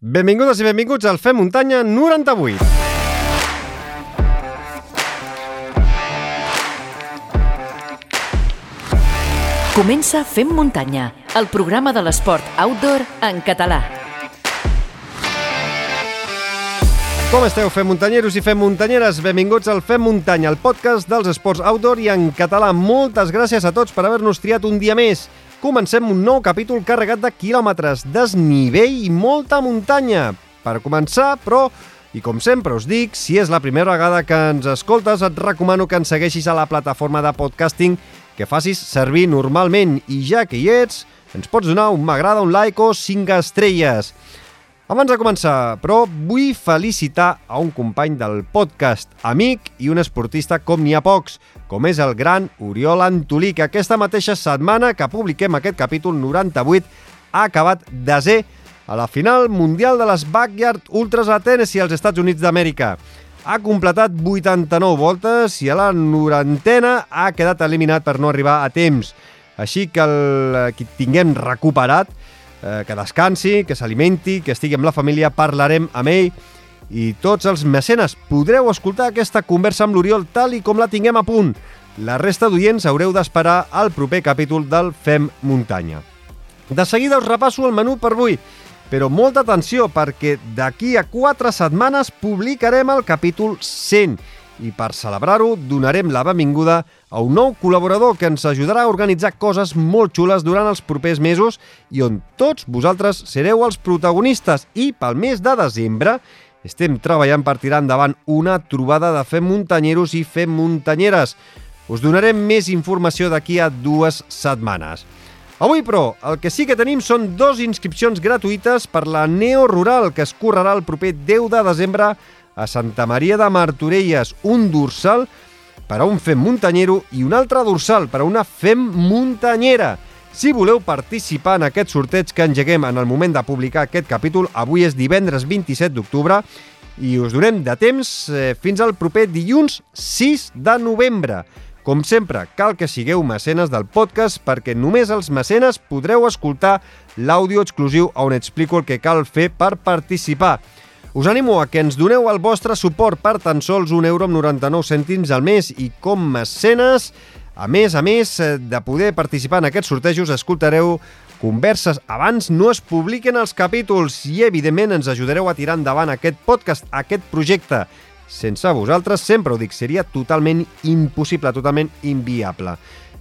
Benvingudes i benvinguts al Fem Muntanya 98. Comença Fem Muntanya, el programa de l'esport outdoor en català. Com esteu, Fem Muntanyeros i Fem Muntanyeres? Benvinguts al Fem Muntanya, el podcast dels esports outdoor i en català. Moltes gràcies a tots per haver-nos triat un dia més. Comencem un nou capítol carregat de quilòmetres, desnivell i molta muntanya. Per començar, però, i com sempre us dic, si és la primera vegada que ens escoltes, et recomano que ens segueixis a la plataforma de podcasting que facis servir normalment i ja que hi ets, ens pots donar un m'agrada, un like o 5 estrelles. Abans de començar, però, vull felicitar a un company del podcast, amic i un esportista com n'hi ha pocs, com és el gran Oriol Antolí, que aquesta mateixa setmana que publiquem aquest capítol 98 ha acabat desè a la final mundial de les Backyard Ultras a Tennessee als Estats Units d'Amèrica ha completat 89 voltes i a la norantena ha quedat eliminat per no arribar a temps. Així que el que tinguem recuperat, eh, que descansi, que s'alimenti, que estigui amb la família, parlarem amb ell i tots els mecenes podreu escoltar aquesta conversa amb l'Oriol tal i com la tinguem a punt. La resta d'oients haureu d'esperar al proper capítol del Fem Muntanya. De seguida us repasso el menú per avui, però molta atenció perquè d'aquí a 4 setmanes publicarem el capítol 100 i per celebrar-ho donarem la benvinguda a un nou col·laborador que ens ajudarà a organitzar coses molt xules durant els propers mesos i on tots vosaltres sereu els protagonistes i pel mes de desembre estem treballant per tirar endavant una trobada de Fem Muntanyeros i Fem Muntanyeres. Us donarem més informació d'aquí a dues setmanes. Avui, però, el que sí que tenim són dos inscripcions gratuïtes per la Neo Rural, que es correrà el proper 10 de desembre a Santa Maria de Martorelles, un dorsal per a un fem muntanyero i un altre dorsal per a una fem muntanyera. Si voleu participar en aquest sorteig que engeguem en el moment de publicar aquest capítol, avui és divendres 27 d'octubre i us donem de temps eh, fins al proper dilluns 6 de novembre. Com sempre, cal que sigueu mecenes del podcast perquè només els mecenes podreu escoltar l'àudio exclusiu on explico el que cal fer per participar. Us animo a que ens doneu el vostre suport per tan sols 1 euro amb 99 cèntims al mes i com mecenes, a més a més eh, de poder participar en aquests sortejos, escoltareu converses abans no es publiquen els capítols i, evidentment, ens ajudareu a tirar endavant aquest podcast, aquest projecte. Sense vosaltres, sempre ho dic, seria totalment impossible, totalment inviable.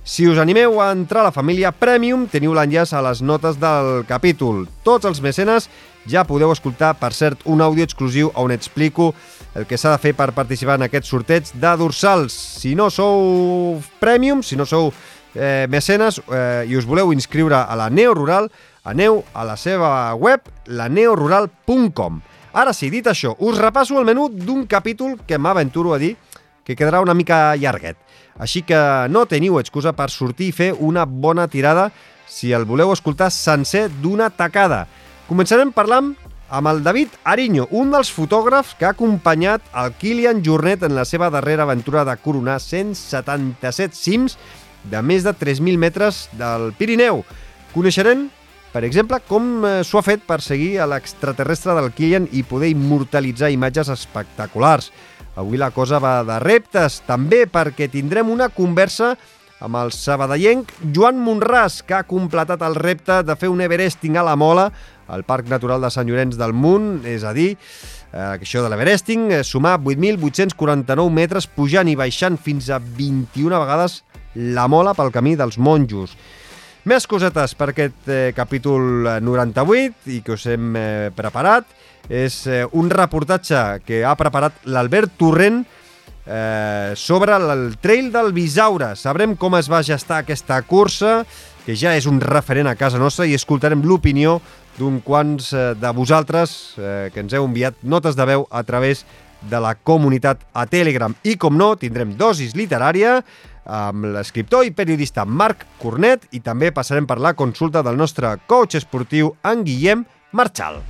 Si us animeu a entrar a la família Premium, teniu l'enllaç a les notes del capítol. Tots els mecenes ja podeu escoltar, per cert, un àudio exclusiu on explico el que s'ha de fer per participar en aquest sorteig de dorsals. Si no sou Premium, si no sou eh, mecenes eh, i us voleu inscriure a la Neo Rural, aneu a la seva web, laneorural.com. Ara sí, dit això, us repasso el menú d'un capítol que m'aventuro a dir que quedarà una mica llarguet. Així que no teniu excusa per sortir i fer una bona tirada si el voleu escoltar sencer d'una tacada. Començarem parlant amb el David Ariño, un dels fotògrafs que ha acompanyat el Kilian Jornet en la seva darrera aventura de coronar 177 cims de més de 3.000 metres del Pirineu. Coneixerem, per exemple, com eh, s'ho ha fet per seguir a l'extraterrestre del Kilian i poder immortalitzar imatges espectaculars. Avui la cosa va de reptes, també perquè tindrem una conversa amb el sabadellenc Joan Monràs, que ha completat el repte de fer un Everesting a la Mola al Parc Natural de Sant Llorenç del Munt, és a dir, eh, això de l'Everesting, eh, sumar 8.849 metres pujant i baixant fins a 21 vegades la mola pel camí dels monjos. Més cosetes per aquest eh, capítol 98 i que us hem eh, preparat. És eh, un reportatge que ha preparat l'Albert Torrent eh, sobre el trail del Bisaure. Sabrem com es va gestar aquesta cursa, que ja és un referent a casa nostra, i escoltarem l'opinió d'un quants eh, de vosaltres eh, que ens heu enviat notes de veu a través de la comunitat a Telegram. I, com no, tindrem dosis literària amb l'escriptor i periodista Marc Cornet i també passarem per la consulta del nostre coach esportiu, en Guillem Marchal.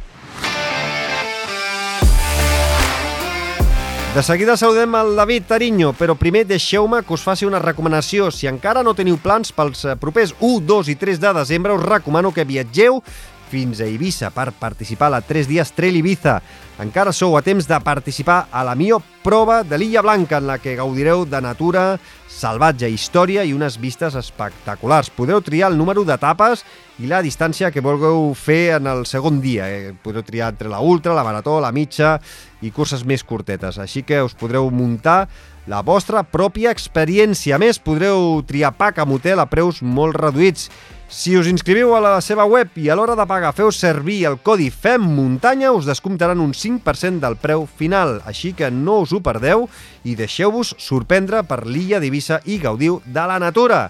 De seguida saludem el David Tariño, però primer deixeu-me que us faci una recomanació. Si encara no teniu plans pels propers 1, 2 i 3 de desembre, us recomano que viatgeu fins a Eivissa per participar a la 3 dies Trail Ibiza. Encara sou a temps de participar a la millor prova de l'Illa Blanca, en la que gaudireu de natura, salvatge, història i unes vistes espectaculars. Podeu triar el número d'etapes i la distància que vulgueu fer en el segon dia. Eh? Podeu triar entre la ultra, la marató, la mitja i curses més curtetes. Així que us podreu muntar la vostra pròpia experiència. A més, podreu triar pack amb hotel a preus molt reduïts. Si us inscriviu a la seva web i a l'hora de pagar feu servir el codi FEM Muntanya, us descomptaran un 5% del preu final. Així que no us ho perdeu i deixeu-vos sorprendre per l'illa d'Ibissa i gaudiu de la natura.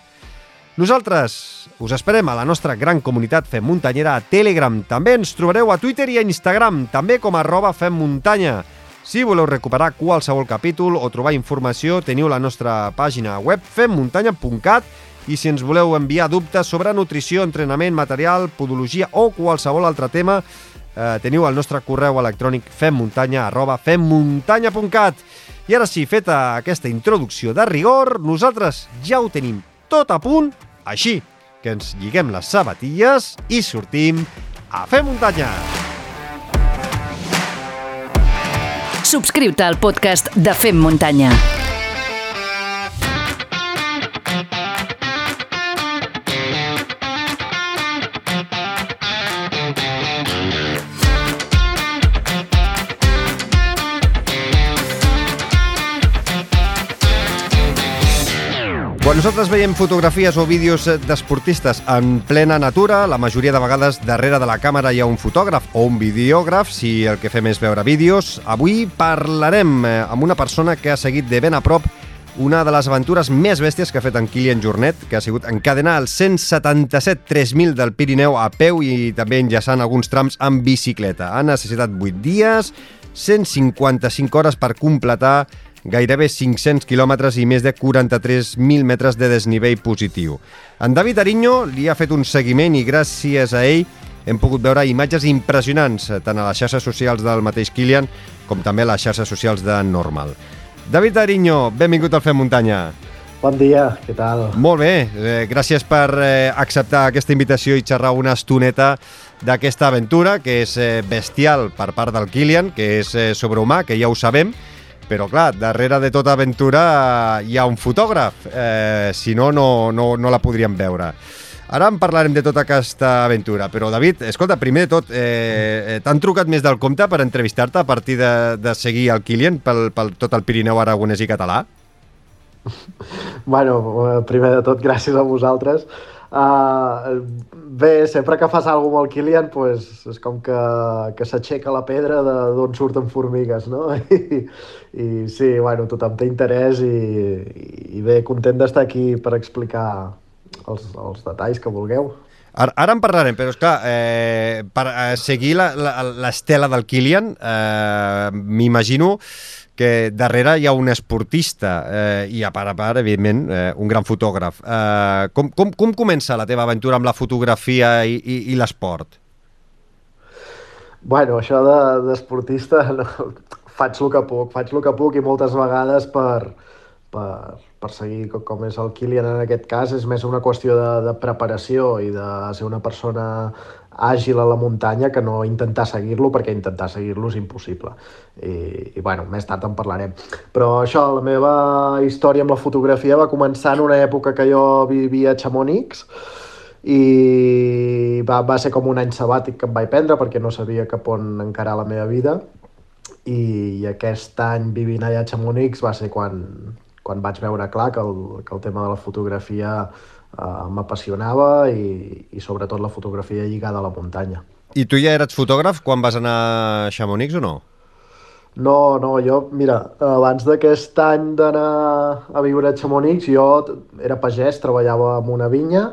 Nosaltres us esperem a la nostra gran comunitat Fem Muntanyera a Telegram. També ens trobareu a Twitter i a Instagram, també com a arroba Fem Muntanya. Si voleu recuperar qualsevol capítol o trobar informació, teniu la nostra pàgina web femmuntanya.cat i si ens voleu enviar dubtes sobre nutrició, entrenament, material, podologia o qualsevol altre tema, eh, teniu el nostre correu electrònic femmuntanya arroba femmuntanya.cat. I ara sí, feta aquesta introducció de rigor, nosaltres ja ho tenim tot a punt, així que ens lliguem les sabatilles i sortim a fer muntanya. Subscriu-te al podcast de Fem Muntanya. Quan nosaltres veiem fotografies o vídeos d'esportistes en plena natura, la majoria de vegades darrere de la càmera hi ha un fotògraf o un videògraf, si el que fem és veure vídeos. Avui parlarem eh, amb una persona que ha seguit de ben a prop una de les aventures més bèsties que ha fet en Kilian Jornet, que ha sigut encadenar el 177 3000 del Pirineu a peu i també enllaçant alguns trams amb bicicleta. Ha necessitat 8 dies, 155 hores per completar gairebé 500 quilòmetres i més de 43.000 metres de desnivell positiu. En David Ariño li ha fet un seguiment i gràcies a ell hem pogut veure imatges impressionants tant a les xarxes socials del mateix Kilian com també a les xarxes socials de Normal. David Ariño, benvingut al Fem Muntanya. Bon dia, què tal? Molt bé, eh, gràcies per eh, acceptar aquesta invitació i xerrar una estoneta d'aquesta aventura, que és eh, bestial per part del Kilian, que és eh, sobrehumà, que ja ho sabem, però clar, darrere de tota aventura hi ha un fotògraf, eh, si no, no, no, no la podríem veure. Ara en parlarem de tota aquesta aventura, però David, escolta, primer de tot, eh, t'han trucat més del compte per entrevistar-te a partir de, de seguir el Kilian pel, pel tot el Pirineu aragonès i català? Bueno, primer de tot, gràcies a vosaltres. Uh, bé, sempre que fas alguna cosa amb el Kilian, pues, és com que, que s'aixeca la pedra d'on surten formigues, no? I, i sí, bueno, tothom té interès i, i bé, content d'estar aquí per explicar els, els detalls que vulgueu. Ara, ara en parlarem, però és clar, eh, per eh, seguir l'estela del Kilian, eh, m'imagino que darrere hi ha un esportista eh, i a part a part, evidentment, eh, un gran fotògraf. Eh, com, com, com comença la teva aventura amb la fotografia i, i, i l'esport? Bueno, això d'esportista de, no, faig el que puc, faig el que puc i moltes vegades per, per, per seguir com, com és el Kilian en aquest cas és més una qüestió de, de preparació i de ser una persona àgil a la muntanya que no intentar seguir-lo, perquè intentar seguir-lo és impossible. I, i bueno, més tard en parlarem. Però això, la meva història amb la fotografia va començar en una època que jo vivia a Chamonix, i va, va ser com un any sabàtic que em vaig prendre perquè no sabia cap on encarar la meva vida i, i aquest any vivint allà a Chamonix va ser quan, quan vaig veure clar que el, que el tema de la fotografia eh, m'apassionava i, i sobretot la fotografia lligada a la muntanya. I tu ja eres fotògraf quan vas anar a Chamonix o no? No, no, jo, mira, abans d'aquest any d'anar a viure a Chamonix, jo era pagès, treballava en una vinya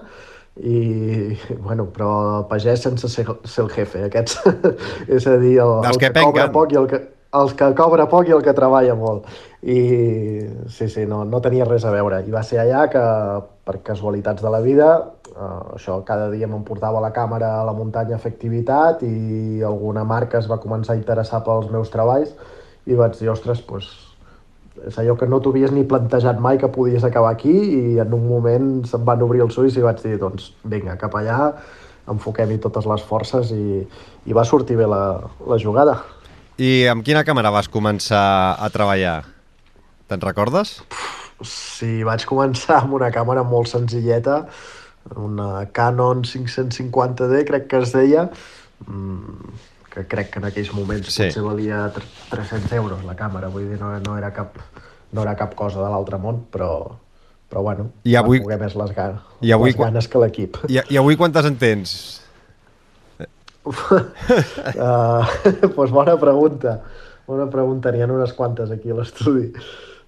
i, bueno, però pagès sense ser, ser el jefe, aquests, és a dir, el, el que, que cobra poc i el que, els que cobra poc i el que treballa molt. I sí, sí, no, no tenia res a veure. I va ser allà que, per casualitats de la vida, eh, això, cada dia m'emportava la càmera a la muntanya a fer activitat i alguna marca es va començar a interessar pels meus treballs i vaig dir, ostres, doncs, és allò que no t'havies ni plantejat mai que podies acabar aquí i en un moment se'm van obrir els ulls i vaig dir, doncs, vinga, cap allà, enfoquem-hi totes les forces i, i va sortir bé la, la jugada. I amb quina càmera vas començar a treballar? Te'n recordes? Sí, vaig començar amb una càmera molt senzilleta, una Canon 550D, crec que es deia, mm, que crec que en aquells moments sí. potser valia 300 euros la càmera, vull dir, no, no, era, cap, no era cap cosa de l'altre món, però, però bueno, I avui... va més les, ganes, I avui... les ganes que l'equip. I, I avui quantes en tens? Uh, pues bona pregunta. Bona pregunta, n'hi ha unes quantes aquí a l'estudi.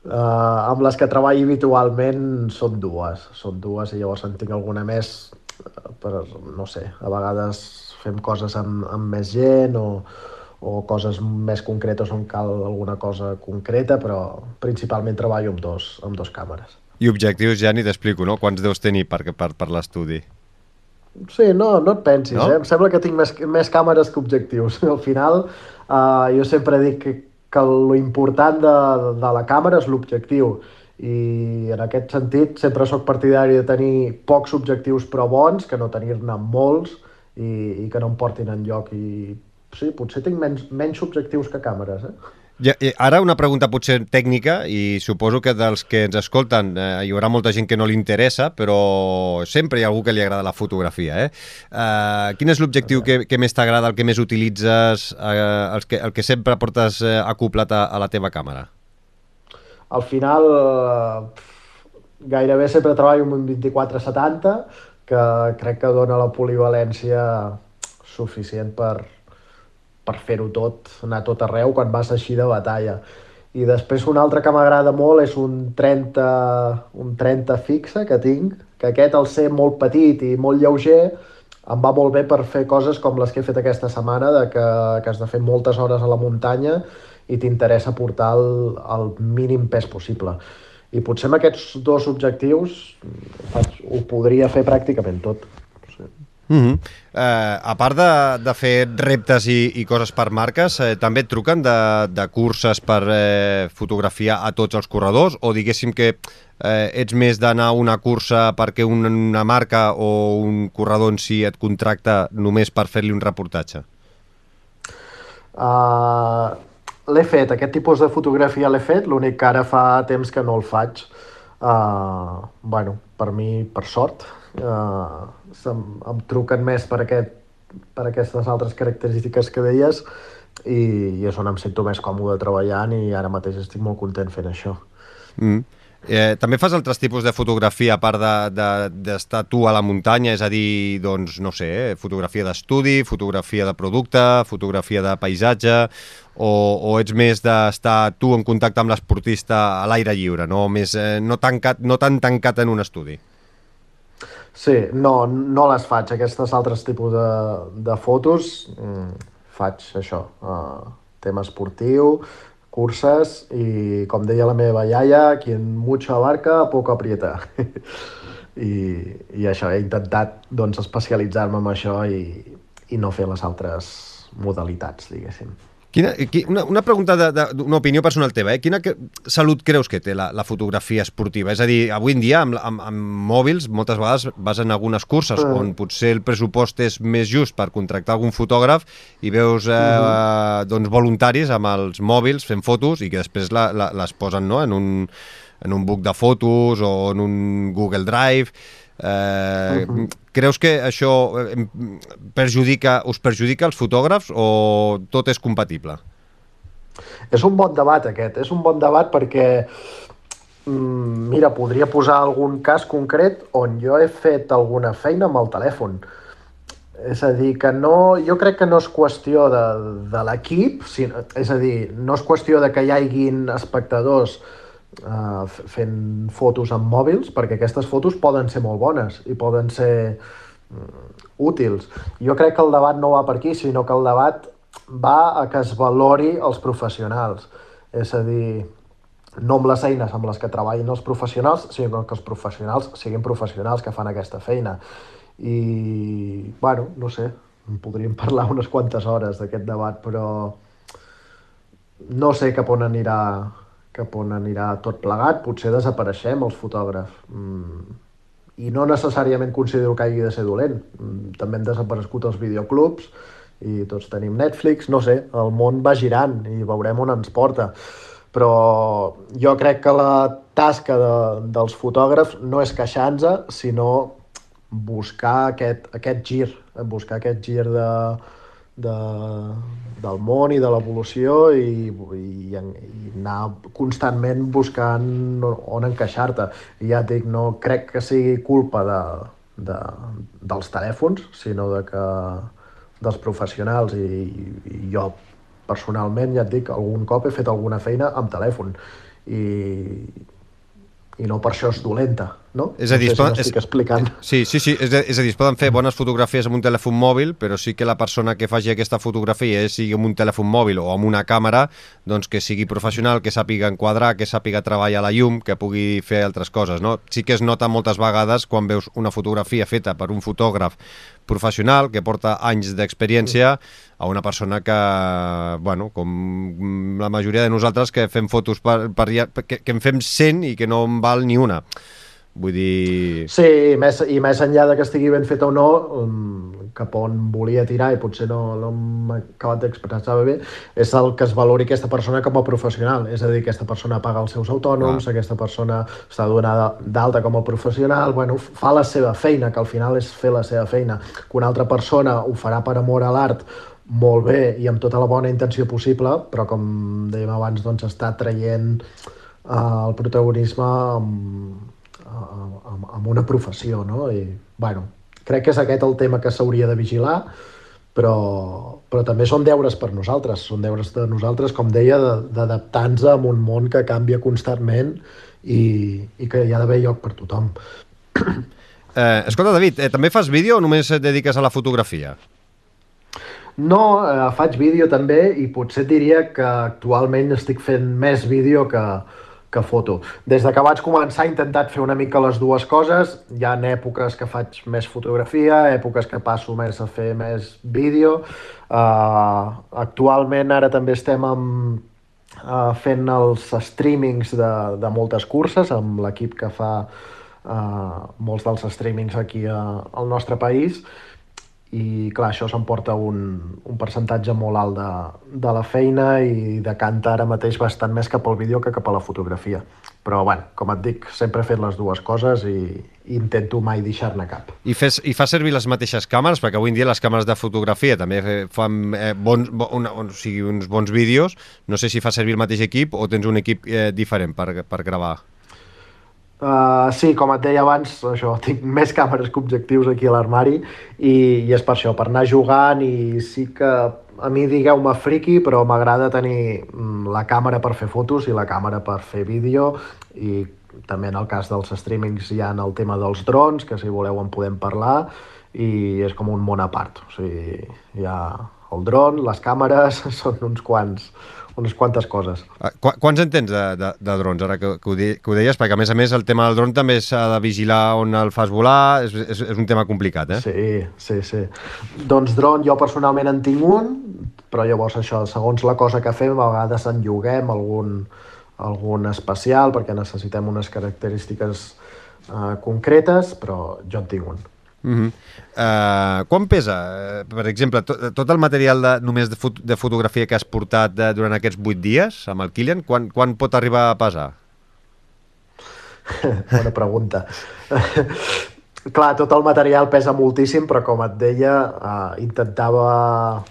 Uh, amb les que treballo habitualment són dues, són dues i llavors en tinc alguna més eh, per, no sé, a vegades fem coses amb, amb més gent o, o coses més concretes on cal alguna cosa concreta, però principalment treballo amb dos, amb dos càmeres. I objectius ja ni t'explico, no? Quants deus tenir per, per, per l'estudi? Sí, no, no et pensis, no? eh? Em sembla que tinc més, més càmeres que objectius. Al final, uh, jo sempre dic que, que lo important de, de la càmera és l'objectiu i en aquest sentit sempre sóc partidari de tenir pocs objectius però bons que no tenir-ne molts i, i que no em portin en lloc i sí, potser tinc menys, menys objectius que càmeres, eh? Ja, ara una pregunta potser tècnica i suposo que dels que ens escolten eh, hi haurà molta gent que no li interessa però sempre hi ha algú que li agrada la fotografia eh? Eh, quin és l'objectiu que, que més t'agrada, el que més utilitzes eh, el, que, el que sempre portes eh, acoplat a, a la teva càmera? Al final eh, gairebé sempre treballo amb un 24-70 que crec que dona la polivalència suficient per, per fer-ho tot, anar tot arreu quan vas així de batalla. I després un altre que m'agrada molt és un 30, un 30 fixe que tinc, que aquest al ser molt petit i molt lleuger em va molt bé per fer coses com les que he fet aquesta setmana, de que, que has de fer moltes hores a la muntanya i t'interessa portar el, el mínim pes possible. I potser amb aquests dos objectius ho podria fer pràcticament tot. Uh -huh. eh, a part de, de fer reptes i, i coses per marques, eh, també et truquen de, de curses per eh, fotografiar a tots els corredors o diguéssim que eh, ets més d'anar a una cursa perquè una, una marca o un corredor en si et contracta només per fer-li un reportatge? Uh, l'he fet, aquest tipus de fotografia l'he fet, l'únic que ara fa temps que no el faig. Uh, bueno, per mi, per sort, uh, em, em truquen més per, aquest, per aquestes altres característiques que deies i, i és on em sento més còmode treballant i ara mateix estic molt content fent això. Mm. Eh, també fas altres tipus de fotografia a part d'estar de, de, tu a la muntanya, és a dir, doncs, no sé, eh, fotografia d'estudi, fotografia de producte, fotografia de paisatge, o, o ets més d'estar tu en contacte amb l'esportista a l'aire lliure, no, més, eh, no, tancat, no tan tancat en un estudi? Sí, no, no les faig, aquestes altres tipus de, de fotos. Mm, faig això, uh, tema esportiu, curses i, com deia la meva iaia, quien mucho abarca, poco aprieta. I, I això, he intentat doncs, especialitzar-me en això i, i no fer les altres modalitats, diguéssim. Quina, una, una pregunta, de, de, una opinió personal teva, eh? Quina que, salut creus que té la, la fotografia esportiva? És a dir, avui en dia, amb, amb, amb mòbils, moltes vegades vas en algunes curses mm. on potser el pressupost és més just per contractar algun fotògraf i veus eh, mm. doncs, voluntaris amb els mòbils fent fotos i que després la, la, les posen no? en, un, en un book de fotos o en un Google Drive Eh, uh -huh. Creus que això eh, perjudica, us perjudica els fotògrafs o tot és compatible? És un bon debat aquest, és un bon debat perquè mm, mira, podria posar algun cas concret on jo he fet alguna feina amb el telèfon. És a dir, que no, jo crec que no és qüestió de, de l'equip, és a dir, no és qüestió de que hi haguin espectadors uh, fent fotos amb mòbils, perquè aquestes fotos poden ser molt bones i poden ser uh, útils. Jo crec que el debat no va per aquí, sinó que el debat va a que es valori els professionals. És a dir, no amb les eines amb les que treballin els professionals, sinó que els professionals siguin professionals que fan aquesta feina. I, bueno, no sé, podríem parlar unes quantes hores d'aquest debat, però no sé cap on anirà cap on anirà tot plegat, potser desapareixem els fotògrafs. Mm, i no necessàriament considero que hagi de ser dolent. Mm, també han desaparegut els videoclubs i tots tenim Netflix, no sé, el món va girant i veurem on ens porta. Però jo crec que la tasca de, dels fotògrafs no és queixar-nos, sinó buscar aquest, aquest gir, buscar aquest gir de, de, del món i de l'evolució i, i, i anar constantment buscant on encaixar-te. I ja et dic, no crec que sigui culpa de, de, dels telèfons, sinó de que dels professionals. I, i jo personalment, ja et dic, algun cop he fet alguna feina amb telèfon. I, i no per això és dolenta, no? És a dir, no sé si m'estic explicant. Sí, sí, sí, és a, és a dir, es poden fer bones fotografies amb un telèfon mòbil, però sí que la persona que faci aquesta fotografia, eh, sigui amb un telèfon mòbil o amb una càmera, doncs que sigui professional, que sàpiga enquadrar, que sàpiga treballar la llum, que pugui fer altres coses, no? Sí que es nota moltes vegades quan veus una fotografia feta per un fotògraf professional que porta anys d'experiència a una persona que, bueno, com la majoria de nosaltres que fem fotos per, per que, que en fem 100 i que no en val ni una. Vull dir... Sí, i més, i més enllà de que estigui ben feta o no, um, cap on volia tirar i potser no, no m'ha acabat d'expressar bé, és el que es valori aquesta persona com a professional. És a dir, aquesta persona paga els seus autònoms, ah. aquesta persona està donada d'alta com a professional, bueno, fa la seva feina, que al final és fer la seva feina. Que una altra persona ho farà per amor a l'art, molt bé i amb tota la bona intenció possible, però com dèiem abans, doncs està traient uh, el protagonisme amb, amb, amb una professió, no? I, bueno, crec que és aquest el tema que s'hauria de vigilar, però, però també són deures per nosaltres, són deures de nosaltres, com deia, d'adaptar-nos a un món que canvia constantment i, i que hi ha d'haver lloc per tothom. Eh, escolta, David, eh, també fas vídeo o només et dediques a la fotografia? No, eh, faig vídeo també i potser diria que actualment estic fent més vídeo que, que foto. Des de que vaig començar he intentat fer una mica les dues coses. Hi ha èpoques que faig més fotografia, èpoques que passo més a fer més vídeo. Uh, actualment ara també estem amb, uh, fent els streamings de, de moltes curses amb l'equip que fa uh, molts dels streamings aquí a, al nostre país i clar, això s'emporta un, un percentatge molt alt de, de la feina i decanta ara mateix bastant més cap al vídeo que cap a la fotografia. Però, bueno, com et dic, sempre he fet les dues coses i, i intento mai deixar-ne cap. I, fes, I fa servir les mateixes càmeres? Perquè avui en dia les càmeres de fotografia també fan eh, bons, bon, o sigui, uns bons vídeos. No sé si fa servir el mateix equip o tens un equip eh, diferent per, per gravar. Uh, sí, com et deia abans, això, tinc més càmeres que objectius aquí a l'armari i, i és per això, per anar jugant i sí que a mi digueu-me friki, però m'agrada tenir mm, la càmera per fer fotos i la càmera per fer vídeo i també en el cas dels streamings hi ha el tema dels drons, que si voleu en podem parlar i és com un món a part, o sigui, hi ha el dron, les càmeres, són uns quants, unes quantes coses. Ah, qu quants en tens de, de, de drons, ara que, que, ho de, que ho deies? Perquè, a més a més, el tema del dron també s'ha de vigilar on el fas volar, és, és, és un tema complicat, eh? Sí, sí, sí. Doncs dron jo personalment en tinc un, però llavors això, segons la cosa que fem, a vegades en lloguem algun, algun especial perquè necessitem unes característiques uh, concretes, però jo en tinc un. Uh -huh. uh, quan pesa, uh, per exemple, to, tot el material de, només de, fot de fotografia que has portat de, durant aquests 8 dies amb el Kilian, quan, quan pot arribar a pesar? Bona pregunta. Clar, tot el material pesa moltíssim, però com et deia, uh, intentava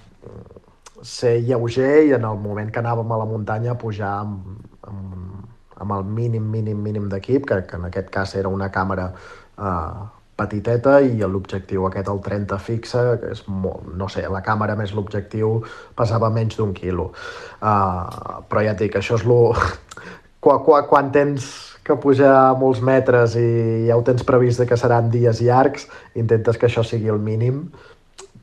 ser lleuger i en el moment que anàvem a la muntanya pujar amb, amb, amb el mínim, mínim, mínim d'equip, que, que en aquest cas era una càmera uh, petiteta i l'objectiu aquest, el 30 fixe, que és molt, no sé, la càmera més l'objectiu pesava menys d'un quilo. Uh, però ja et dic, això és lo... quan, quan, quan tens que pujar molts metres i ja ho tens previst que seran dies llargs, intentes que això sigui el mínim,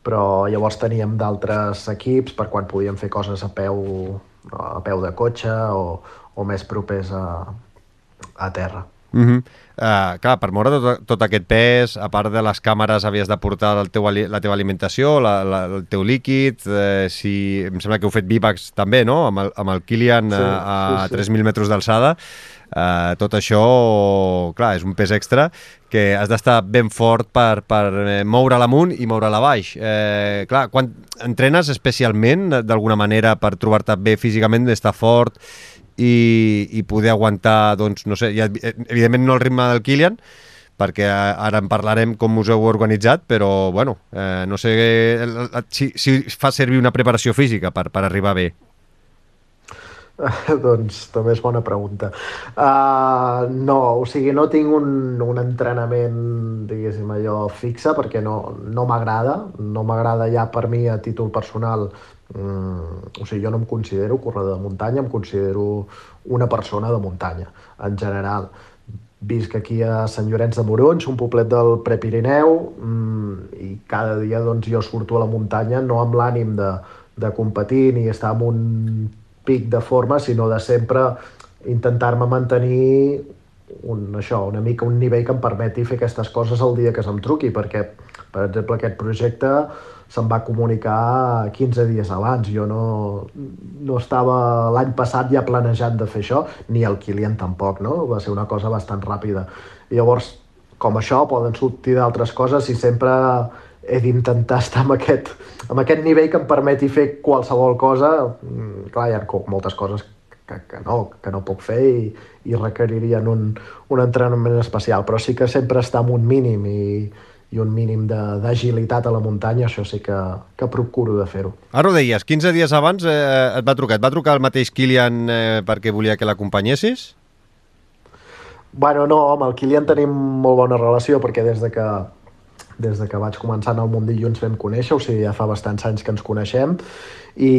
però llavors teníem d'altres equips per quan podíem fer coses a peu, a peu de cotxe o, o més propers a, a terra. Mm -hmm. Uh, clar, per moure tot, tot aquest pes, a part de les càmeres havies de portar el teu, la teva alimentació, la, la, el teu líquid, eh, si, em sembla que heu fet bivacs també, no?, amb el, amb el Kilian sí, a, a sí, sí. 3.000 metres d'alçada. Uh, tot això, clar, és un pes extra que has d'estar ben fort per, per eh, moure l'amunt i moure la baix. Eh, clar, quan entrenes especialment, d'alguna manera, per trobar-te bé físicament, d'estar fort i, i poder aguantar, doncs, no sé, ja, evidentment no el ritme del Kilian, perquè ara en parlarem com us heu organitzat, però, bueno, eh, no sé si, si fa servir una preparació física per, per arribar bé. doncs també és bona pregunta. Uh, no, o sigui, no tinc un, un entrenament, diguéssim, allò fixe, perquè no, no m'agrada, no m'agrada ja per mi a títol personal Mm, o sigui, jo no em considero corredor de muntanya, em considero una persona de muntanya, en general. Visc aquí a Sant Llorenç de Morons, un poblet del Prepirineu, mm, i cada dia doncs, jo surto a la muntanya no amb l'ànim de, de competir ni estar en un pic de forma, sinó de sempre intentar-me mantenir un, això, una mica un nivell que em permeti fer aquestes coses el dia que se'm truqui, perquè, per exemple, aquest projecte se'm va comunicar 15 dies abans. Jo no, no estava l'any passat ja planejant de fer això, ni el Kilian tampoc, no? Va ser una cosa bastant ràpida. I llavors, com això, poden sortir d'altres coses i sempre he d'intentar estar amb aquest, amb aquest nivell que em permeti fer qualsevol cosa. Mm, clar, hi ha moltes coses que, que, no, que no puc fer i, i requeririen un, un entrenament especial, però sí que sempre està amb un mínim i, i un mínim d'agilitat a la muntanya, això sí que, que procuro de fer-ho. Ara ho deies, 15 dies abans eh, et va trucar. Et va trucar el mateix Kilian eh, perquè volia que l'acompanyessis? Bueno, no, amb el Kilian tenim molt bona relació perquè des de que des de que vaig començar en el Mundillo ens vam conèixer, o sigui, ja fa bastants anys que ens coneixem, i,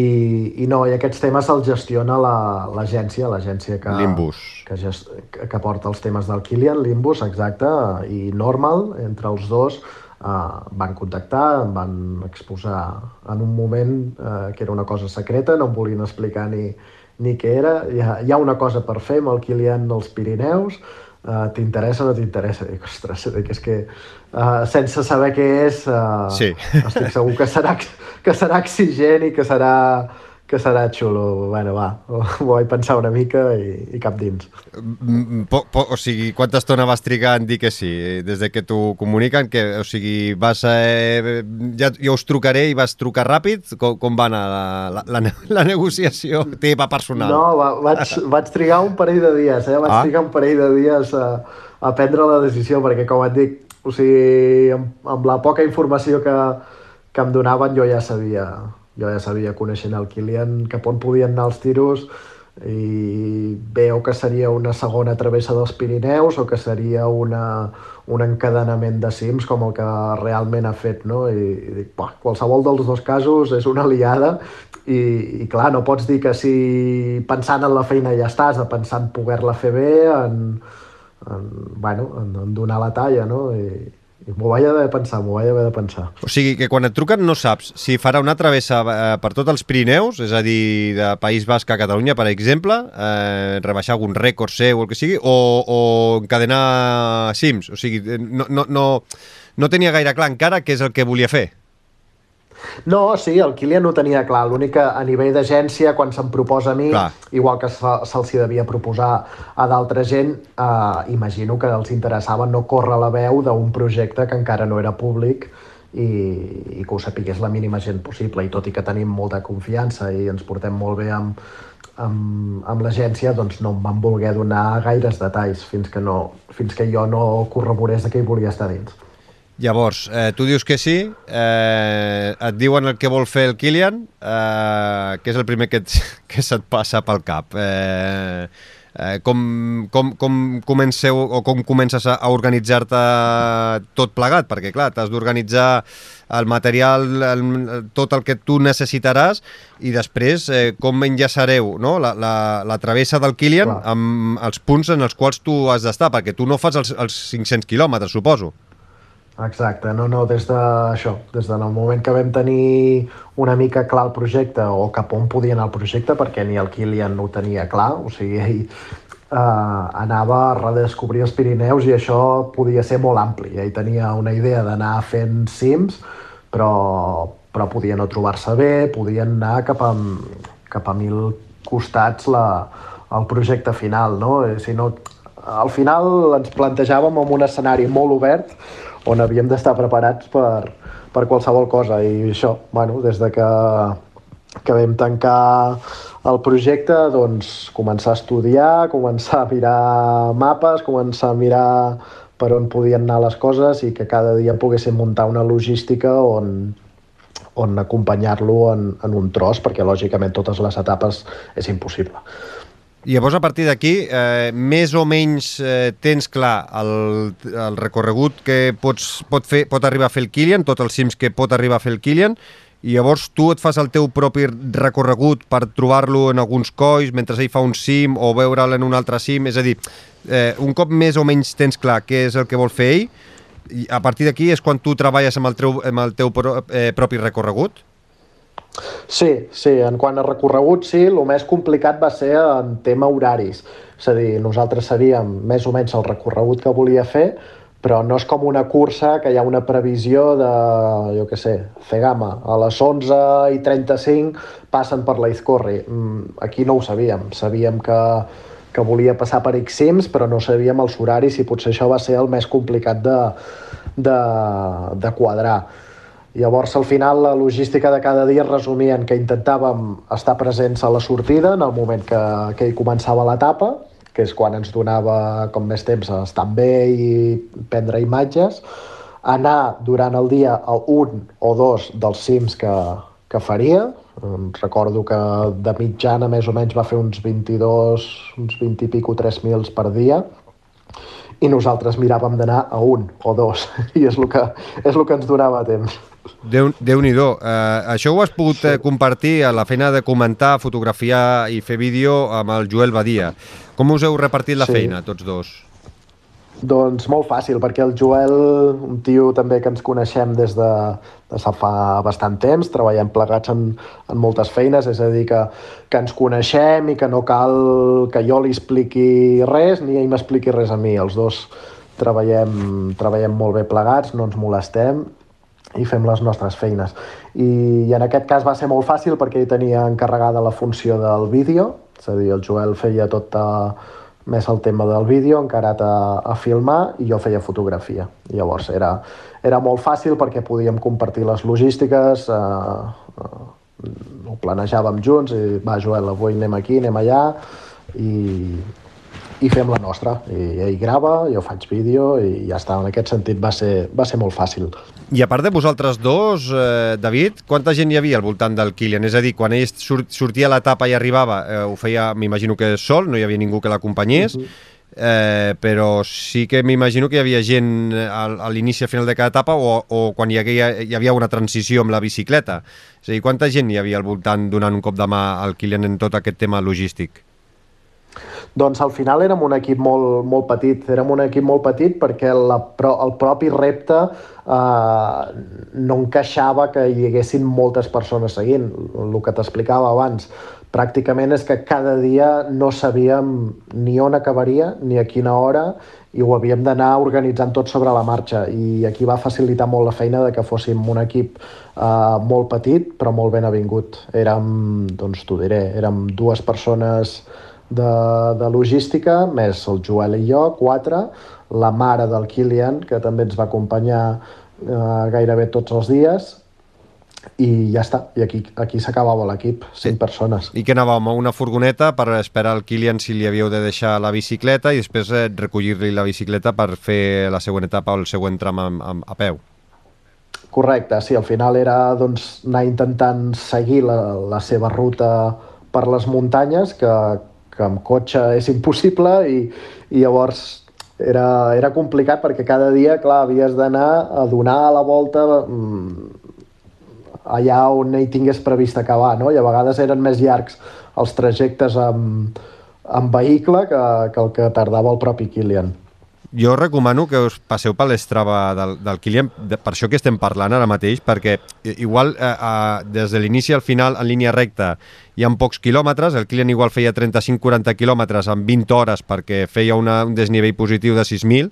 i no, i aquests temes els gestiona l'agència, la, l'agència que, Limbus. Que, gest, que porta els temes del Kilian, Limbus, exacte, i Normal, entre els dos, eh, van contactar, em van exposar en un moment eh, que era una cosa secreta, no em volien explicar ni, ni què era, hi ha, hi ha una cosa per fer amb el Kilian dels Pirineus, uh, t'interessa o no t'interessa? Dic, ostres, dic, és que uh, sense saber què és, uh, sí. estic segur que serà, que serà exigent i que serà, que serà xulo. Bueno, va, ho, vaig pensar una mica i, i cap dins. Mm, po, po, o sigui, quanta estona vas trigar en dir que sí? Des de que t'ho comuniquen, que, o sigui, vas a, eh, ja, jo us trucaré i vas trucar ràpid? Com, com va anar la, la, la, la negociació teva personal? No, va, vaig, vaig trigar un parell de dies, eh? Vaig ah. trigar un parell de dies a, a prendre la decisió, perquè, com et dic, o sigui, amb, amb la poca informació que, que em donaven jo ja sabia jo ja sabia, coneixent el Kilian, cap on podien anar els tiros i veu que seria una segona travessa dels Pirineus o que seria una, un encadenament de cims com el que realment ha fet, no? I, i dic, bah, qualsevol dels dos casos és una aliada i, i clar, no pots dir que si pensant en la feina ja estàs, de pensar en poder-la fer bé, en, en, bueno, en, en donar la talla, no? I, M'ho vaig haver de pensar, m'ho vaig haver de pensar. O sigui que quan et truquen no saps si farà una travessa eh, per tots els Pirineus, és a dir, de País Basc a Catalunya, per exemple, eh, rebaixar algun rècord seu o el que sigui, o, o encadenar cims. O sigui, no, no, no, no tenia gaire clar encara què és el que volia fer. No, sí, el Kilian no tenia clar. L'únic que a nivell d'agència, quan se'm proposa a mi, clar. igual que se'ls se devia proposar a d'altra gent, eh, imagino que els interessava no córrer la veu d'un projecte que encara no era públic i, i que ho sapigués la mínima gent possible. I tot i que tenim molta confiança i ens portem molt bé amb, amb, amb l'agència, doncs no em van voler donar gaires detalls fins que, no, fins que jo no corroborés que hi volia estar dins. Llavors, eh, tu dius que sí, eh, et diuen el que vol fer el Kilian, eh, que és el primer que, et, que se't passa pel cap. Eh, eh, com, com, com comenceu o com comences a, a organitzar-te tot plegat? Perquè, clar, t'has d'organitzar el material, el, tot el que tu necessitaràs i després eh, com enllaçareu no? la, la, la travessa del Kilian clar. amb els punts en els quals tu has d'estar, perquè tu no fas els, els 500 quilòmetres, suposo. Exacte, no, no, des de això, des del moment que vam tenir una mica clar el projecte o cap on podia anar el projecte, perquè ni el Kilian no ho tenia clar, o sigui, ell, eh, anava a redescobrir els Pirineus i això podia ser molt ampli. Ell tenia una idea d'anar fent cims, però, però podia no trobar-se bé, podien anar cap a, cap a mil costats la, el projecte final. No? I si no, al final ens plantejàvem en un escenari molt obert on havíem d'estar preparats per, per qualsevol cosa i això, bueno, des de que, que vam tancar el projecte, doncs començar a estudiar, començar a mirar mapes, començar a mirar per on podien anar les coses i que cada dia poguéssim muntar una logística on, on acompanyar-lo en, en un tros, perquè lògicament totes les etapes és impossible. Llavors, a partir d'aquí, eh, més o menys eh, tens clar el, el recorregut que pots, pot, fer, pot arribar a fer el Kilian, tots els cims que pot arribar a fer el Kilian, i llavors tu et fas el teu propi recorregut per trobar-lo en alguns colls mentre ell fa un cim o veure'l en un altre cim, és a dir, eh, un cop més o menys tens clar què és el que vol fer ell, i a partir d'aquí és quan tu treballes amb el teu, amb el teu pro, eh, propi recorregut? Sí, sí, en quant a recorregut, sí, el més complicat va ser en tema horaris. És a dir, nosaltres sabíem més o menys el recorregut que volia fer, però no és com una cursa que hi ha una previsió de, jo què sé, Cegama, a les 11 i 35 passen per la Izcorri. Mm, aquí no ho sabíem, sabíem que, que volia passar per X però no sabíem els horaris i potser això va ser el més complicat de, de, de quadrar. Llavors, al final, la logística de cada dia resumien que intentàvem estar presents a la sortida en el moment que, que hi començava l'etapa, que és quan ens donava com més temps a estar bé i prendre imatges, anar durant el dia a un o dos dels cims que, que faria. Recordo que de mitjana més o menys va fer uns 22, uns 20 i pico, 3 mils per dia, i nosaltres miràvem d'anar a un o dos, i és el que, és el que ens donava temps. Déu, déu nhi uh, Això ho has pogut sí. compartir a la feina de comentar, fotografiar i fer vídeo amb el Joel Badia. Com us heu repartit la sí. feina, tots dos? Doncs molt fàcil, perquè el Joel, un tio també que ens coneixem des de, de fa bastant temps, treballem plegats en, en moltes feines, és a dir, que, que ens coneixem i que no cal que jo li expliqui res ni ell m'expliqui res a mi. Els dos treballem, treballem molt bé plegats, no ens molestem i fem les nostres feines. I, I en aquest cas va ser molt fàcil perquè ell tenia encarregada la funció del vídeo, és a dir, el Joel feia tot uh, més el tema del vídeo, encarat a, a filmar, i jo feia fotografia. Llavors era, era molt fàcil perquè podíem compartir les logístiques, uh, uh, ho planejàvem junts, i va, Joel, avui anem aquí, anem allà, i, i fem la nostra. I ell grava, jo faig vídeo i ja està. En aquest sentit va ser, va ser molt fàcil. I a part de vosaltres dos, eh, David, quanta gent hi havia al voltant del Kilian? És a dir, quan ell surt, sortia a l'etapa i arribava, eh, ho feia, m'imagino que sol, no hi havia ningú que l'acompanyés, uh mhm. -huh. eh, però sí que m'imagino que hi havia gent al, a l'inici i al final de cada etapa o, o quan hi havia, hi havia una transició amb la bicicleta. És a dir, quanta gent hi havia al voltant donant un cop de mà al Kilian en tot aquest tema logístic? Doncs al final érem un equip molt, molt petit. Érem un equip molt petit perquè la, el propi repte eh, no encaixava que hi haguessin moltes persones seguint. El que t'explicava abans, pràcticament és que cada dia no sabíem ni on acabaria ni a quina hora i ho havíem d'anar organitzant tot sobre la marxa i aquí va facilitar molt la feina de que fóssim un equip eh, molt petit però molt ben avingut. Érem, doncs t'ho diré, érem dues persones de, de logística, més el Joel i jo, quatre, la mare del Kilian, que també ens va acompanyar eh, gairebé tots els dies, i ja està, i aquí, aquí s'acabava l'equip, cinc sí. persones. I que anàvem a una furgoneta per esperar el Kilian si li havíeu de deixar la bicicleta i després eh, recollir-li la bicicleta per fer la següent etapa o el següent tram a, a, a peu. Correcte, sí, al final era doncs, anar intentant seguir la, la seva ruta per les muntanyes, que, que amb cotxe és impossible i, i llavors era, era complicat perquè cada dia, clar, havies d'anar a donar la volta mm, allà on hi tingués previst acabar, no? I a vegades eren més llargs els trajectes amb, amb vehicle que, que el que tardava el propi Kilian. Jo recomano que us passeu per l'estrava del, del Kilian, de, per això que estem parlant ara mateix, perquè igual eh, eh, des de l'inici al final en línia recta hi ha pocs quilòmetres, el Kilian igual feia 35-40 quilòmetres en 20 hores perquè feia una, un desnivell positiu de 6.000,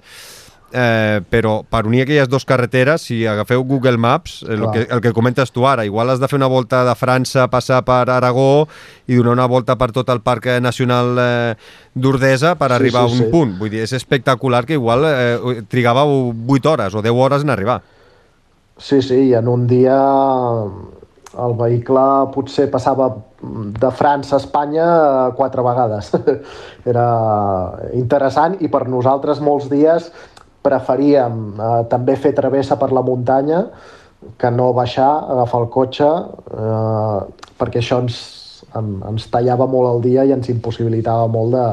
eh, però per unir aquelles dues carreteres, si agafeu Google Maps, el que, el que comentes tu ara, igual has de fer una volta de França, passar per Aragó i donar una volta per tot el Parc Nacional eh, d'Ordesa per sí, arribar sí, a un sí. punt. Vull dir, és espectacular que igual eh, trigàveu 8 hores o 10 hores en arribar. Sí, sí, i en un dia el vehicle potser passava de França a Espanya quatre vegades. Era interessant i per nosaltres molts dies preferíem eh, també fer travessa per la muntanya que no baixar, agafar el cotxe, eh, perquè això ens, en, ens tallava molt el dia i ens impossibilitava molt de,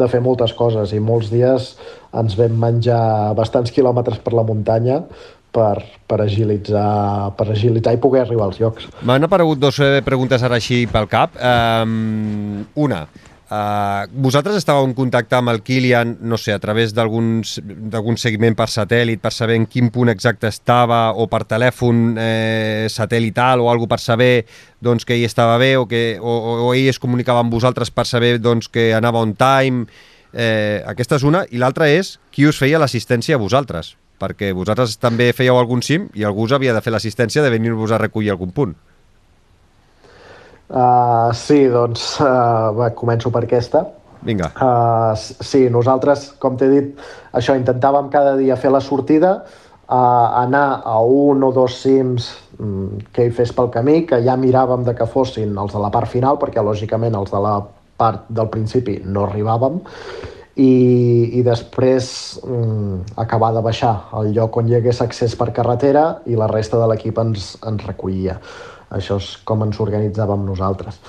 de fer moltes coses i molts dies ens vam menjar bastants quilòmetres per la muntanya per, per, agilitzar, per agilitzar i poder arribar als llocs. M'han aparegut dues eh, preguntes ara així pel cap. Um, una, Uh, vosaltres estàveu en contacte amb el Kilian, no sé, a través d'algun seguiment per satèl·lit, per saber en quin punt exacte estava, o per telèfon eh, satèl·lital o alguna per saber doncs, que ell estava bé, o, que, o, o ell es comunicava amb vosaltres per saber doncs, que anava on time... Eh, aquesta és una, i l'altra és qui us feia l'assistència a vosaltres, perquè vosaltres també fèieu algun cim i algú us havia de fer l'assistència de venir-vos a recollir algun punt. Uh, sí, doncs uh, va, començo per aquesta. Vinga. Uh, sí, nosaltres, com t'he dit, això, intentàvem cada dia fer la sortida, uh, anar a un o dos cims um, que hi fes pel camí, que ja miràvem de que fossin els de la part final, perquè lògicament els de la part del principi no arribàvem, i, i després um, acabar de baixar al lloc on hi hagués accés per carretera i la resta de l'equip ens, ens recollia. Això és com ens organitzàvem nosaltres.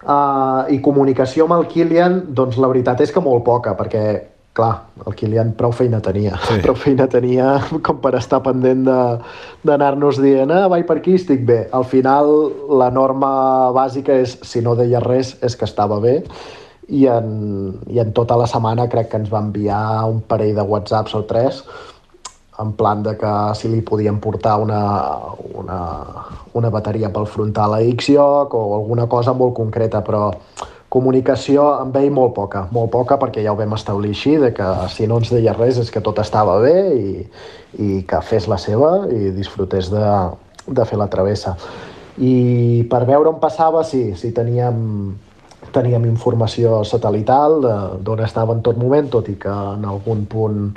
Uh, I comunicació amb el Kilian, doncs la veritat és que molt poca, perquè, clar, el Kilian prou feina tenia. Sí. Prou feina tenia com per estar pendent d'anar-nos dient ah, vaig per aquí, estic bé. Al final, la norma bàsica és, si no deia res, és que estava bé i en, i en tota la setmana crec que ens va enviar un parell de whatsapps o tres en plan de que si li podien portar una, una, una bateria pel frontal a X lloc o alguna cosa molt concreta, però comunicació amb ell molt poca, molt poca perquè ja ho vam establir així, de que si no ens deia res és que tot estava bé i, i que fes la seva i disfrutés de, de fer la travessa. I per veure on passava, sí, sí teníem, teníem informació satelital d'on estava en tot moment, tot i que en algun punt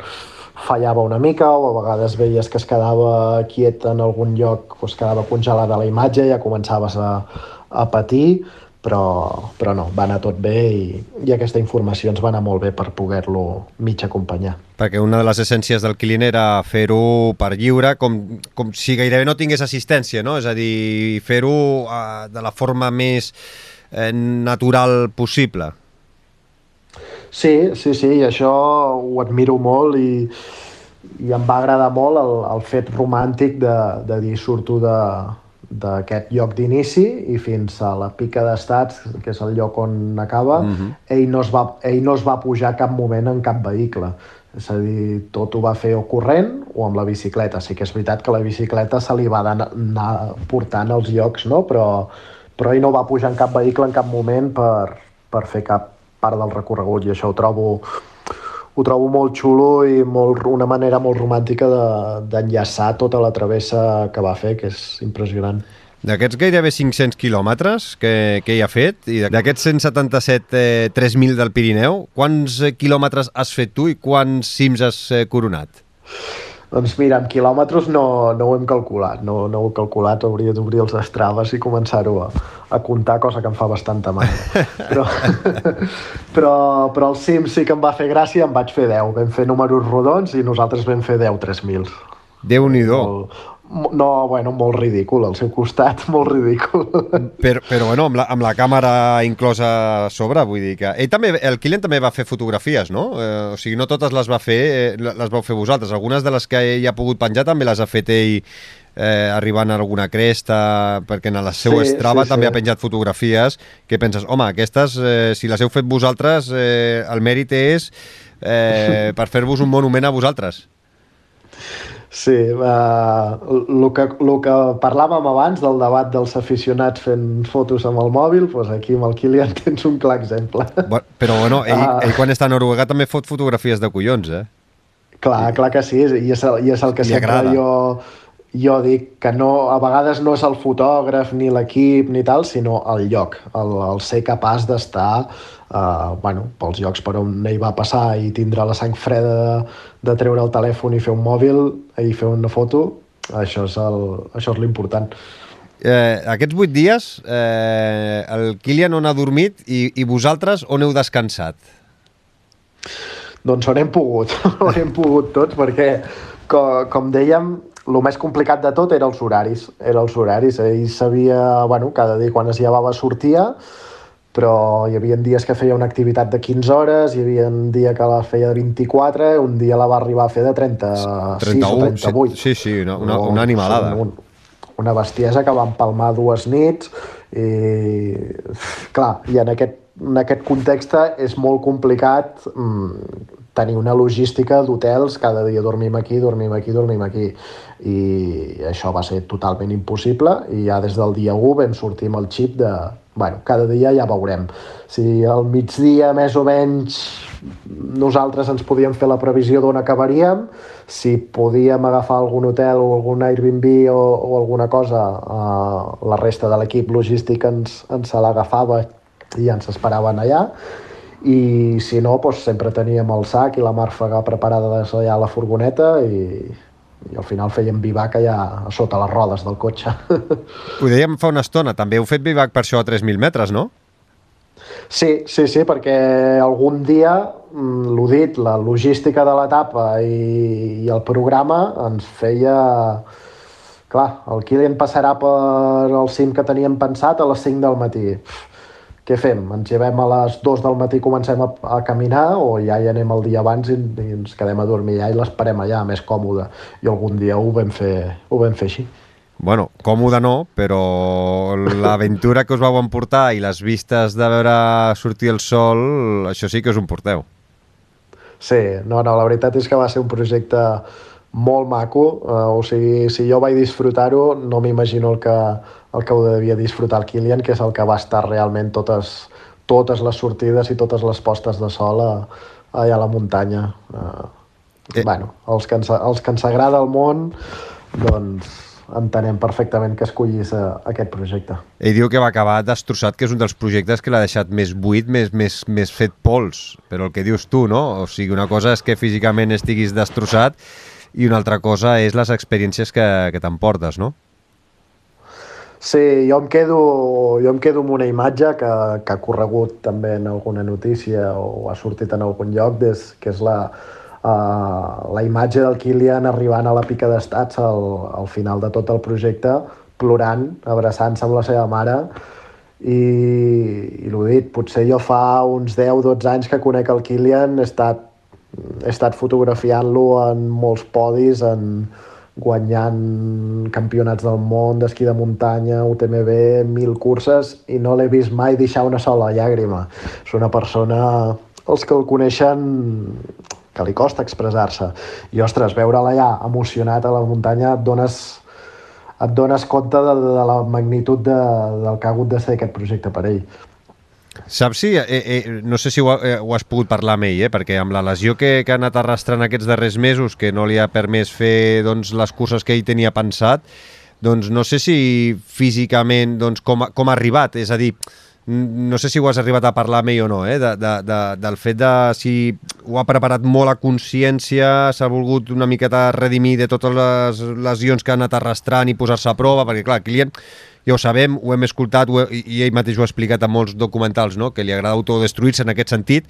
fallava una mica o a vegades veies que es quedava quiet en algun lloc es quedava congelada la imatge i ja començaves a, a patir però, però no, va anar tot bé i, i aquesta informació ens va anar molt bé per poder-lo mig acompanyar. Perquè una de les essències del Kilian era fer-ho per lliure, com, com si gairebé no tingués assistència, no? És a dir, fer-ho uh, de la forma més eh, natural possible. Sí, sí, sí, i això ho admiro molt i, i em va agradar molt el, el fet romàntic de, de dir surto de, d'aquest lloc d'inici i fins a la pica d'estats, que és el lloc on acaba, mhm. -huh. ell, no es va, ell no es va pujar cap moment en cap vehicle. És a dir, tot ho va fer o corrent o amb la bicicleta. Sí que és veritat que la bicicleta se li va anar portant als llocs, no? però, però ell no va pujar en cap vehicle en cap moment per, per fer cap, part del recorregut i això ho trobo ho trobo molt xulo i molt, una manera molt romàntica d'enllaçar de, tota la travessa que va fer, que és impressionant. D'aquests gairebé 500 quilòmetres que, que hi ha fet, i d'aquests 177 eh, 3.000 del Pirineu, quants eh, quilòmetres has fet tu i quants cims has eh, coronat? Doncs mira, amb quilòmetres no, no ho hem calculat, no, no ho he calculat, hauria d'obrir els estraves i començar-ho a, a comptar, cosa que em fa bastanta mal. Però, però, però el cim sí que em va fer gràcia, em vaig fer 10. Vam fer números rodons i nosaltres vam fer 10 3.000. déu nhi No, bueno, molt ridícul, al seu costat, molt ridícul. Però, però bueno, amb la, amb la càmera inclosa a sobre, vull dir que... Ell també, el Kilian també va fer fotografies, no? Eh, o sigui, no totes les va fer, eh, les vau fer vosaltres. Algunes de les que ell ha pogut penjar també les ha fet ell eh, arribant a alguna cresta, perquè en la seva Sí, Strava sí, també sí. ha penjat fotografies que penses, home, aquestes, eh, si les heu fet vosaltres, eh, el mèrit és eh, per fer-vos un monument a vosaltres. Sí, el que, lo que parlàvem abans del debat dels aficionats fent fotos amb el mòbil, doncs aquí amb el Kilian tens un clar exemple. Bueno, però bueno, ell, Ah. ell quan està a Noruega també fot fotografies de collons, eh? Clar, clar que sí, i és el, i és el que sempre agrada. jo, jo dic, que no, a vegades no és el fotògraf ni l'equip ni tal, sinó el lloc, el, el ser capaç d'estar uh, bueno, pels llocs per on ell va passar i tindre la sang freda de, de treure el telèfon i fer un mòbil i fer una foto, això és el- això és l'important. Eh, aquests vuit dies, eh, el Kilian on ha dormit i, i vosaltres on heu descansat? Doncs on hem pogut, on hem pogut tots, perquè, co, com dèiem, el més complicat de tot era els horaris. Era els horaris. Ell sabia, bueno, cada dia quan es llevava sortia, però hi havia dies que feia una activitat de 15 hores, hi havia un dia que la feia de 24, un dia la va arribar a fer de 36 o 38. Sí, sí, una, una, una animalada. Un, una bestiesa que va empalmar dues nits i, clar, i en aquest, en aquest context és molt complicat mm, tenir una logística d'hotels, cada dia dormim aquí, dormim aquí, dormim aquí. I això va ser totalment impossible i ja des del dia 1 vam sortir amb el xip de, bueno, cada dia ja veurem. Si al migdia més o menys nosaltres ens podíem fer la previsió d'on acabaríem, si podíem agafar algun hotel o algun Airbnb o, o alguna cosa, eh, la resta de l'equip logístic ens, ens se l'agafava i ens esperaven allà, i si no, doncs sempre teníem el sac i la màrfaga preparada des d'allà a la furgoneta i, i al final fèiem vivac allà a sota les rodes del cotxe. Ho dèiem fa una estona, també heu fet vivac per això a 3.000 metres, no? Sí, sí, sí, perquè algun dia, mm, l'ho dit, la logística de l'etapa i, i el programa ens feia... Clar, el Kilian passarà per el cim que teníem pensat a les 5 del matí. Què fem? Ens llevem a les 2 del matí i comencem a, a caminar o ja hi anem el dia abans i, i ens quedem a dormir allà i l'esperem allà, més còmode. I algun dia ho vam fer, ho vam fer així. Bueno, còmode no, però l'aventura que us vau emportar i les vistes de veure sortir el sol, això sí que us ho emporteu. Sí, no, no, la veritat és que va ser un projecte molt maco, uh, o sigui, si jo vaig disfrutar-ho, no m'imagino el que, el que ho devia disfrutar el Kilian, que és el que va estar realment totes, totes les sortides i totes les postes de sol a, allà a la muntanya. Uh, Eh. Bueno, els que, ens, els que ens agrada el món, doncs entenem perfectament que escollis uh, aquest projecte. Ell diu que va acabar destrossat, que és un dels projectes que l'ha deixat més buit, més, més, més fet pols. Però el que dius tu, no? O sigui, una cosa és que físicament estiguis destrossat i una altra cosa és les experiències que, que t'emportes, no? Sí, jo em quedo, jo em quedo amb una imatge que, que ha corregut també en alguna notícia o ha sortit en algun lloc, des, que és la, uh, la imatge del Kilian arribant a la pica d'estats al, al final de tot el projecte, plorant, abraçant-se amb la seva mare, i, i l'ho dit, potser jo fa uns 10-12 anys que conec el Kilian, he estat, he estat fotografiant-lo en molts podis, en, guanyant campionats del món d'esquí de muntanya, UTMB, mil curses, i no l'he vist mai deixar una sola llàgrima. És una persona... Els que el coneixen que li costa expressar-se. I, ostres, veure'l allà emocionat a la muntanya et dones, et dones compte de, de la magnitud de, del que ha hagut de ser aquest projecte per ell. Saps si, eh, eh, no sé si ho, eh, ho has pogut parlar amb ell, eh, perquè amb la lesió que, que ha anat arrastrant aquests darrers mesos, que no li ha permès fer doncs, les curses que ell tenia pensat, doncs no sé si físicament doncs, com, com ha arribat, és a dir, no sé si ho has arribat a parlar amb ell o no, eh, de, de, de, del fet de si ho ha preparat molt a consciència, s'ha volgut una miqueta redimir de totes les lesions que ha anat arrastrant i posar-se a prova, perquè clar, Kilian ja ho sabem, ho hem escoltat ho he, i ell mateix ho ha explicat en molts documentals, no? que li agrada autodestruir-se en aquest sentit,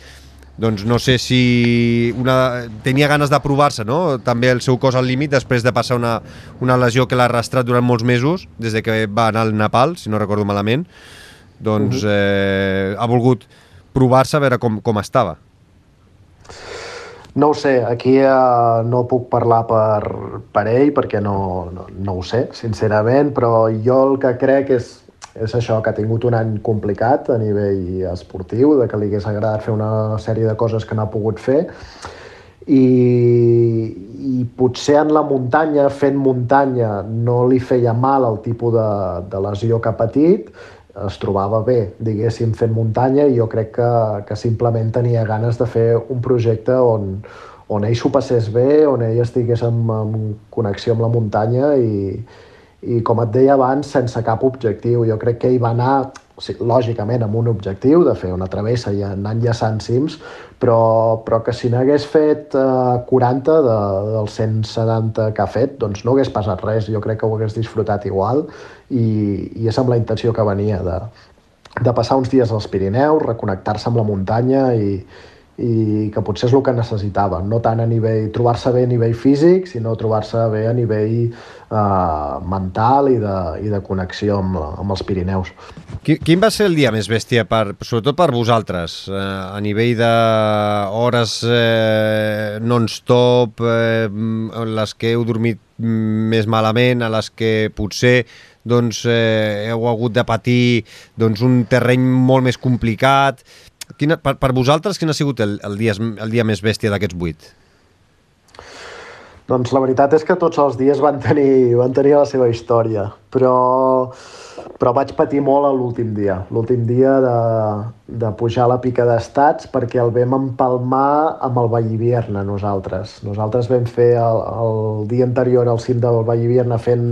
doncs no sé si una, tenia ganes de provar-se, no? també el seu cos al límit després de passar una, una lesió que l'ha arrastrat durant molts mesos, des de que va anar al Nepal, si no recordo malament, doncs eh, ha volgut provar-se a veure com, com estava. No ho sé, aquí eh, no puc parlar per, per ell perquè no, no, no ho sé, sincerament, però jo el que crec és és això, que ha tingut un any complicat a nivell esportiu, de que li hagués agradat fer una sèrie de coses que no ha pogut fer, i, i potser en la muntanya, fent muntanya, no li feia mal el tipus de, de lesió que ha patit, es trobava bé, diguéssim, fent muntanya i jo crec que, que simplement tenia ganes de fer un projecte on, on ell s'ho passés bé, on ell estigués en, en connexió amb la muntanya i, i com et deia abans, sense cap objectiu. Jo crec que ell va anar, sí, lògicament, amb un objectiu de fer una travessa i anar enllaçant cims, però, però que si n'hagués fet eh, 40 de, dels 170 que ha fet, doncs no hagués passat res. Jo crec que ho hagués disfrutat igual i, i és amb la intenció que venia de, de passar uns dies als Pirineus, reconnectar-se amb la muntanya i, i que potser és el que necessitava, no tant a nivell trobar-se bé a nivell físic, sinó trobar-se bé a nivell eh, mental i de, i de connexió amb, amb els Pirineus. Quin va ser el dia més bèstia, per, sobretot per vosaltres, eh, a nivell d'hores eh, non-stop, eh, les que heu dormit més malament, a les que potser doncs, eh, heu hagut de patir doncs, un terreny molt més complicat, Quina, per, per vosaltres, quin ha sigut el, el, dia, el dia més bèstia d'aquests vuit? Doncs la veritat és que tots els dies van tenir, van tenir la seva història, però, però vaig patir molt l'últim dia. L'últim dia de, de pujar a la pica d'estats perquè el vam empalmar amb el Vallivierna nosaltres. Nosaltres vam fer el, el dia anterior al cim del Vallivierna fent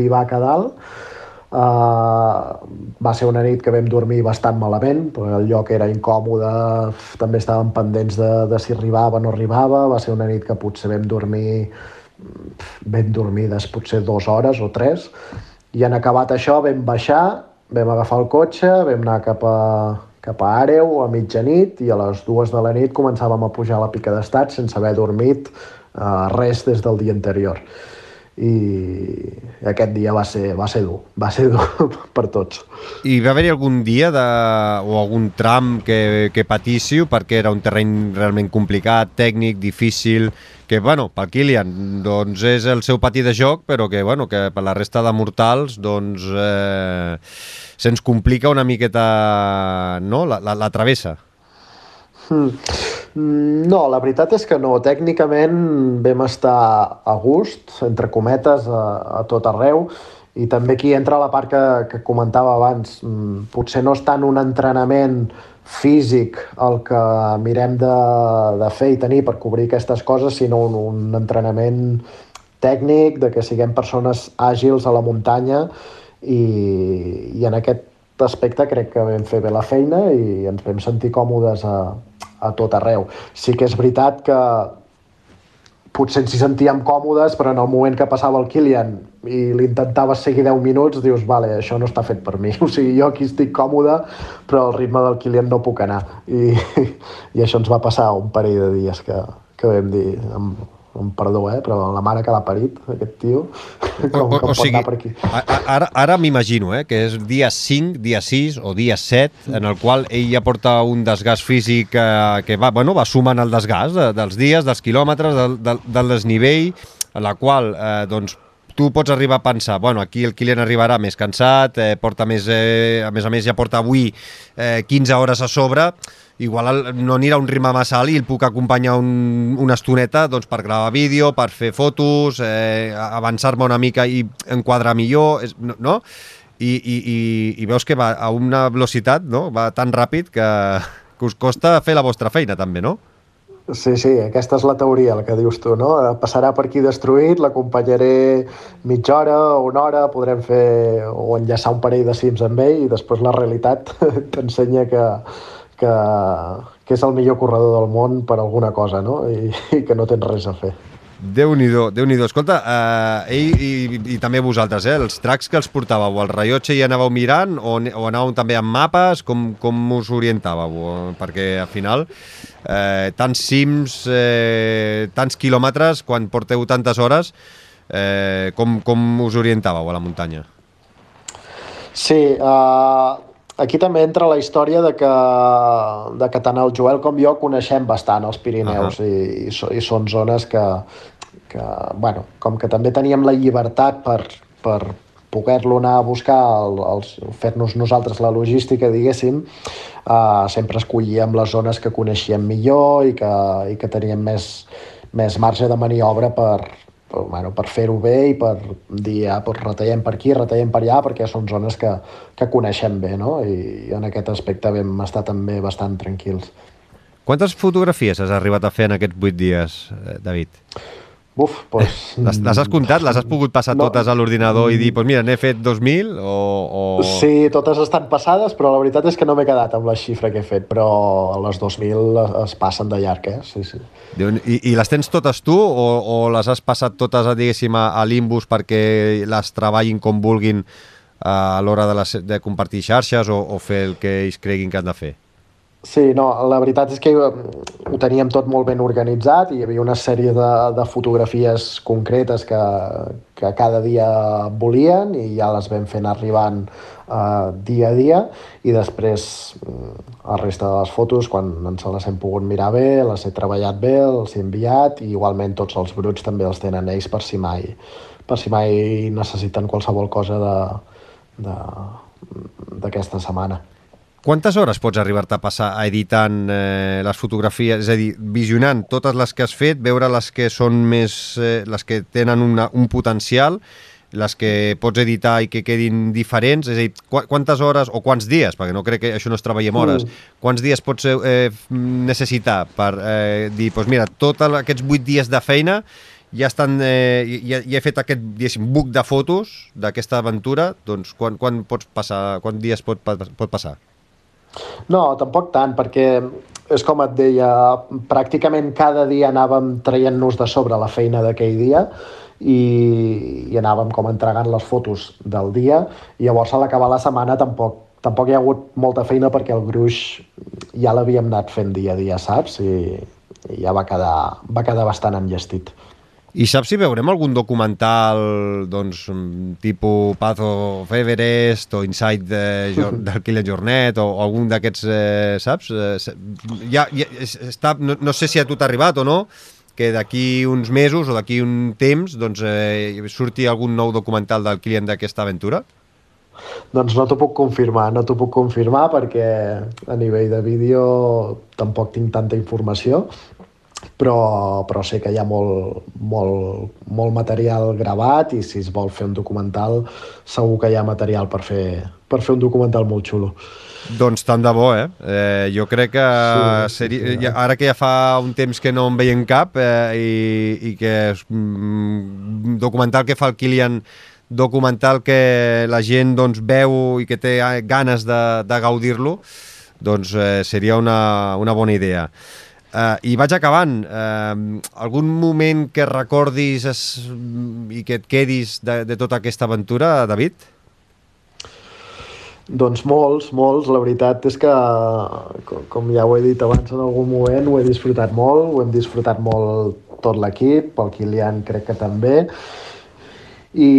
vivac a dalt, Uh, va ser una nit que vam dormir bastant malament, perquè el lloc era incòmode, també estàvem pendents de, de si arribava o no arribava, va ser una nit que potser vam dormir ben dormides potser dues hores o tres, i en acabat això vam baixar, vam agafar el cotxe, vam anar cap a, cap a Àreu a mitjanit i a les dues de la nit començàvem a pujar a la pica d'estat sense haver dormit uh, res des del dia anterior i aquest dia va ser, va ser dur, va ser dur per tots. I va haver-hi algun dia de, o algun tram que, que patíssiu perquè era un terreny realment complicat, tècnic, difícil, que bueno, pel Kilian doncs és el seu pati de joc, però que, bueno, que per la resta de mortals doncs, eh, se'ns complica una miqueta no? la, la, la travessa. Hmm. No, la veritat és que no. Tècnicament vam estar a gust, entre cometes, a, a tot arreu, i també aquí entra la part que, que comentava abans. Mm, potser no és tant un entrenament físic el que mirem de, de fer i tenir per cobrir aquestes coses, sinó un, un entrenament tècnic, de que siguem persones àgils a la muntanya i, i en aquest aspecte crec que vam fer bé la feina i ens vam sentir còmodes a, a tot arreu. Sí que és veritat que potser ens hi sentíem còmodes, però en el moment que passava el Kilian i l'intentaves seguir 10 minuts, dius, vale, això no està fet per mi. O sigui, jo aquí estic còmode, però al ritme del Kilian no puc anar. I, i això ens va passar un parell de dies que, que vam dir, amb perdó, eh, però la mare que l'ha parit, aquest tio, com o, o, o sigui, per aquí. Ara, ara m'imagino eh, que és dia 5, dia 6 o dia 7, en el qual ell ja porta un desgast físic eh, que va, bueno, va sumant el desgast de, dels dies, dels quilòmetres, del, del, del desnivell, a la qual eh, doncs, tu pots arribar a pensar, bueno, aquí el Kilian arribarà més cansat, eh, porta més, eh, a més a més ja porta avui eh, 15 hores a sobre, igual no anirà un ritme massa alt i el puc acompanyar un, una estoneta doncs, per gravar vídeo, per fer fotos, eh, avançar-me una mica i enquadrar millor, és, no? I, i, i, i veus que va a una velocitat, no? va tan ràpid que, que us costa fer la vostra feina també, no? Sí, sí, aquesta és la teoria, el que dius tu, no? Passarà per aquí destruït, l'acompanyaré mitja hora una hora, podrem fer o enllaçar un parell de cims amb ell i després la realitat t'ensenya que, que, que és el millor corredor del món per alguna cosa, no? I, i que no tens res a fer. Déu-n'hi-do, déu nhi déu Escolta, eh, ell i, i, i també vosaltres, eh, els tracks que els portàveu, al rellotge hi anàveu mirant o, o anàveu també amb mapes? Com, com us orientàveu? Perquè al final, eh, tants cims, eh, tants quilòmetres, quan porteu tantes hores, eh, com, com us orientàveu a la muntanya? Sí, uh, aquí també entra la història de que, de que tant el Joel com jo coneixem bastant els Pirineus uh -huh. i, i, so, i són zones que, que, bueno, com que també teníem la llibertat per, per poder-lo anar a buscar, el, els, fer-nos nosaltres la logística, diguéssim, uh, sempre escollíem les zones que coneixíem millor i que, i que teníem més, més marge de maniobra per, per, bueno, per fer-ho bé i per dir, ah, doncs retallem per aquí, retallem per allà, perquè són zones que, que coneixem bé, no? I, I en aquest aspecte vam estar també bastant tranquils. Quantes fotografies has arribat a fer en aquests vuit dies, eh, David? Buf, doncs... Les, les has comptat? Les has pogut passar no. totes a l'ordinador i dir, pues mira, n'he fet 2.000 o, o... Sí, totes estan passades, però la veritat és que no m'he quedat amb la xifra que he fet, però les 2.000 es passen de llarg, eh? Sí, sí. I, I les tens totes tu o, o les has passat totes, diguéssim, a, a l'Imbus perquè les treballin com vulguin a l'hora de, les, de compartir xarxes o, o fer el que ells creguin que han de fer? Sí, no, la veritat és que eh, ho teníem tot molt ben organitzat i hi havia una sèrie de, de fotografies concretes que, que cada dia volien i ja les vam fent arribant eh, dia a dia i després mm, la resta de les fotos, quan ens les hem pogut mirar bé, les he treballat bé, els he enviat i igualment tots els bruts també els tenen ells per si mai, per si mai necessiten qualsevol cosa d'aquesta setmana. Quantes hores pots arribar-te a passar a editant eh, les fotografies, és a dir, visionant totes les que has fet, veure les que són més, eh, les que tenen una, un potencial, les que pots editar i que quedin diferents, és a dir, qu quantes hores o quants dies, perquè no crec que això no es treballem hores, mm. quants dies pots eh, necessitar per eh, dir, doncs mira, tots aquests vuit dies de feina ja estan, eh, ja, ja he fet aquest, diguéssim, buc de fotos d'aquesta aventura, doncs quan, quan pots passar, quants dies pot, pot passar? No, tampoc tant, perquè és com et deia, pràcticament cada dia anàvem traient-nos de sobre la feina d'aquell dia i, i anàvem com entregant les fotos del dia i llavors a l'acabar la setmana tampoc, tampoc hi ha hagut molta feina perquè el gruix ja l'havíem anat fent dia a dia, saps? I, i ja va quedar, va quedar bastant enllestit. I saps si veurem algun documental doncs, tipus Path of Everest o Inside de, del Kilian Jornet o, o algun d'aquests, eh, saps? Eh, ja, ja, està, no, no sé si a tu t'ha arribat o no, que d'aquí uns mesos o d'aquí un temps doncs, eh, surti algun nou documental del Kilian d'aquesta aventura? Doncs no t'ho puc confirmar, no t'ho puc confirmar perquè a nivell de vídeo tampoc tinc tanta informació, però, però sé que hi ha molt, molt, molt material gravat i si es vol fer un documental segur que hi ha material per fer, per fer un documental molt xulo. Doncs tant de bo, eh? eh jo crec que sí, seria, sí, sí, ja, ara que ja fa un temps que no en veiem cap eh, i, i que és mm, documental que fa el Kilian documental que la gent doncs, veu i que té ganes de, de gaudir-lo, doncs eh, seria una, una bona idea. Uh, I vaig acabant. Uh, algun moment que recordis es, i que et quedis de, de tota aquesta aventura, David? Doncs molts, molts. La veritat és que, com ja ho he dit abans en algun moment, ho he disfrutat molt, ho hem disfrutat molt tot l'equip, el Kilian crec que també. I,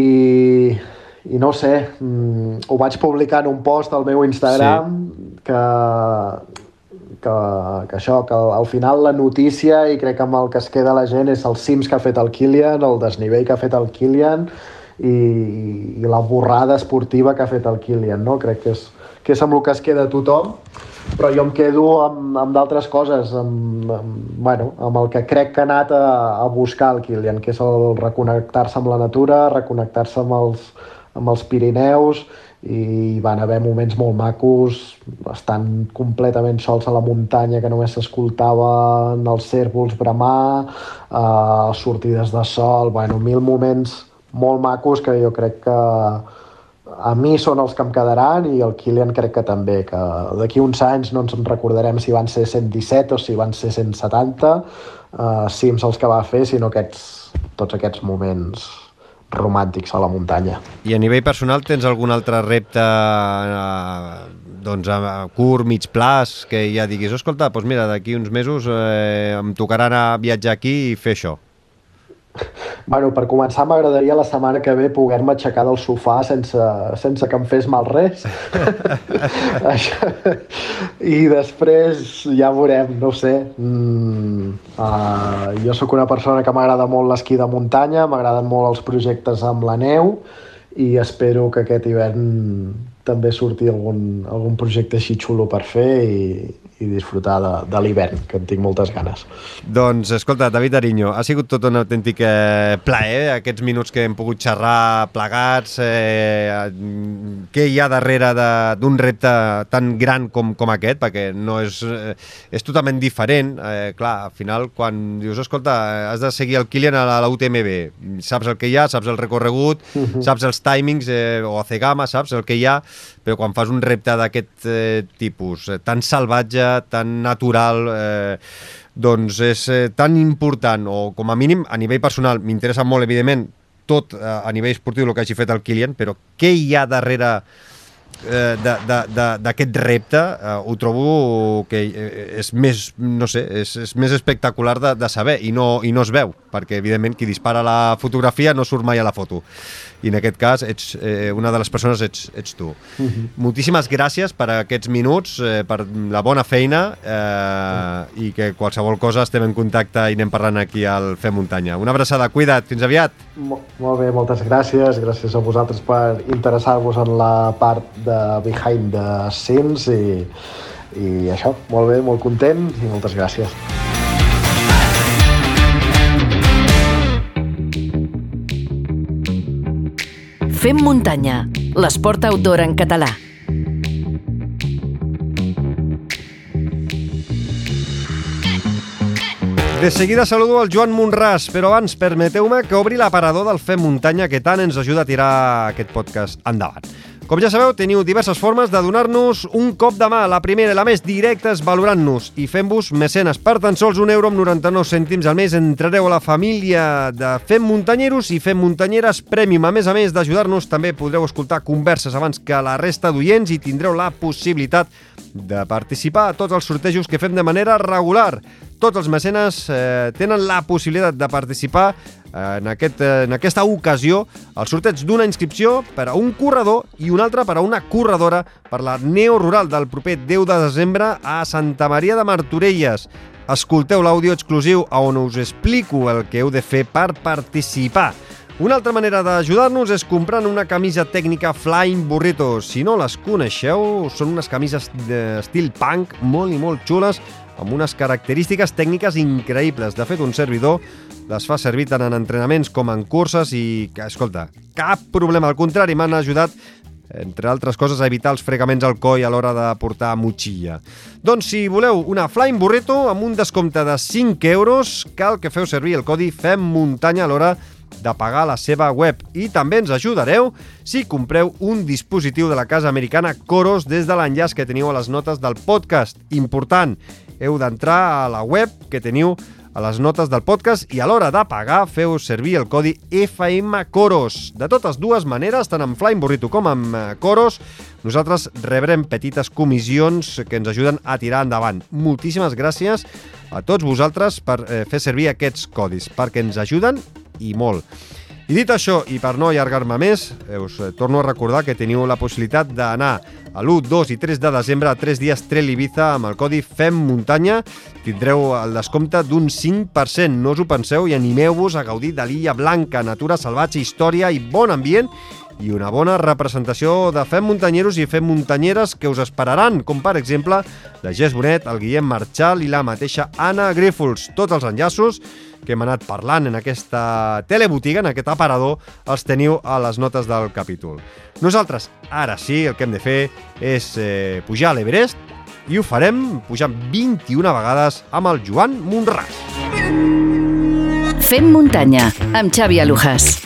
i no sé, mm, ho vaig publicar en un post al meu Instagram sí. que que, que això, que al, al final la notícia i crec que amb el que es queda la gent és els cims que ha fet el Kilian, el desnivell que ha fet el Kilian i, i la borrada esportiva que ha fet el Kilian, no? Crec que és, que és amb el que es queda tothom, però jo em quedo amb, amb d'altres coses, amb, amb, bueno, amb el que crec que ha anat a, a buscar el Kilian, que és el reconnectar-se amb la natura, reconnectar-se amb els, amb els Pirineus i van haver moments molt macos, estan completament sols a la muntanya que només s'escoltaven els cèrvols bramar, eh, sortides de sol, bueno, mil moments molt macos que jo crec que a mi són els que em quedaran i el Kilian crec que també, que d'aquí uns anys no ens recordarem si van ser 117 o si van ser 170 eh, cims els que va fer, sinó aquests, tots aquests moments romàntics a la muntanya. I a nivell personal tens algun altre repte eh, doncs a curt, mig plaç, que ja diguis, escolta, doncs mira, d'aquí uns mesos eh, em tocarà anar a viatjar aquí i fer això? Bueno, per començar m'agradaria la setmana que ve poder-me aixecar del sofà sense, sense que em fes mal res. I després ja veurem, no sé. Mm, uh, jo sóc una persona que m'agrada molt l'esquí de muntanya, m'agraden molt els projectes amb la neu i espero que aquest hivern també surti algun, algun projecte així xulo per fer i, i disfrutar de, de l'hivern, que en tinc moltes ganes. Doncs, escolta, David Ariño, ha sigut tot un autèntic eh, plaer aquests minuts que hem pogut xerrar plegats, eh, què hi ha darrere d'un repte tan gran com, com aquest, perquè no és, eh, és totalment diferent. Eh, clar, al final, quan dius, escolta, has de seguir el Kilian a la, a la UTMB, saps el que hi ha, saps el recorregut, uh mhm. -huh. saps els timings, eh, o a Cegama, saps el que hi ha, però quan fas un repte d'aquest eh, tipus, eh, tan salvatge, tan natural, eh, doncs és eh, tan important, o com a mínim a nivell personal, m'interessa molt, evidentment, tot eh, a nivell esportiu el que hagi fet el Kilian, però què hi ha darrere d'aquest repte eh, ho trobo que eh, és més, no sé, és, és més espectacular de, de saber i no, i no es veu, perquè evidentment qui dispara la fotografia no surt mai a la foto i en aquest cas ets, eh, una de les persones ets, ets tu. Uh -huh. Moltíssimes gràcies per aquests minuts, eh, per la bona feina eh, uh -huh. i que qualsevol cosa estem en contacte i anem parlant aquí al Fem Muntanya. Una abraçada, cuida't, fins aviat. Mo molt bé, moltes gràcies. Gràcies a vosaltres per interessar-vos en la part de behind the scenes i, i això, molt bé, molt content i moltes gràcies. Fem muntanya, l'esport outdoor en català. De seguida saludo el Joan Monràs, però abans permeteu-me que obri l'aparador del Fem Muntanya que tant ens ajuda a tirar aquest podcast endavant. Com ja sabeu, teniu diverses formes de donar-nos un cop de mà. La primera i la més directa és valorant-nos i fent-vos mecenes. Per tan sols un euro amb 99 cèntims al mes entrareu a la família de Fem Muntanyeros i Fem Muntanyeres Premium. A més a més d'ajudar-nos, també podreu escoltar converses abans que la resta d'oients i tindreu la possibilitat de participar a tots els sortejos que fem de manera regular. Tots els mecenes eh, tenen la possibilitat de participar en, aquest, en aquesta ocasió el sorteig d'una inscripció per a un corredor i una altra per a una corredora per la Neo Rural del proper 10 de desembre a Santa Maria de Martorelles. Escolteu l'àudio exclusiu on us explico el que heu de fer per participar. Una altra manera d'ajudar-nos és comprant una camisa tècnica Flying Burrito. Si no les coneixeu, són unes camises d'estil punk molt i molt xules amb unes característiques tècniques increïbles. De fet, un servidor les fa servir tant en entrenaments com en curses i, que, escolta, cap problema. Al contrari, m'han ajudat entre altres coses, a evitar els fregaments al coll a l'hora de portar motxilla. Doncs si voleu una Flying Burrito amb un descompte de 5 euros, cal que feu servir el codi FEM Muntanya a l'hora de pagar la seva web. I també ens ajudareu si compreu un dispositiu de la casa americana Coros des de l'enllaç que teniu a les notes del podcast. Important, heu d'entrar a la web que teniu a les notes del podcast i a l'hora de pagar feu servir el codi FM Coros. De totes dues maneres, tant amb Flying Burrito com amb eh, Coros, nosaltres rebrem petites comissions que ens ajuden a tirar endavant. Moltíssimes gràcies a tots vosaltres per eh, fer servir aquests codis, perquè ens ajuden i molt. I dit això, i per no allargar-me més, us eh, torno a recordar que teniu la possibilitat d'anar a l'1, 2 i 3 de desembre a 3 dies Trail Ibiza amb el codi FEM Muntanya. Tindreu el descompte d'un 5%. No us ho penseu i animeu-vos a gaudir de l'Illa Blanca, natura salvatge, història i bon ambient i una bona representació de Fem Muntanyeros i Fem Muntanyeres que us esperaran, com per exemple la Gés Bonet, el Guillem Marchal i la mateixa Anna Grífols. Tots els enllaços que hem anat parlant en aquesta telebotiga, en aquest aparador, els teniu a les notes del capítol. Nosaltres, ara sí, el que hem de fer és eh, pujar a l'Everest i ho farem pujant 21 vegades amb el Joan Monràs. Fem muntanya amb Xavi Alujas.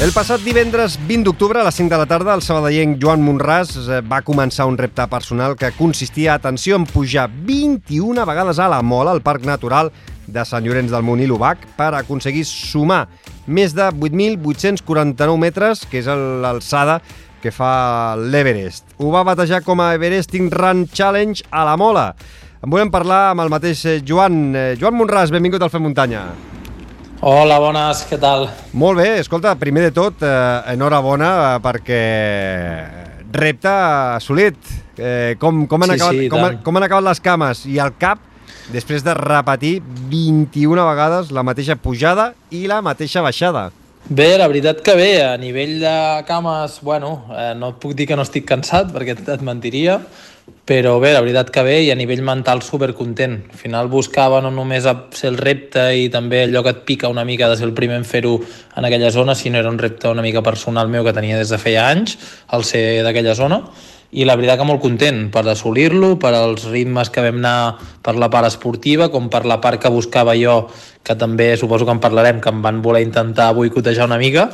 El passat divendres 20 d'octubre a les 5 de la tarda el sabadellenc Joan Monràs eh, va començar un repte personal que consistia, atenció, en pujar 21 vegades a la mola al Parc Natural de Sant Llorenç del Munt i l'Ubac per aconseguir sumar més de 8.849 metres, que és l'alçada que fa l'Everest. Ho va batejar com a Everesting Run Challenge a la mola. En volem parlar amb el mateix eh, Joan. Eh, Joan Monràs, benvingut al Fem Muntanya. Hola, bones, què tal? Molt bé, escolta, primer de tot, eh, enhorabona eh, perquè repte assolit. Eh, com, com, han Sí, acabat, sí, com, tant. com han acabat les cames i el cap després de repetir 21 vegades la mateixa pujada i la mateixa baixada. Bé, la veritat que bé, a nivell de cames, bueno, eh, no et puc dir que no estic cansat perquè et mentiria, però bé, la veritat que bé i a nivell mental supercontent. Al final buscava no només ser el repte i també allò que et pica una mica de ser el primer en fer-ho en aquella zona, sinó era un repte una mica personal meu que tenia des de feia anys, el ser d'aquella zona, i la veritat que molt content per assolir-lo, per als ritmes que vam anar per la part esportiva, com per la part que buscava jo, que també suposo que en parlarem, que em van voler intentar boicotejar una mica,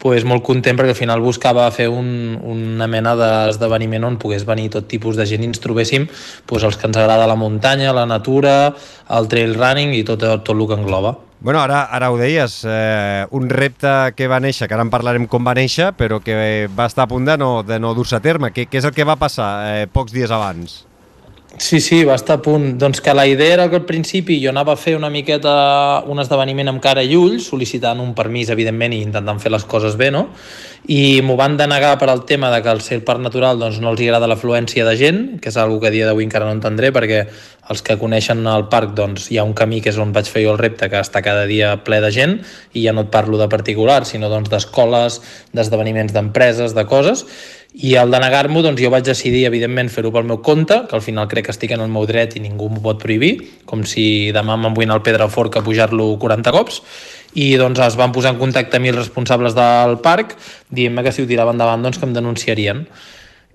pues molt content perquè al final buscava fer un, una mena d'esdeveniment on pogués venir tot tipus de gent i ens trobéssim pues, els que ens agrada la muntanya, la natura, el trail running i tot, tot el que engloba. Bueno, ara, ara ho deies, eh, un repte que va néixer, que ara en parlarem com va néixer, però que va estar a punt de no, de no dur-se a terme. Què, què és el que va passar eh, pocs dies abans? Sí, sí, va estar a punt. Doncs que la idea era que al principi jo anava a fer una miqueta un esdeveniment amb cara i ulls, sol·licitant un permís, evidentment, i intentant fer les coses bé, no? I m'ho van denegar per al tema de que al ser el parc natural doncs, no els agrada l'afluència de gent, que és una que a dia d'avui encara no entendré, perquè els que coneixen el parc doncs, hi ha un camí que és on vaig fer jo el repte, que està cada dia ple de gent, i ja no et parlo de particulars, sinó doncs, d'escoles, d'esdeveniments d'empreses, de coses, i al denegar-m'ho, doncs jo vaig decidir, evidentment, fer-ho pel meu compte, que al final crec que estic en el meu dret i ningú m'ho pot prohibir, com si demà me'n vull anar al Pedrafort a pujar-lo 40 cops, i doncs es van posar en contacte amb mi els responsables del parc, dient-me que si ho tirava endavant, doncs que em denunciarien.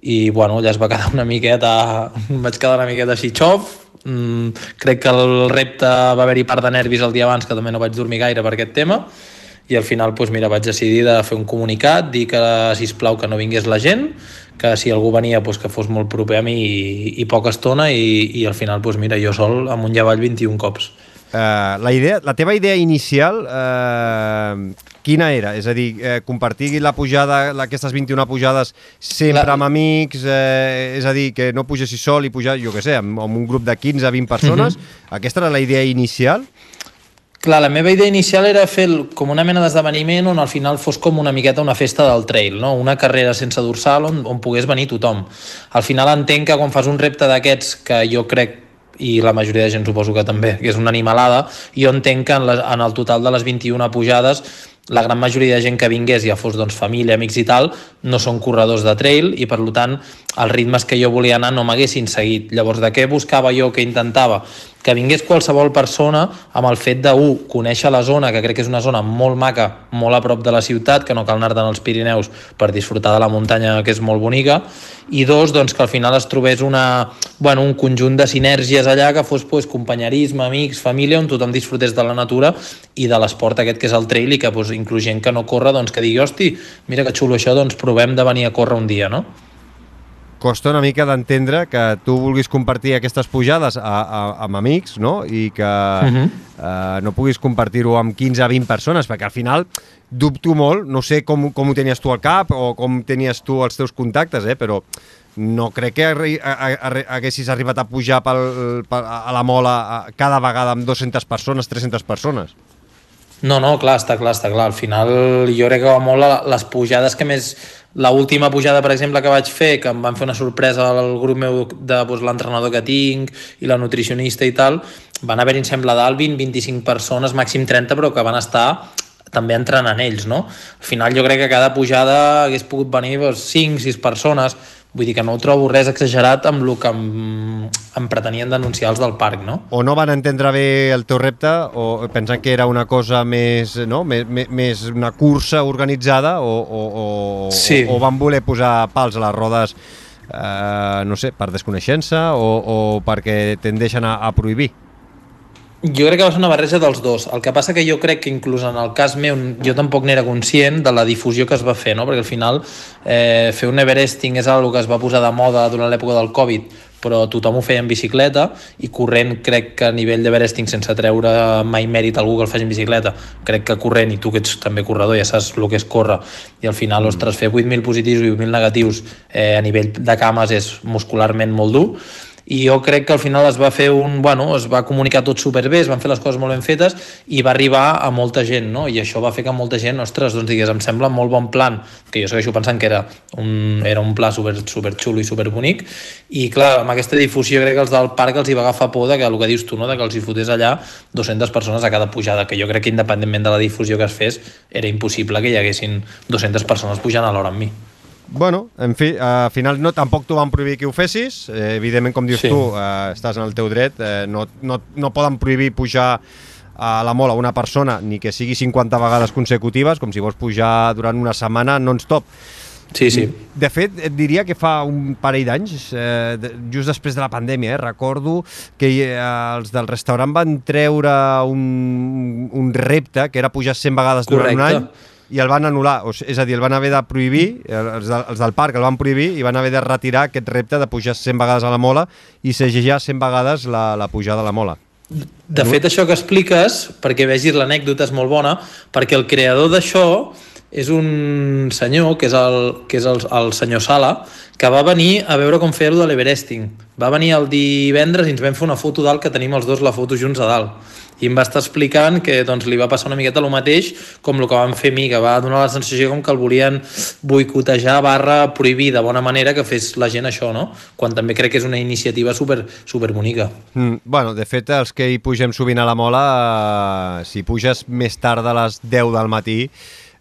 I, bueno, allà es va quedar una miqueta... vaig quedar una miqueta així xof, mm, crec que el repte va haver-hi part de nervis el dia abans, que també no vaig dormir gaire per aquest tema, i al final doncs mira, vaig decidir de fer un comunicat, dir que si plau que no vingués la gent, que si algú venia doncs, que fos molt proper a mi i, i poca estona i, i al final doncs mira, jo sol amunt i avall 21 cops. Uh, la, idea, la teva idea inicial, uh, quina era? És a dir, uh, compartir la pujada, aquestes 21 pujades sempre La- amb amics, uh, és a dir, que no pugessis sol i pujar, jo què sé, amb, amb un grup de 15-20 persones. Aquesta era la idea inicial? Clar, la meva idea inicial era fer com una mena d'esdeveniment on al final fos com una miqueta una festa del trail, no? una carrera sense dorsal on, on pogués venir tothom. Al final entenc que quan fas un repte d'aquests que jo crec i la majoria de gent suposo que també, que és una animalada, jo entenc que en, les, en el total de les 21 pujades la gran majoria de gent que vingués, ja fos doncs, família, amics i tal, no són corredors de trail i per tant els ritmes que jo volia anar no m'haguessin seguit. Llavors de què buscava jo, que intentava? Que vingués qualsevol persona amb el fet de, un, conèixer la zona, que crec que és una zona molt maca, molt a prop de la ciutat, que no cal anar-te'n als Pirineus per disfrutar de la muntanya, que és molt bonica, i dos, doncs, que al final es trobés una, bueno, un conjunt de sinergies allà que fos pues, companyerisme, amics, família, on tothom disfrutés de la natura i de l'esport aquest que és el trail i que pues, inclús gent que no corre doncs, que digui, hosti, mira que xulo això, doncs provem de venir a córrer un dia, no? Costa una mica d'entendre que tu vulguis compartir aquestes pujades a, a, amb amics, no? I que uh. -huh. uh, no puguis compartir-ho amb 15 a 20 persones, perquè al final dubto molt, no sé com, com ho tenies tu al cap o com tenies tu els teus contactes, eh? però no crec que arri a, a, a, haguessis arribat a pujar pel, pel, a la mola a, cada vegada amb 200 persones, 300 persones. No, no, clar, està clar, està clar. Al final jo crec que va molt les pujades que més... La última pujada, per exemple, que vaig fer, que em van fer una sorpresa al grup meu de doncs, l'entrenador que tinc i la nutricionista i tal, van haver-hi, em sembla, dalt 20, 25 persones, màxim 30, però que van estar també entrenant ells, no? Al final jo crec que cada pujada hagués pogut venir doncs, 5, 6 persones, vull dir que no ho trobo res exagerat amb el que em, em pretenien denunciar els del parc, no? O no van entendre bé el teu repte o pensen que era una cosa més, no? més, més una cursa organitzada o, o, o, Sí. o, o van voler posar pals a les rodes eh, no sé, per desconeixença o, o perquè tendeixen a, a prohibir? Jo crec que va ser una barreja dels dos. El que passa que jo crec que inclús en el cas meu jo tampoc n'era conscient de la difusió que es va fer, no? perquè al final eh, fer un Everesting és una que es va posar de moda durant l'època del Covid, però tothom ho feia en bicicleta i corrent crec que a nivell d'Everesting sense treure mai mèrit algú que el faci en bicicleta crec que corrent, i tu que ets també corredor ja saps el que és córrer, i al final mm. ostres, fer 8.000 positius i 8.000 negatius eh, a nivell de cames és muscularment molt dur i jo crec que al final es va fer un, bueno, es va comunicar tot superbé, es van fer les coses molt ben fetes i va arribar a molta gent, no? I això va fer que molta gent, ostres, doncs digues, em sembla molt bon plan, que jo segueixo pensant que era un, era un pla super, super xulo i super bonic i clar, amb aquesta difusió crec que els del parc els hi va agafar por de que el que dius tu, no? de que els hi fotés allà 200 persones a cada pujada, que jo crec que independentment de la difusió que es fes, era impossible que hi haguessin 200 persones pujant a l'hora amb mi. Bueno, en fi, al final no, tampoc t'ho van prohibir que ho fessis. Eh, evidentment, com dius sí. tu, eh, estàs en el teu dret. Eh, no, no, no poden prohibir pujar a la mola una persona ni que sigui 50 vegades consecutives, com si vols pujar durant una setmana non-stop. Sí, sí. De fet, et diria que fa un parell d'anys, eh, just després de la pandèmia, eh, recordo que eh, els del restaurant van treure un, un repte que era pujar 100 vegades Correcte. durant un any i el van anul·lar, o sigui, és a dir, el van haver de prohibir, els, de, els del parc el van prohibir i van haver de retirar aquest repte de pujar 100 vegades a la mola i segellar 100 vegades la, la pujada a la mola. De fet, això que expliques, perquè vegis l'anècdota és molt bona, perquè el creador d'això és un senyor, que és el, que és el, el senyor Sala, que va venir a veure com fer-ho de l'Everesting. Va venir el divendres i ens vam fer una foto dalt que tenim els dos la foto junts a dalt i em va estar explicant que doncs, li va passar una miqueta el mateix com el que van fer a mi, que va donar la sensació com que el volien boicotejar barra prohibir de bona manera que fes la gent això, no? Quan també crec que és una iniciativa super, super bonica. Mm, bueno, de fet, els que hi pugem sovint a la mola, eh, si puges més tard de les 10 del matí,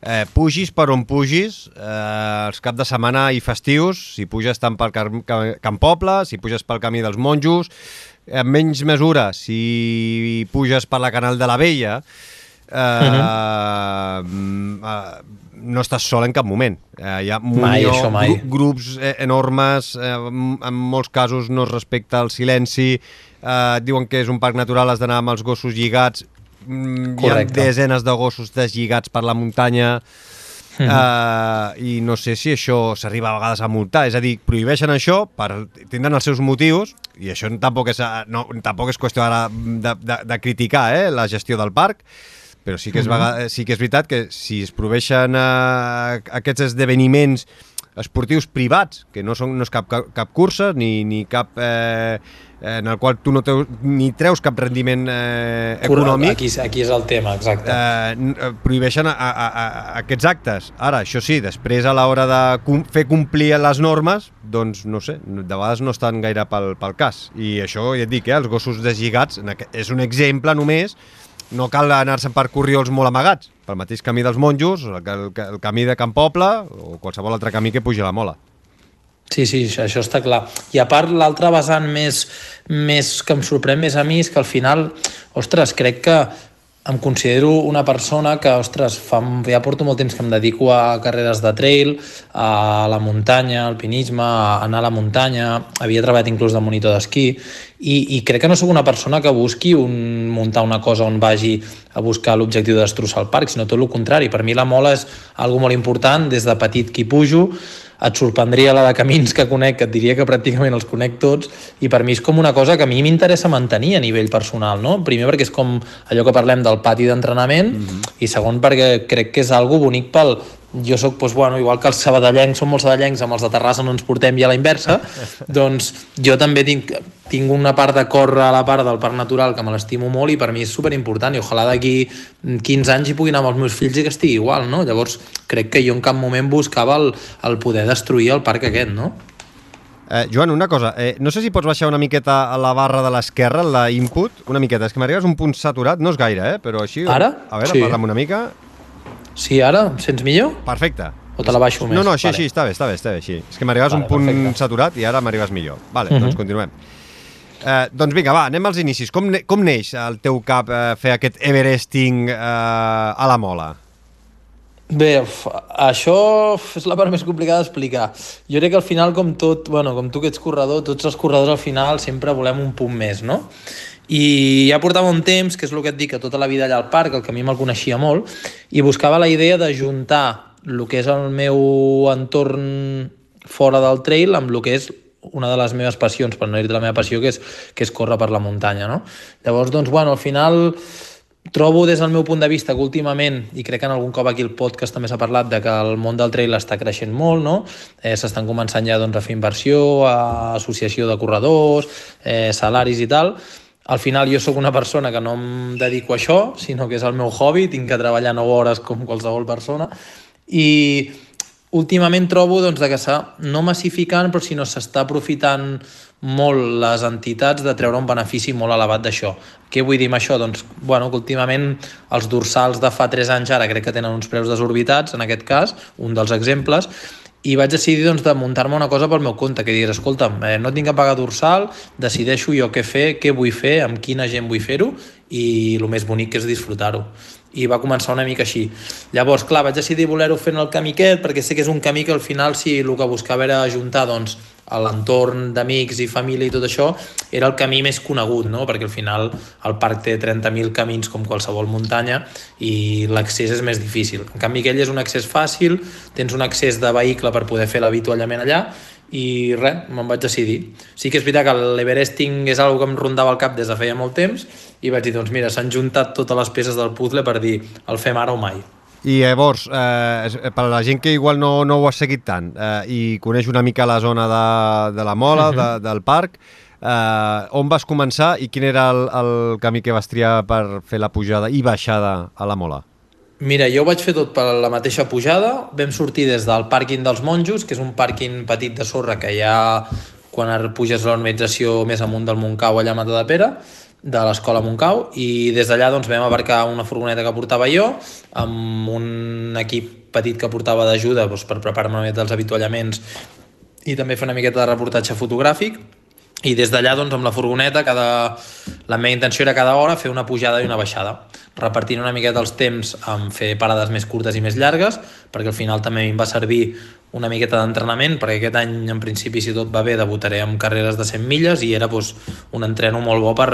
eh, pugis per on pugis, eh, els cap de setmana i festius, si puges tant pel Can Poble, si puges pel Camí dels Monjos, en menys mesura, si puges per la Canal de la Vella, eh, uh -huh. eh, no estàs sol en cap moment. Eh, hi ha mai, això, mai. Gru grups eh, enormes, eh, en molts casos no es respecta el silenci, eh, diuen que és un parc natural, has d'anar amb els gossos lligats, mm, Correcte. hi ha desenes de gossos deslligats per la muntanya, Mm -hmm. uh, i no sé si això s'arriba a vegades a multar, és a dir, prohibeixen això per tindran els seus motius i això tampoc és, no, tampoc és qüestió ara de, de, de criticar eh, la gestió del parc, però sí que és, mm -hmm. sí que és veritat que si es prohibeixen uh, aquests esdeveniments esportius privats, que no, són, no és cap, cap, cap cursa ni, ni cap eh, Eh, en el qual tu no teus, ni treus cap rendiment eh, econòmic. Aquí, aquí és el tema, exacte. Eh, eh, prohibeixen a, a, a, aquests actes. Ara, això sí, després a l'hora de com, fer complir les normes, doncs no sé, de vegades no estan gaire pel, pel cas. I això, ja et dic, eh, els gossos deslligats, és un exemple només, no cal anar-se'n per corriols molt amagats, pel mateix camí dels monjos, el, el, el camí de Camp Poble o qualsevol altre camí que pugi la mola. Sí, sí, això està clar. I a part, l'altre vessant més, més que em sorprèn més a mi és que al final, ostres, crec que em considero una persona que, ostres, fa, ja porto molt temps que em dedico a carreres de trail, a la muntanya, al alpinisme, a anar a la muntanya, havia treballat inclús de monitor d'esquí, i, i crec que no sóc una persona que busqui un, muntar una cosa on vagi a buscar l'objectiu de destrossar el parc, sinó tot el contrari. Per mi la mola és algo molt important, des de petit que hi pujo, et sorprendria la de camins que conec, que et diria que pràcticament els conec tots, i per mi és com una cosa que a mi m'interessa mantenir a nivell personal, no? Primer perquè és com allò que parlem del pati d'entrenament, mm -hmm. i segon perquè crec que és algo bonic pel, jo sóc, doncs, bueno, igual que els sabadellencs són molts sabadellencs, amb els de Terrassa no ens portem ja a la inversa, doncs jo també tinc, tinc una part de córrer a la part del parc natural que me l'estimo molt i per mi és super important i ojalà d'aquí 15 anys hi pugui anar amb els meus fills i que estigui igual, no? Llavors crec que jo en cap moment buscava el, el poder destruir el parc aquest, no? Eh, Joan, una cosa, eh, no sé si pots baixar una miqueta a la barra de l'esquerra, la input, una miqueta, és que m'arribes un punt saturat, no és gaire, eh, però així... Ara? A veure, sí. parla'm una mica. Sí, ara? Em sents millor? Perfecte. O te la baixo més? No, no, així, vale. així, està bé, està bé, està bé, així. És que m'arribaves vale, un punt perfecte. saturat i ara m'arribes millor. Vale, uh -huh. doncs mhm. continuem. Eh, doncs vinga, va, anem als inicis. Com, ne com neix al teu cap eh, fer aquest Everesting eh, a la mola? Bé, això és la part més complicada d'explicar. Jo crec que al final, com tot, bueno, com tu que ets corredor, tots els corredors al final sempre volem un punt més, no? I ja portava un temps, que és el que et dic, que tota la vida allà al parc, el camí me'l coneixia molt, i buscava la idea de juntar el que és el meu entorn fora del trail amb el que és una de les meves passions, per no dir de la meva passió, que és, que és córrer per la muntanya, no? Llavors, doncs, bueno, al final trobo des del meu punt de vista que últimament, i crec que en algun cop aquí el podcast també s'ha parlat de que el món del trail està creixent molt, no? Eh, S'estan començant ja doncs, a fer inversió, a associació de corredors, eh, salaris i tal. Al final jo sóc una persona que no em dedico a això, sinó que és el meu hobby, tinc que treballar 9 hores com qualsevol persona, i últimament trobo doncs, que s'ha no massificant, però sinó s'està aprofitant molt les entitats de treure un benefici molt elevat d'això. Què vull dir amb això? Doncs, bueno, que últimament els dorsals de fa 3 anys ara crec que tenen uns preus desorbitats, en aquest cas, un dels exemples, i vaig decidir doncs, de muntar-me una cosa pel meu compte, que digués, escolta'm, eh, no tinc que pagar dorsal, decideixo jo què fer, què vull fer, amb quina gent vull fer-ho, i el més bonic és disfrutar-ho i va començar una mica així. Llavors, clar, vaig decidir voler-ho fer en el camí aquest, perquè sé que és un camí que al final, si el que buscava era ajuntar doncs, a l'entorn d'amics i família i tot això, era el camí més conegut, no? perquè al final el parc té 30.000 camins com qualsevol muntanya i l'accés és més difícil. En canvi, aquell és un accés fàcil, tens un accés de vehicle per poder fer l'avituallament allà i res, me'n vaig decidir. Sí que és veritat que l'Everesting és una que em rondava el cap des de feia molt temps i vaig dir, doncs mira, s'han juntat totes les peces del puzzle per dir, el fem ara o mai. I llavors, eh, per a la gent que igual no, no ho ha seguit tant eh, i coneix una mica la zona de, de la Mola, uh -huh. de, del parc, eh, on vas començar i quin era el, el camí que vas triar per fer la pujada i baixada a la Mola? Mira, jo ho vaig fer tot per la mateixa pujada. Vam sortir des del pàrquing dels monjos, que és un pàrquing petit de sorra que hi ha quan puges a l'organització més amunt del Montcau, allà a Matadepera, de l'escola Montcau i des d'allà doncs, vam abarcar una furgoneta que portava jo amb un equip petit que portava d'ajuda doncs, per preparar-me una miqueta dels avituallaments i també fer una miqueta de reportatge fotogràfic. I des d'allà doncs, amb la furgoneta cada... la meva intenció era cada hora fer una pujada i una baixada repartint una miqueta els temps amb fer parades més curtes i més llargues perquè al final també em va servir una miqueta d'entrenament, perquè aquest any, en principi, si tot va bé, debutaré amb carreres de 100 milles i era doncs, un entreno molt bo per,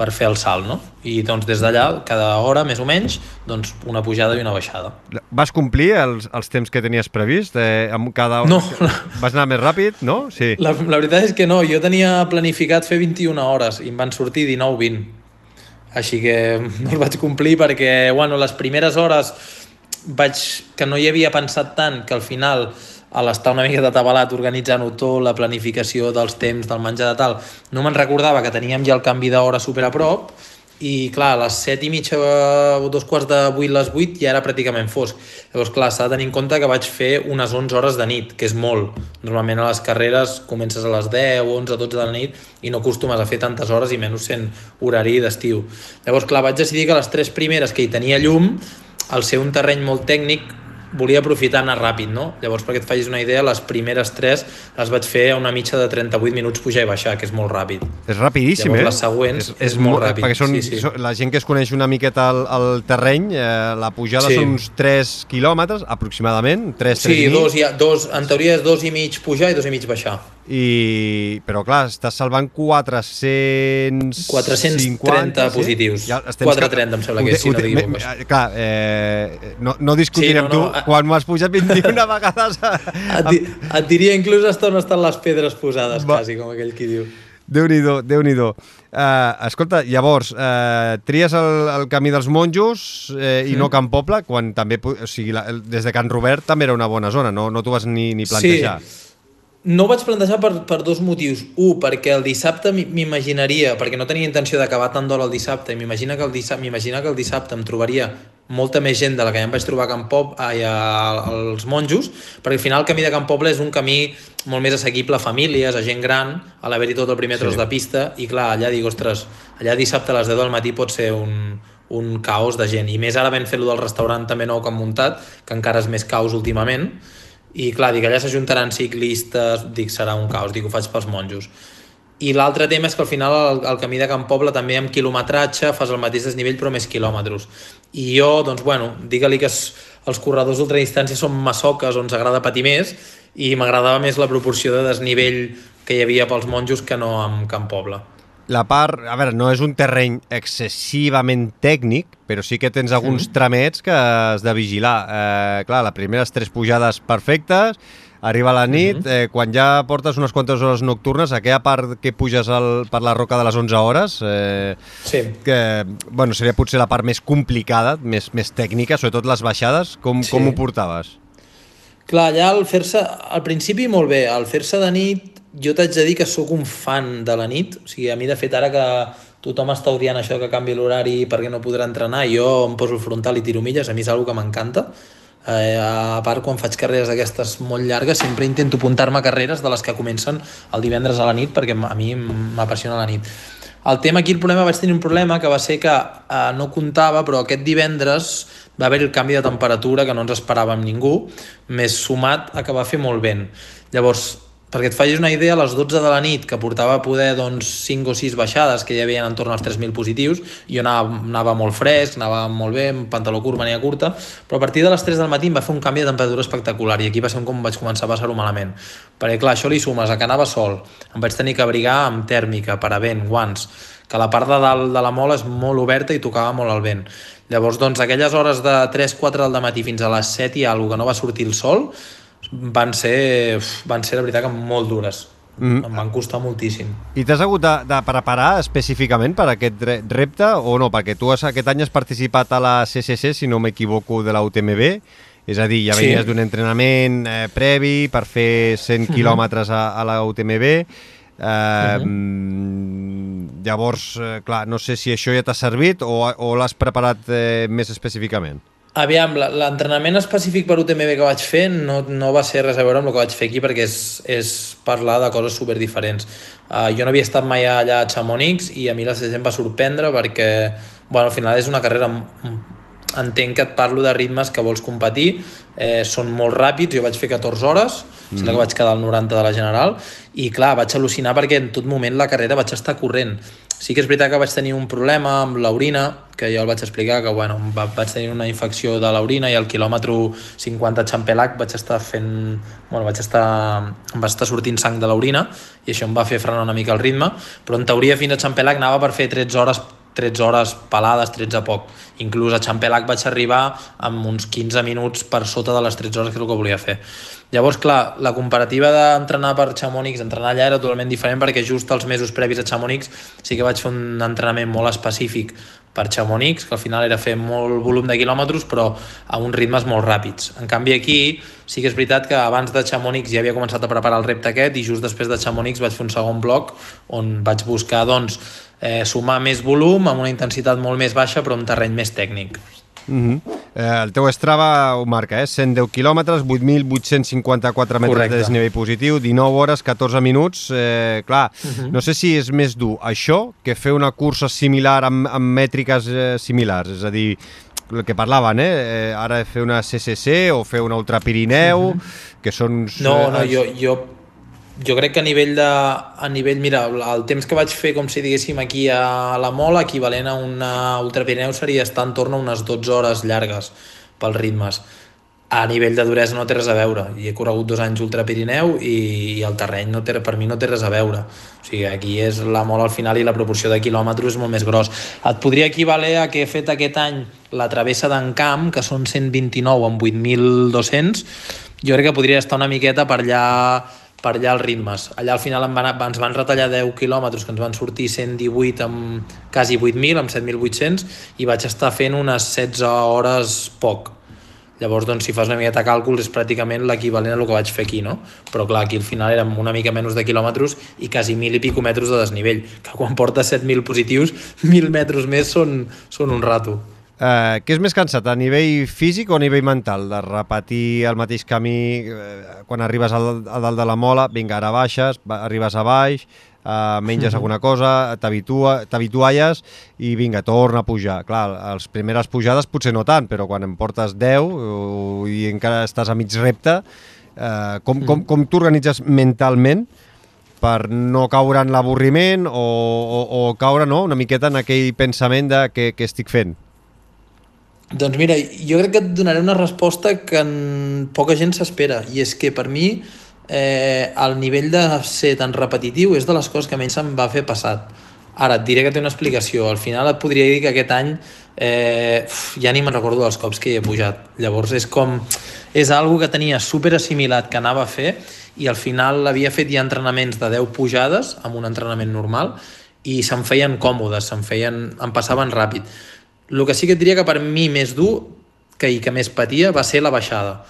per fer el salt, no? I doncs des d'allà, cada hora, més o menys, doncs una pujada i una baixada. Vas complir els, els temps que tenies previst? Eh, amb cada... No. Vas anar més ràpid, no? Sí. La, la veritat és que no, jo tenia planificat fer 21 hores i em van sortir 19-20. Així que no el vaig complir perquè, bueno, les primeres hores vaig, que no hi havia pensat tant que al final a l'estar una mica atabalat organitzant-ho tot, la planificació dels temps, del menjar de tal, no me'n recordava que teníem ja el canvi d'hora super a prop i clar, a les 7 i mitja o dos quarts de 8, les 8 ja era pràcticament fosc. Llavors, clar, s'ha de tenir en compte que vaig fer unes 11 hores de nit, que és molt. Normalment a les carreres comences a les 10, 11, 12 de la nit i no acostumes a fer tantes hores i menys sent horari d'estiu. Llavors, clar, vaig decidir que les tres primeres que hi tenia llum, al ser un terreny molt tècnic, volia aprofitar anar ràpid, no? Llavors, perquè et facis una idea, les primeres tres les vaig fer a una mitja de 38 minuts pujar i baixar, que és molt ràpid. És rapidíssim, Llavors, eh? les següents és, és, és molt ràpid. Perquè són, sí, sí. la gent que es coneix una miqueta el, el terreny, eh, la pujada Sí. són uns 3 quilòmetres, aproximadament, 3, 3 Sí, i mig. dos, ja, dos, en teoria és dos i mig pujar i dos i mig baixar. I... Però clar, estàs salvant 400... 430 positius. 430 em sembla que és, si no digui bombes. Clar, eh, no, no discutirem Sí, no, no, tu a- quan m'has pujat 21 vegades. Et, di, et diria inclús hasta on estan les pedres posades, Va. quasi, com aquell qui diu. Déu-n'hi-do, déu nhi déu uh, Escolta, llavors, uh, tries el, el camí dels monjos eh, i Mm. no Can Poble, quan també, o sigui, la, des de Can Robert també era una bona zona, no, no t'ho vas ni, ni plantejar. Sí. No ho vaig plantejar per, per dos motius. Un, perquè el dissabte m'i- m'imaginaria, perquè no tenia intenció d'acabar tan d'hora el dissabte, i m'imagina que, el dissabte, que el dissabte em trobaria molta més gent de la que ja em vaig trobar a Can Pop, ai, a, als monjos, perquè al final el camí de Can Poble és un camí molt més assequible a famílies, a gent gran, a l'haver-hi tot el primer Sí. tros de pista, i clar, allà dic, ostres, allà dissabte a les 10 del matí pot ser un, un caos de gent. I més ara ben fet-lo del restaurant també nou que han muntat, que encara és més caos últimament, i clar, dic, allà s'ajuntaran ciclistes, dic, serà un caos, dic, ho faig pels monjos. I l'altre tema és que al final el, el camí de Can Poble també amb quilometratge fas el mateix desnivell però més quilòmetres. I jo, doncs, bueno, digue-li que es, els corredors d'ultradistància són massoques on ens agrada patir més i m'agradava més la proporció de desnivell que hi havia pels monjos que no amb Can Poble. La part... A veure, no és un terreny excessivament tècnic, però sí que tens alguns Mm. tramets que has de vigilar. Eh, clar, les primeres tres pujades perfectes, arriba la nit, Mhm. eh, quan ja portes unes quantes hores nocturnes, aquella part que puges al, per la roca de les 11 hores, eh, Sí. que bueno, seria potser la part més complicada, més, més tècnica, sobretot les baixades, com, Sí. com ho portaves? Clar, allà al fer-se, al principi molt bé, al fer-se de nit jo t'haig de dir que sóc un fan de la nit, o sigui, a mi de fet ara que tothom està odiant això que canvi l'horari perquè no podrà entrenar, jo em poso el frontal i tiro milles, a mi és una que m'encanta, eh, a part quan faig carreres d'aquestes molt llargues sempre intento apuntar-me a carreres de les que comencen el divendres a la nit perquè a mi m'apassiona la nit. El tema aquí, el problema, vaig tenir un problema que va ser que eh, no comptava, però aquest divendres va haver el canvi de temperatura que no ens esperàvem ningú, més sumat a que va fer molt vent. Llavors, perquè et facis una idea, a les 12 de la nit, que portava a poder doncs, 5 o 6 baixades, que ja havien entorn als 3.000 positius, jo anava, anava molt fresc, anava molt bé, amb pantaló curt, mania curta, però a partir de les 3 del matí em va fer un canvi de temperatura espectacular i aquí va ser com vaig començar a passar-ho malament. Perquè clar, això li sumes a que anava sol, em vaig tenir que abrigar amb tèrmica, paravent, guants, que la part de dalt de la mola és molt oberta i tocava molt el vent. Llavors, doncs, aquelles hores de 3-4 del matí fins a les 7 i alguna que no va sortir el sol van ser, van ser la veritat que molt dures. Mm. Em van costar moltíssim. I t'has hagut de, de preparar específicament per aquest re- repte o no? Perquè tu has, aquest any has participat a la CCC, si no m'equivoco, de la UTMB, és a dir, ja Sí. venies d'un entrenament eh, previ per fer 100 quilòmetres a, a la UTMB. Eh, mm, llavors, eh, clar, no sé si això ja t'ha servit o, o l'has preparat eh, més específicament. Aviam, l'entrenament específic per UTMB que vaig fer no, no va ser res a veure amb el que vaig fer aquí perquè és, és parlar de coses super diferents. Uh, jo no havia estat mai allà a Chamonix i a mi la CC em va sorprendre perquè bueno, al final és una carrera m- entenc que et parlo de ritmes que vols competir eh, són molt ràpids, jo vaig fer 14 hores mm. sembla que vaig quedar al 90 de la general i clar, vaig al·lucinar perquè en tot moment la carrera vaig estar corrent sí que és veritat que vaig tenir un problema amb l'orina que jo el vaig explicar que bueno, va, vaig tenir una infecció de l'orina i al quilòmetre 50 a Champelac vaig estar fent bueno, vaig estar, em va estar sortint sang de l'orina i això em va fer frenar una mica el ritme però en teoria fins a Champelac anava per fer 13 hores 13 hores pelades, 13 a poc. Inclús a Champelac vaig arribar amb uns 15 minuts per sota de les 13 hores, que és el que volia fer. Llavors, clar, la comparativa d'entrenar per Chamonix, entrenar allà era totalment diferent perquè just els mesos previs a Chamonix sí que vaig fer un entrenament molt específic per Chamonix, que al final era fer molt volum de quilòmetres però a uns ritmes molt ràpids. En canvi aquí sí que és veritat que abans de Chamonix ja havia començat a preparar el repte aquest i just després de Chamonix vaig fer un segon bloc on vaig buscar doncs, eh, sumar més volum amb una intensitat molt més baixa però un terreny més tècnic. Mm -hmm. eh, el teu Strava ho marca, eh? 110 quilòmetres, 8.854 metres Correcte. de desnivell positiu, 19 hores, 14 minuts. Eh, clar, Mhm. -huh. no sé si és més dur això que fer una cursa similar amb, amb mètriques eh, similars, és a dir, el que parlaven, eh? eh ara fer una CCC o fer una Ultra Pirineu, uh -huh. que són... No, no, eh, jo, jo, jo crec que a nivell de... A nivell, mira, el temps que vaig fer, com si diguéssim, aquí a la Mola, equivalent a una Ultrapirineu seria estar en torn a unes 12 hores llargues pels ritmes. A nivell de duresa no té res a veure. I he corregut dos anys Ultrapirineu i, i el terreny no té, per mi no té res a veure. O sigui, aquí és la mola al final i la proporció de quilòmetres és molt més gros. Et podria equivaler a que he fet aquest any la travessa d'Encamp, que són 129 amb 8.200, jo crec que podria estar una miqueta per allà per allà els ritmes. Allà al final van, ens van retallar 10 quilòmetres, que ens van sortir 118 amb quasi 8.000, amb 7.800, i vaig estar fent unes 16 hores poc. Llavors, doncs, si fas una de càlculs, és pràcticament l'equivalent a el que vaig fer aquí, no? Però, clar, aquí al final érem una mica menys de quilòmetres i quasi mil i pico metres de desnivell, que quan portes 7.000 positius, 1.000 metres més són, són un rato. Eh, què és més cansat, a nivell físic o a nivell mental? De repetir el mateix camí eh, quan arribes al, a dalt de la mola, vinga, ara baixes, va, arribes a baix, eh, menges alguna cosa, t'habitua- t'habitualles i vinga, torna a pujar. Clar, les primeres pujades potser no tant, però quan em portes 10 o, i encara estàs a mig repte, eh, com, com, com t'organitzes mentalment per no caure en l'avorriment o, o, o caure no, una miqueta en aquell pensament de què, què estic fent? Doncs mira, jo crec que et donaré una resposta que en poca gent s'espera i és que per mi eh, el nivell de ser tan repetitiu és de les coses que menys se'm va fer passat Ara, et diré que té una explicació. Al final et podria dir que aquest any eh, ja ni me'n recordo dels cops que hi he pujat. Llavors és com... És algo que tenia super assimilat que anava a fer i al final havia fet ja entrenaments de 10 pujades amb un entrenament normal i se'm feien còmodes, se'm feien, em passaven ràpid. El que sí que et diria que per mi més dur que, i que més patia va ser la baixada.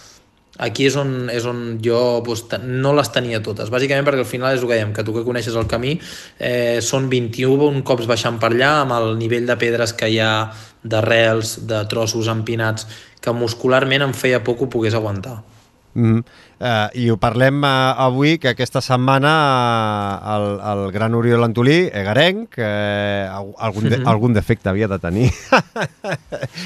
Aquí és on, és on jo pues, no les tenia totes, bàsicament perquè al final és el que dèiem, que tu que coneixes el camí eh, són 21 cops baixant per allà amb el nivell de pedres que hi ha d'arrels, de trossos empinats que muscularment em feia poc ho pogués aguantar. Mm. Uh, I ho parlem uh, avui, que aquesta setmana uh, el, el gran Oriol Antolí, egarenc, uh, algun, de, mm -hmm. algun defecte havia de tenir.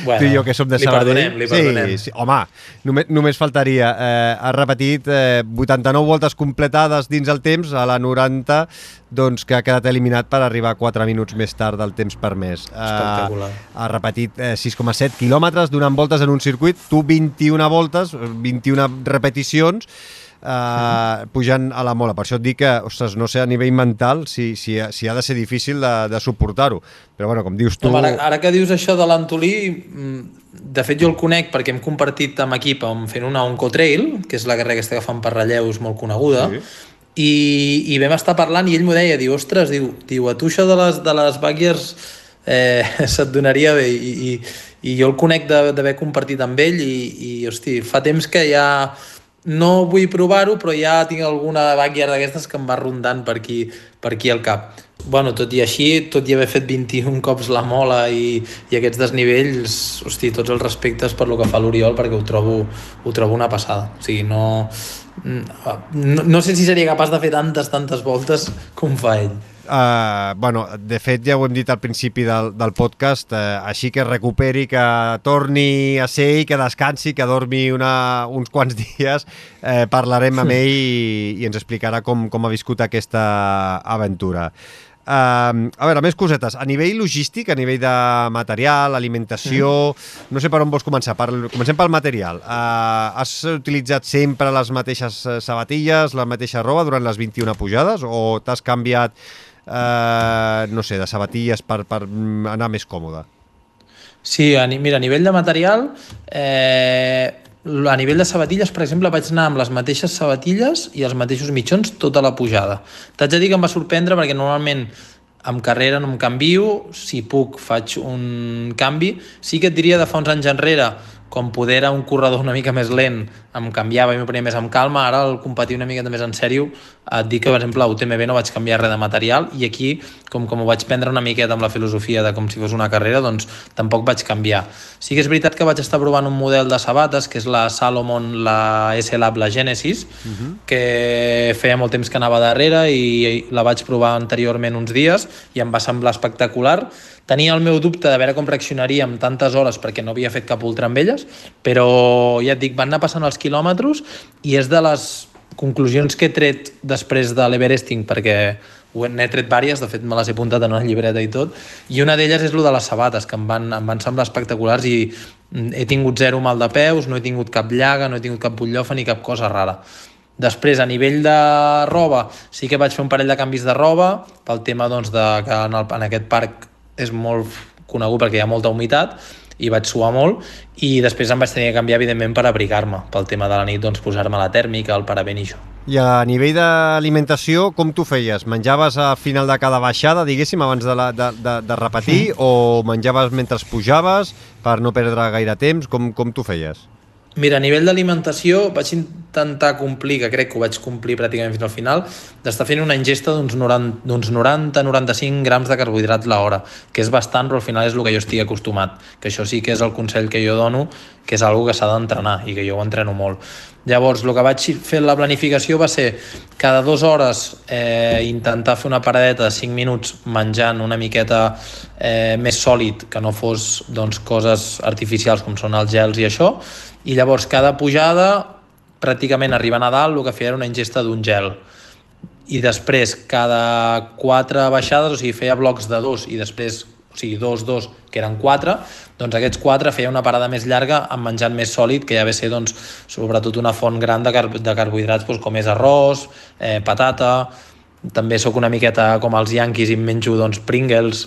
Bueno, tu i jo que som de li Sabadell. Perdonem, li perdonem. Sí, sí, home, només, només faltaria. Uh, ha repetit uh, 89 voltes completades dins el temps, a la 90 doncs, que ha quedat eliminat per arribar 4 minuts més tard del temps permès. Espectacular. Uh, ha repetit uh, 6,7 quilòmetres donant voltes en un circuit, tu 21 voltes, 21 repeticions, Uh, pujant a la mola. Per això et dic que, ostres, no sé a nivell mental si, si, si ha de ser difícil de, de suportar-ho. Però bueno, com dius tu... Ara, ara que dius això de l'Antolí, mm, de fet jo el conec perquè hem compartit amb equip amb fent una Oncotrail, que és la carrera que està agafant per relleus molt coneguda, sí. i, i vam estar parlant i ell m'ho deia, diu, ostres, diu, diu a tu això de les, de les baguiers eh, se't donaria bé i, i, i jo el conec d'haver compartit amb ell i, i hosti, fa temps que ja no vull provar-ho, però ja tinc alguna backyard d'aquestes que em va rondant per aquí, per aquí al cap. Bueno, tot i així, tot i haver fet 21 cops la mola i, i aquests desnivells, hosti, tots els respectes per lo que fa l'Oriol perquè ho trobo, ho trobo una passada. O sigui, no, no, no sé si seria capaç de fer tantes, tantes voltes com fa ell. Uh, bueno, de fet ja ho hem dit al principi del, del podcast, uh, així que recuperi, que torni a ser i que descansi, que dormi una, uns quants dies, uh, parlarem amb ell i, i ens explicarà com, com ha viscut aquesta aventura. Uh, a veure, més cosetes. A nivell logístic, a nivell de material, alimentació... Mm. No sé per on vols començar. Per, comencem pel material. Uh, has utilitzat sempre les mateixes sabatilles, la mateixa roba durant les 21 pujades o t'has canviat eh, no sé, de sabatilles per, per anar més còmode? Sí, a, mira, a nivell de material, eh, a nivell de sabatilles, per exemple, vaig anar amb les mateixes sabatilles i els mateixos mitjons tota la pujada. T'haig de dir que em va sorprendre perquè normalment amb carrera no em canvio, si puc faig un canvi. Sí que et diria de fa uns anys enrere com poder era un corredor una mica més lent, em canviava i m'ho prenia més amb calma, ara el competir una mica més en sèrio, et dic que, per exemple, a UTMB no vaig canviar res de material i aquí, com, com ho vaig prendre una miqueta amb la filosofia de com si fos una carrera, doncs tampoc vaig canviar. Sí que és veritat que vaig estar provant un model de sabates, que és la Salomon, la S-Lab, la Genesis, uh mhm. -huh. que feia molt temps que anava darrere i la vaig provar anteriorment uns dies i em va semblar espectacular, Tenia el meu dubte de veure com reaccionaria amb tantes hores perquè no havia fet cap ultra amb elles, però ja et dic, van anar passant els quilòmetres i és de les conclusions que he tret després de l'Everesting, perquè n'he tret vàries, de fet me les he apuntat en una llibreta i tot, i una d'elles és lo de les sabates, que em van, em van semblar espectaculars i he tingut zero mal de peus, no he tingut cap llaga, no he tingut cap butllofa ni cap cosa rara. Després, a nivell de roba, sí que vaig fer un parell de canvis de roba, pel tema doncs, de que en, el, en aquest parc és molt conegut perquè hi ha molta humitat i vaig suar molt i després em vaig tenir que canviar evidentment per abrigar-me pel tema de la nit, doncs posar-me la tèrmica, el paravent i això. I a nivell d'alimentació, com tu feies? Menjaves a final de cada baixada, diguéssim, abans de, la, de, de, de repetir, sí. o menjaves mentre pujaves per no perdre gaire temps? Com, com tu feies? Mira, a nivell d'alimentació vaig intentar complir, que crec que ho vaig complir pràcticament fins al final, d'estar fent una ingesta d'uns 90-95 grams de carbohidrats l'hora, que és bastant, però al final és el que jo estic acostumat, que això sí que és el consell que jo dono, que és algo que s'ha d'entrenar i que jo ho entreno molt. Llavors, el que vaig fer la planificació va ser cada dues hores eh, intentar fer una paradeta de 5 minuts menjant una miqueta eh, més sòlid, que no fos doncs, coses artificials com són els gels i això, i llavors cada pujada pràcticament arribant a dalt el que feia era una ingesta d'un gel. I després cada quatre baixades, o sigui, feia blocs de dos i després, o sigui, dos, dos, que eren quatre, doncs aquests quatre feia una parada més llarga amb menjant més sòlid, que ja ve ser, doncs, sobretot una font gran de, car de carbohidrats, doncs, com és arròs, eh, patata, també sóc una miqueta com els Yankees i menjo doncs, Pringles,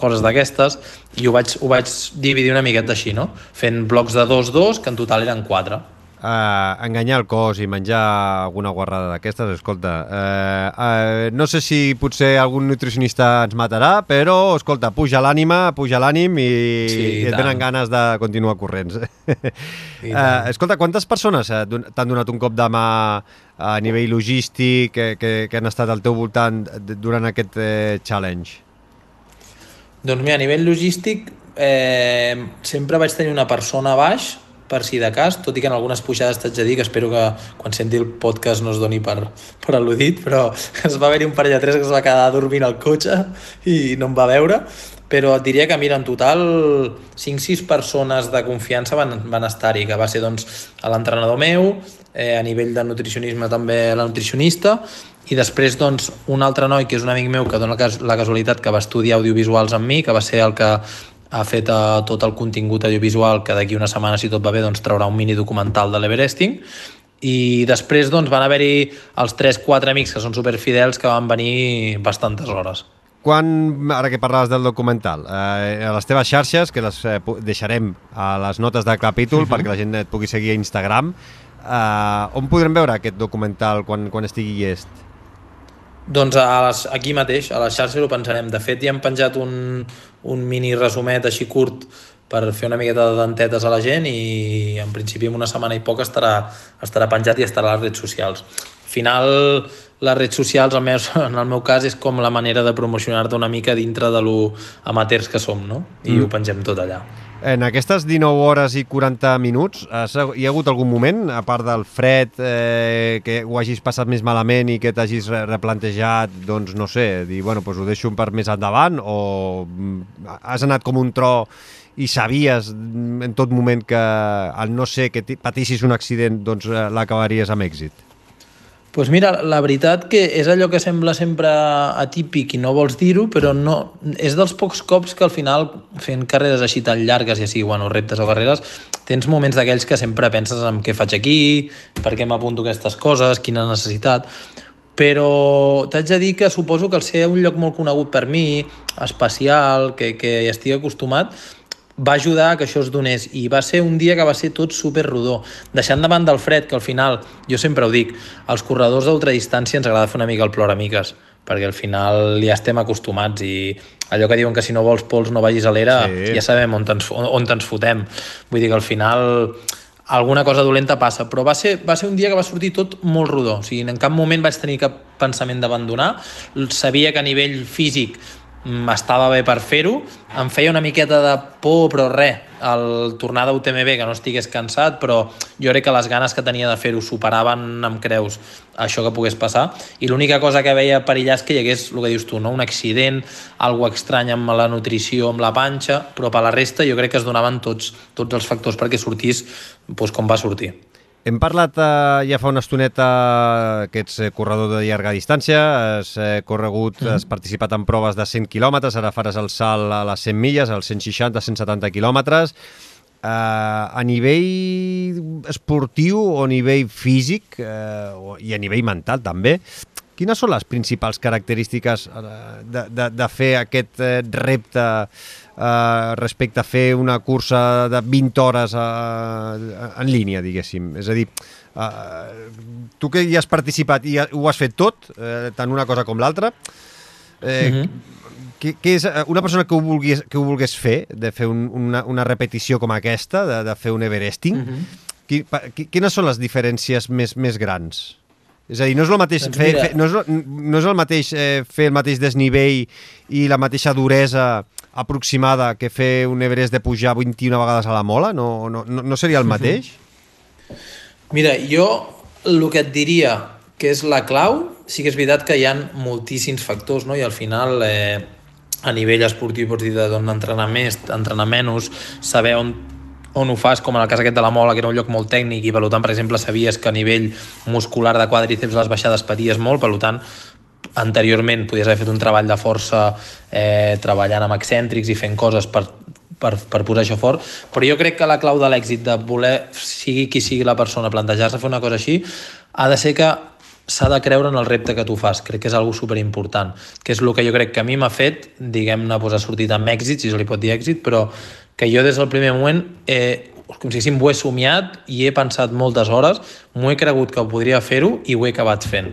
coses d'aquestes, i ho vaig, ho vaig dividir una miqueta així, no? Fent blocs de 2-2, que en total eren 4 uh, enganyar el cos i menjar alguna guarrada d'aquestes, escolta, uh, uh, no sé si potser algun nutricionista ens matarà, però, escolta, puja l'ànima, puja l'ànim i, sí, i et venen ganes de continuar corrents. uh, escolta, quantes persones t'han donat un cop de mà a nivell logístic que, que, que han estat al teu voltant durant aquest eh, challenge? Doncs mira, a nivell logístic eh, sempre vaig tenir una persona a baix per si de cas, tot i que en algunes pujades t'haig de dir que espero que quan senti el podcast no es doni per, per al·ludit, però es va haver-hi un parell de tres que es va quedar dormint al cotxe i no em va veure, però et diria que, mira, en total 5-6 persones de confiança van, van estar-hi, que va ser doncs, l'entrenador meu, eh, a nivell de nutricionisme també la nutricionista, i després doncs, un altre noi que és un amic meu que dona la casualitat que va estudiar audiovisuals amb mi, que va ser el que ha fet uh, tot el contingut audiovisual que d'aquí una setmana, si tot va bé, doncs, traurà un mini documental de l'Everesting i després doncs, van haver-hi els 3-4 amics que són superfidels que van venir bastantes hores. Quan, ara que parlaves del documental, eh, a les teves xarxes, que les eh, deixarem a les notes del capítol uh mhm. -huh. perquè la gent et pugui seguir a Instagram, eh, on podrem veure aquest documental quan, quan estigui llest? Doncs a les, aquí mateix, a les xarxes ho pensarem. De fet, ja hem penjat un, un mini resumet així curt per fer una miqueta de dentetes a la gent i en principi en una setmana i poc estarà, estarà penjat i estarà a les redes socials. Al final, les redes socials, almenys en el meu cas, és com la manera de promocionar-te una mica dintre de lo amateurs que som, no? I mm. ho pengem tot allà. En aquestes 19 hores i 40 minuts, has, hi ha hagut algun moment, a part del fred, eh, que ho hagis passat més malament i que t'hagis replantejat, doncs no sé, dir, bueno, doncs ho deixo per més endavant, o mm, has anat com un tro i sabies en tot moment que, al no ser que patissis un accident, doncs eh, l'acabaries amb èxit? Pues mira, la veritat que és allò que sembla sempre atípic i no vols dir-ho, però no, és dels pocs cops que al final, fent carreres així tan llargues, ja sigui bueno, reptes o carreres, tens moments d'aquells que sempre penses en què faig aquí, per què m'apunto aquestes coses, quina necessitat, però t'haig de dir que suposo que al ser un lloc molt conegut per mi, especial, que, que hi estic acostumat, va ajudar a que això es donés i va ser un dia que va ser tot super rodó deixant davant del fred, que al final jo sempre ho dic, als corredors d'ultradistància ens agrada fer una mica el ploramiques perquè al final ja estem acostumats i allò que diuen que si no vols pols no vagis a l'era, sí. ja sabem on ens, on, on ens fotem. Vull dir que al final alguna cosa dolenta passa, però va ser, va ser un dia que va sortir tot molt rodó, o sigui, en cap moment vaig tenir cap pensament d'abandonar, sabia que a nivell físic m'estava bé per fer-ho, em feia una miqueta de por, però res, el tornar d'UTMB, que no estigués cansat, però jo crec que les ganes que tenia de fer-ho superaven amb creus això que pogués passar, i l'única cosa que veia perillar és que hi hagués, el que dius tu, no? un accident, algo estrany amb la nutrició, amb la panxa, però per la resta jo crec que es donaven tots, tots els factors perquè sortís doncs, com va sortir. Hem parlat eh, ja fa una estoneta que ets eh, corredor de llarga distància, has eh, corregut, mm -hmm. has participat en proves de 100 quilòmetres, ara faràs el salt a les 100 milles, als 160-170 quilòmetres. Eh, a nivell esportiu o a nivell físic eh, i a nivell mental també, quines són les principals característiques eh, de, de, de fer aquest eh, repte eh, respecte a fer una cursa de 20 hores eh, en línia, diguéssim. És a dir, eh, tu que hi has participat i ho has fet tot, eh, tant una cosa com l'altra, eh, mm -hmm. que, que és eh, una persona que ho volgués, que ho volgués fer, de fer un, una, una repetició com aquesta, de, de fer un Everesting, mm -hmm. qui, quines són les diferències més, més grans? És a dir, no és el mateix, doncs fer, fer, no és, no és el mateix eh, fer el mateix desnivell i la mateixa duresa aproximada que fer un Everest de pujar 21 vegades a la mola? No, no, no seria el mateix? Mira, jo el que et diria que és la clau, sí que és veritat que hi ha moltíssims factors, no? i al final eh, a nivell esportiu pots dir d'on entrenar més, entrenar menys, saber on on ho fas, com en el cas aquest de la Mola, que era un lloc molt tècnic i per tant, per exemple, sabies que a nivell muscular de quadríceps les baixades paties molt, per tant, anteriorment podies haver fet un treball de força eh, treballant amb excèntrics i fent coses per, per, per posar això fort, però jo crec que la clau de l'èxit de voler, sigui qui sigui la persona, plantejar-se fer una cosa així, ha de ser que s'ha de creure en el repte que tu fas. Crec que és algo super important, que és el que jo crec que a mi m'ha fet, diguem-ne, pues, ha sortit amb èxit, si se li pot dir èxit, però que jo des del primer moment eh, com si diguéssim, ho he somiat i he pensat moltes hores, m'ho he cregut que podria fer-ho i ho he acabat fent.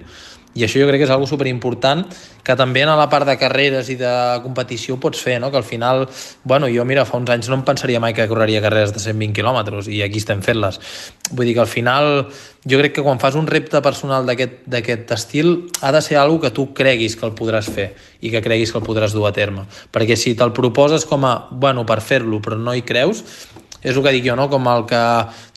I això jo crec que és algo superimportant que també en la part de carreres i de competició pots fer, no? que al final, bueno, jo mira, fa uns anys no em pensaria mai que correria carreres de 120 quilòmetres i aquí estem fent-les. Vull dir que al final jo crec que quan fas un repte personal d'aquest estil ha de ser algo que tu creguis que el podràs fer i que creguis que el podràs dur a terme. Perquè si te'l proposes com a, bueno, per fer-lo però no hi creus, és el que dic jo, no? com el que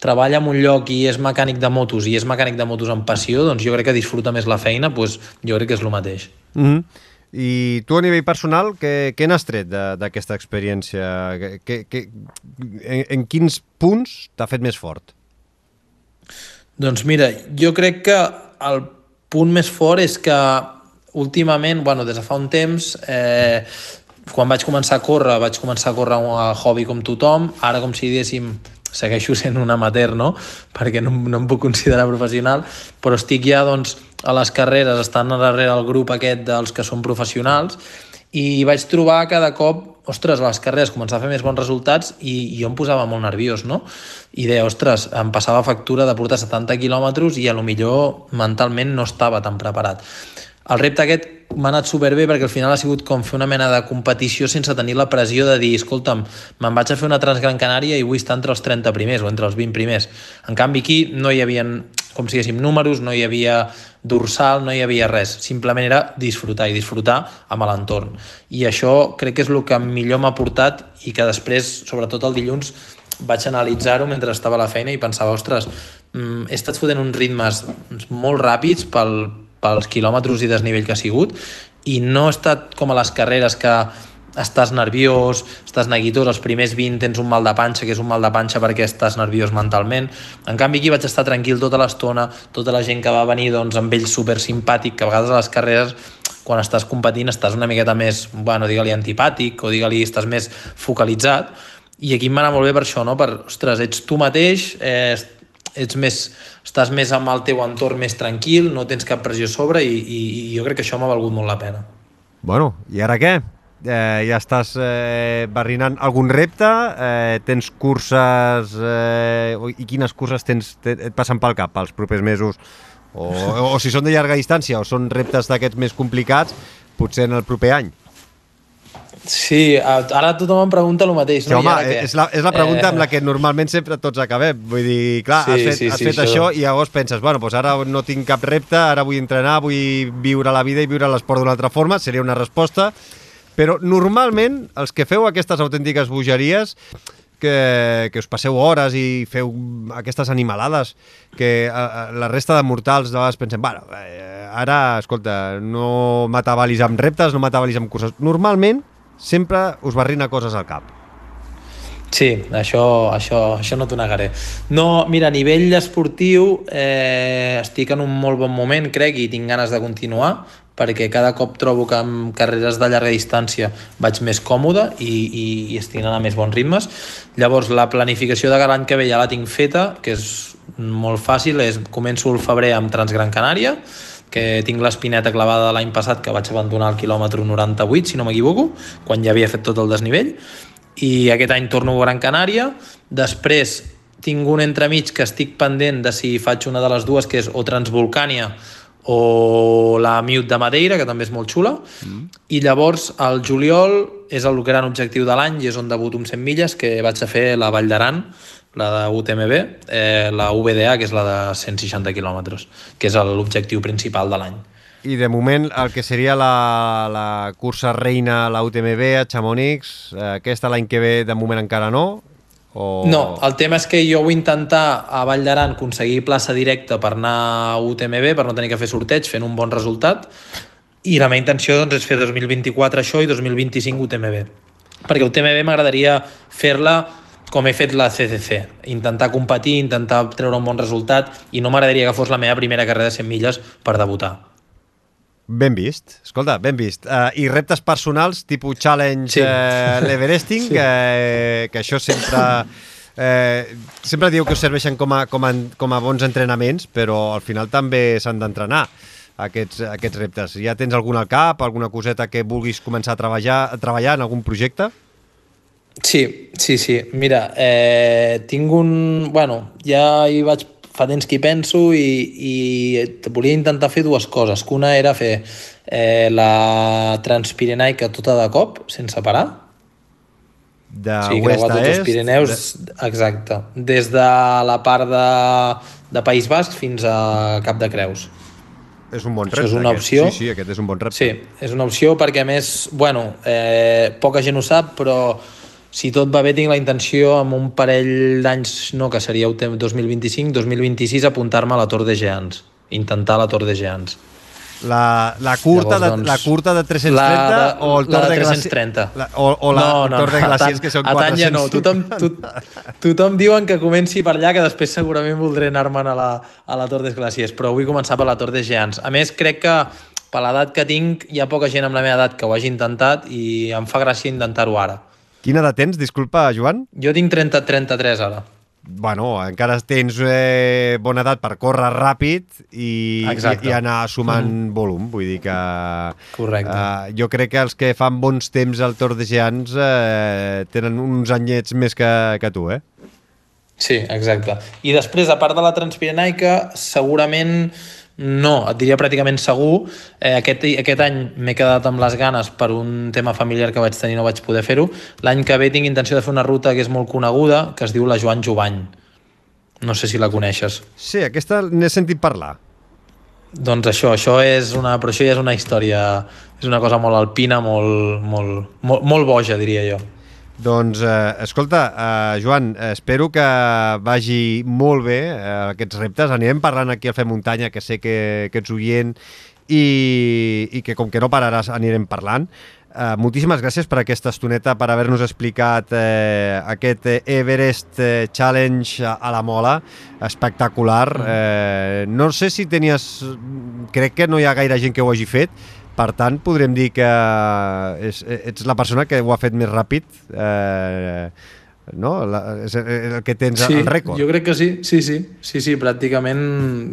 treballa en un lloc i és mecànic de motos i és mecànic de motos amb passió, doncs jo crec que disfruta més la feina, doncs jo crec que és el mateix. Mm -hmm. I tu a nivell personal, què, què n'has tret d'aquesta experiència? Que, que, en, en quins punts t'ha fet més fort? Doncs mira, jo crec que el punt més fort és que últimament, bueno, des de fa un temps, eh, quan vaig començar a córrer, vaig començar a córrer a hobby com tothom, ara com si diguéssim segueixo sent un amateur, no? perquè no, no em puc considerar professional, però estic ja doncs, a les carreres, estant darrere el grup aquest dels que són professionals, i vaig trobar cada cop, ostres, les carreres començava a fer més bons resultats i, i jo em posava molt nerviós, no? I deia, ostres, em passava factura de portar 70 quilòmetres i a lo millor mentalment no estava tan preparat. El repte aquest m'ha anat superbé perquè al final ha sigut com fer una mena de competició sense tenir la pressió de dir, escolta'm, me'n vaig a fer una Transgran Canària i vull estar entre els 30 primers o entre els 20 primers. En canvi aquí no hi havia, com si diguéssim, números, no hi havia dorsal, no hi havia res. Simplement era disfrutar i disfrutar amb l'entorn. I això crec que és el que millor m'ha portat i que després, sobretot el dilluns, vaig analitzar-ho mentre estava a la feina i pensava, ostres, mm, he estat fotent uns ritmes molt ràpids pel, pels quilòmetres i desnivell que ha sigut i no ha estat com a les carreres que estàs nerviós, estàs neguitós, els primers 20 tens un mal de panxa, que és un mal de panxa perquè estàs nerviós mentalment. En canvi, aquí vaig estar tranquil tota l'estona, tota la gent que va venir doncs, amb ell super simpàtic, que a vegades a les carreres quan estàs competint estàs una miqueta més, bueno, digue-li antipàtic o digue-li estàs més focalitzat i aquí em va anar molt bé per això, no? per, ostres, ets tu mateix, eh, ets més, estàs més amb el teu entorn més tranquil, no tens cap pressió sobre i, i, i jo crec que això m'ha valgut molt la pena. Bueno, i ara què? Eh, ja estàs eh, barrinant algun repte? Eh, tens curses... Eh, I quines curses tens, te, et passen pel cap els propers mesos? O, o si són de llarga distància o són reptes d'aquests més complicats, potser en el proper any? Sí, ara tothom em pregunta el mateix. Sí, no? home, és la, és la pregunta eh... amb la que normalment sempre tots acabem. Vull dir, clar, sí, has fet, sí, has sí, fet això. això i llavors penses, bueno, doncs ara no tinc cap repte, ara vull entrenar, vull viure la vida i viure l'esport d'una altra forma, seria una resposta. Però normalment els que feu aquestes autèntiques bogeries que, que us passeu hores i feu aquestes animalades que a, a, la resta de mortals de vegades pensem, bueno, eh, ara, escolta, no m'atabalis amb reptes, no m'atabalis amb curses. Normalment, sempre us barrina coses al cap. Sí, això, això, això no t'ho negaré. No, mira, a nivell esportiu eh, estic en un molt bon moment, crec, i tinc ganes de continuar, perquè cada cop trobo que amb carreres de llarga distància vaig més còmode i, i, i estic anant a més bons ritmes. Llavors, la planificació de l'any que ve ja la tinc feta, que és molt fàcil, és començo el febrer amb Transgran Canària, que tinc l'espineta clavada de l'any passat que vaig abandonar el quilòmetre 98, si no m'equivoco, quan ja havia fet tot el desnivell, i aquest any torno a Gran Canària, després tinc un entremig que estic pendent de si faig una de les dues, que és o Transvolcània o la Mute de Madeira, que també és molt xula, mm. i llavors el juliol és el gran objectiu de l'any i és on debuto amb 100 milles, que vaig a fer la Vall d'Aran, la de UTMB, eh, la VDA, que és la de 160 quilòmetres, que és l'objectiu principal de l'any. I de moment el que seria la, la cursa reina, la UTMB a Chamonix, eh, aquesta l'any que ve de moment encara no? O... No, el tema és que jo vull intentar a Vall d'Aran aconseguir plaça directa per anar a UTMB, per no tenir que fer sorteig, fent un bon resultat, i la meva intenció doncs, és fer 2024 això i 2025 UTMB. Perquè UTMB m'agradaria fer-la com he fet la CCC, intentar competir, intentar treure un bon resultat i no m'agradaria que fos la meva primera carrera de 100 milles per debutar. Ben vist, escolta, ben vist. Uh, I reptes personals, tipus challenge sí. uh, l'Everesting, sí. que, que això sempre Eh, sempre diu que us serveixen com a, com a, com a bons entrenaments, però al final també s'han d'entrenar aquests, aquests reptes. Ja tens algun al cap, alguna coseta que vulguis començar a treballar, a treballar en algun projecte? Sí, sí, sí. Mira, eh, tinc un... Bueno, ja hi vaig fa temps que hi penso i, i volia intentar fer dues coses. Que una era fer eh, la Transpirenaica tota de cop, sense parar. De sí, oest creuar a tots est? els Pirineus, exacte. Des de la part de, de País Basc fins a Cap de Creus. És un bon Això repte. és una aquest. opció. Sí, sí, aquest és un bon repte. Sí, és una opció perquè a més, bueno, eh, poca gent ho sap, però si tot va bé tinc la intenció amb un parell d'anys, no, que seria el temps 2025, 2026, apuntar-me a la Tor de Geants, intentar la Tor de Geants. La, la, curta Llavors, de, doncs, la curta de 330 la de- o el Tor de de, Glaci- 330. La, o, o la no, no, Tor de Glaciers, que són a tant 400. ja no. Tothom, tot, tothom diuen que comenci per allà, que després segurament voldré anar-me'n a, la, a la Tor des Glaciers, però vull començar per la Tor de Geants. A més, crec que per l'edat que tinc hi ha poca gent amb la meva edat que ho hagi intentat i em fa gràcia intentar-ho ara. Quina edat tens, disculpa, Joan? Jo tinc 30, 33 ara. Bueno, encara tens eh, bona edat per córrer ràpid i, i, Exacte. i anar sumant mm. volum. Vull dir que... Correcte. Eh, jo crec que els que fan bons temps al Tor de Geants eh, tenen uns anyets més que, que tu, eh? Sí, exacte. I després, a part de la Transpirenaica, segurament no, et diria pràcticament segur. Eh, aquest, aquest any m'he quedat amb les ganes per un tema familiar que vaig tenir i no vaig poder fer-ho. L'any que ve tinc intenció de fer una ruta que és molt coneguda, que es diu la Joan Jovany. No sé si la coneixes. Sí, aquesta n'he sentit parlar. Doncs això, això és una, però això ja és una història, és una cosa molt alpina, molt, molt, molt, molt boja, diria jo. Doncs, eh, escolta, eh, Joan, eh, espero que vagi molt bé eh, aquests reptes. Anirem parlant aquí al Fer Muntanya, que sé que, que ets oient i, i que com que no pararàs anirem parlant. Uh, moltíssimes gràcies per aquesta estoneta, per haver-nos explicat eh, aquest eh, Everest eh, Challenge a, a la Mola, espectacular. Eh, no sé si tenies... Crec que no hi ha gaire gent que ho hagi fet, per tant, podrem dir que és, ets la persona que ho ha fet més ràpid, eh, no? La, és el que tens Sí, el rècord. jo crec que sí, sí, sí, sí, sí, pràcticament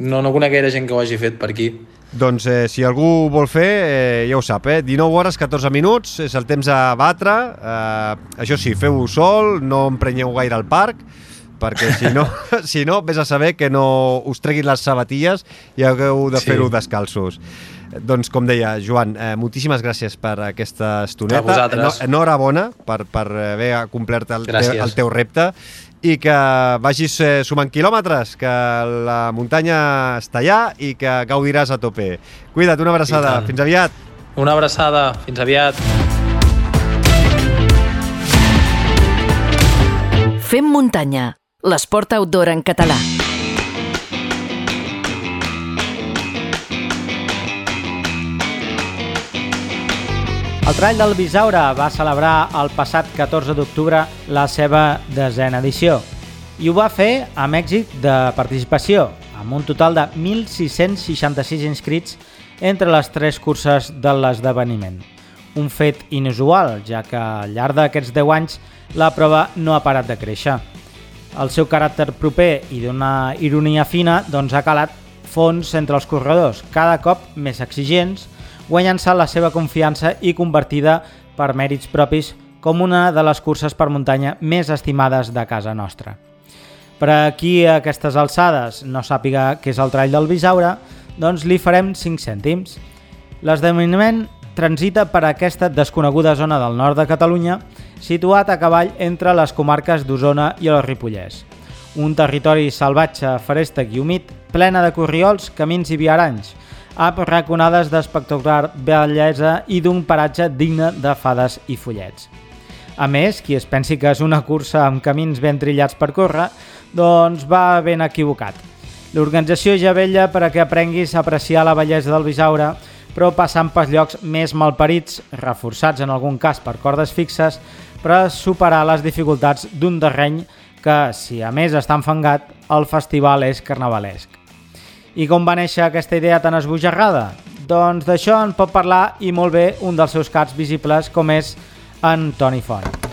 no, no conec gaire gent que ho hagi fet per aquí. Doncs eh, si algú vol fer, eh, ja ho sap, eh? 19 hores, 14 minuts, és el temps a batre. Eh, això sí, feu-ho sol, no emprenyeu gaire al parc, perquè si no, si no, vés a saber que no us treguin les sabatilles i hagueu de Sí. fer-ho descalços. Doncs, com deia, Joan, eh, moltíssimes gràcies per aquesta estoneta. A vosaltres. Enhorabona per, per haver complert el, te, el teu repte i que vagis eh, sumant quilòmetres, que la muntanya està allà i que gaudiràs a tope. Cuida't, una abraçada. Fins aviat. Una abraçada, fins aviat. Fem muntanya, l'esport outdoor en català. El Trall del Bisaure va celebrar el passat 14 d'octubre la seva desena edició i ho va fer amb èxit de participació, amb un total de 1.666 inscrits entre les tres curses de l'esdeveniment. Un fet inusual, ja que al llarg d'aquests 10 anys la prova no ha parat de créixer. El seu caràcter proper i d'una ironia fina doncs, ha calat fons entre els corredors, cada cop més exigents, guanyant-se la seva confiança i convertida per mèrits propis com una de les curses per muntanya més estimades de casa nostra. Per a qui a aquestes alçades no sàpiga què és el trall del Bisaure, doncs li farem 5 cèntims. L'esdeveniment transita per aquesta desconeguda zona del nord de Catalunya, situat a cavall entre les comarques d'Osona i el Ripollès. Un territori salvatge, ferèstec i humit, plena de corriols, camins i viaranys, amb raconades d'espectacular bellesa i d'un paratge digne de fades i follets. A més, qui es pensi que és una cursa amb camins ben trillats per córrer, doncs va ben equivocat. L'organització ja vella per a que aprenguis a apreciar la bellesa del Bisaure, però passant pels llocs més malparits, reforçats en algun cas per cordes fixes, per superar les dificultats d'un terreny que, si a més està enfangat, el festival és carnavalesc. I com va néixer aquesta idea tan esbojarrada? Doncs d'això en pot parlar i molt bé un dels seus caps visibles com és en Toni Font.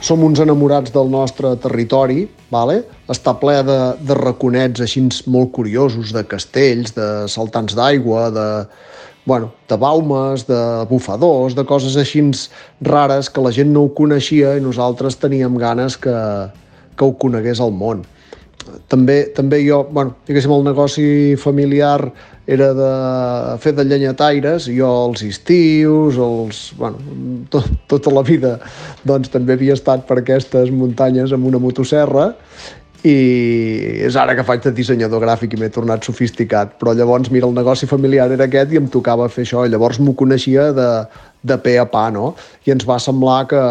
som uns enamorats del nostre territori, vale? està ple de, de raconets així molt curiosos, de castells, de saltants d'aigua, de, bueno, de baumes, de bufadors, de coses així rares que la gent no ho coneixia i nosaltres teníem ganes que, que ho conegués al món. També, també jo, bueno, diguéssim, el negoci familiar era de fer de llenyataires, jo els estius, els, bueno, tot, tota la vida doncs, també havia estat per aquestes muntanyes amb una motosserra i és ara que faig de dissenyador gràfic i m'he tornat sofisticat, però llavors, mira, el negoci familiar era aquest i em tocava fer això, i llavors m'ho coneixia de, de pe a pa, no? I ens va semblar que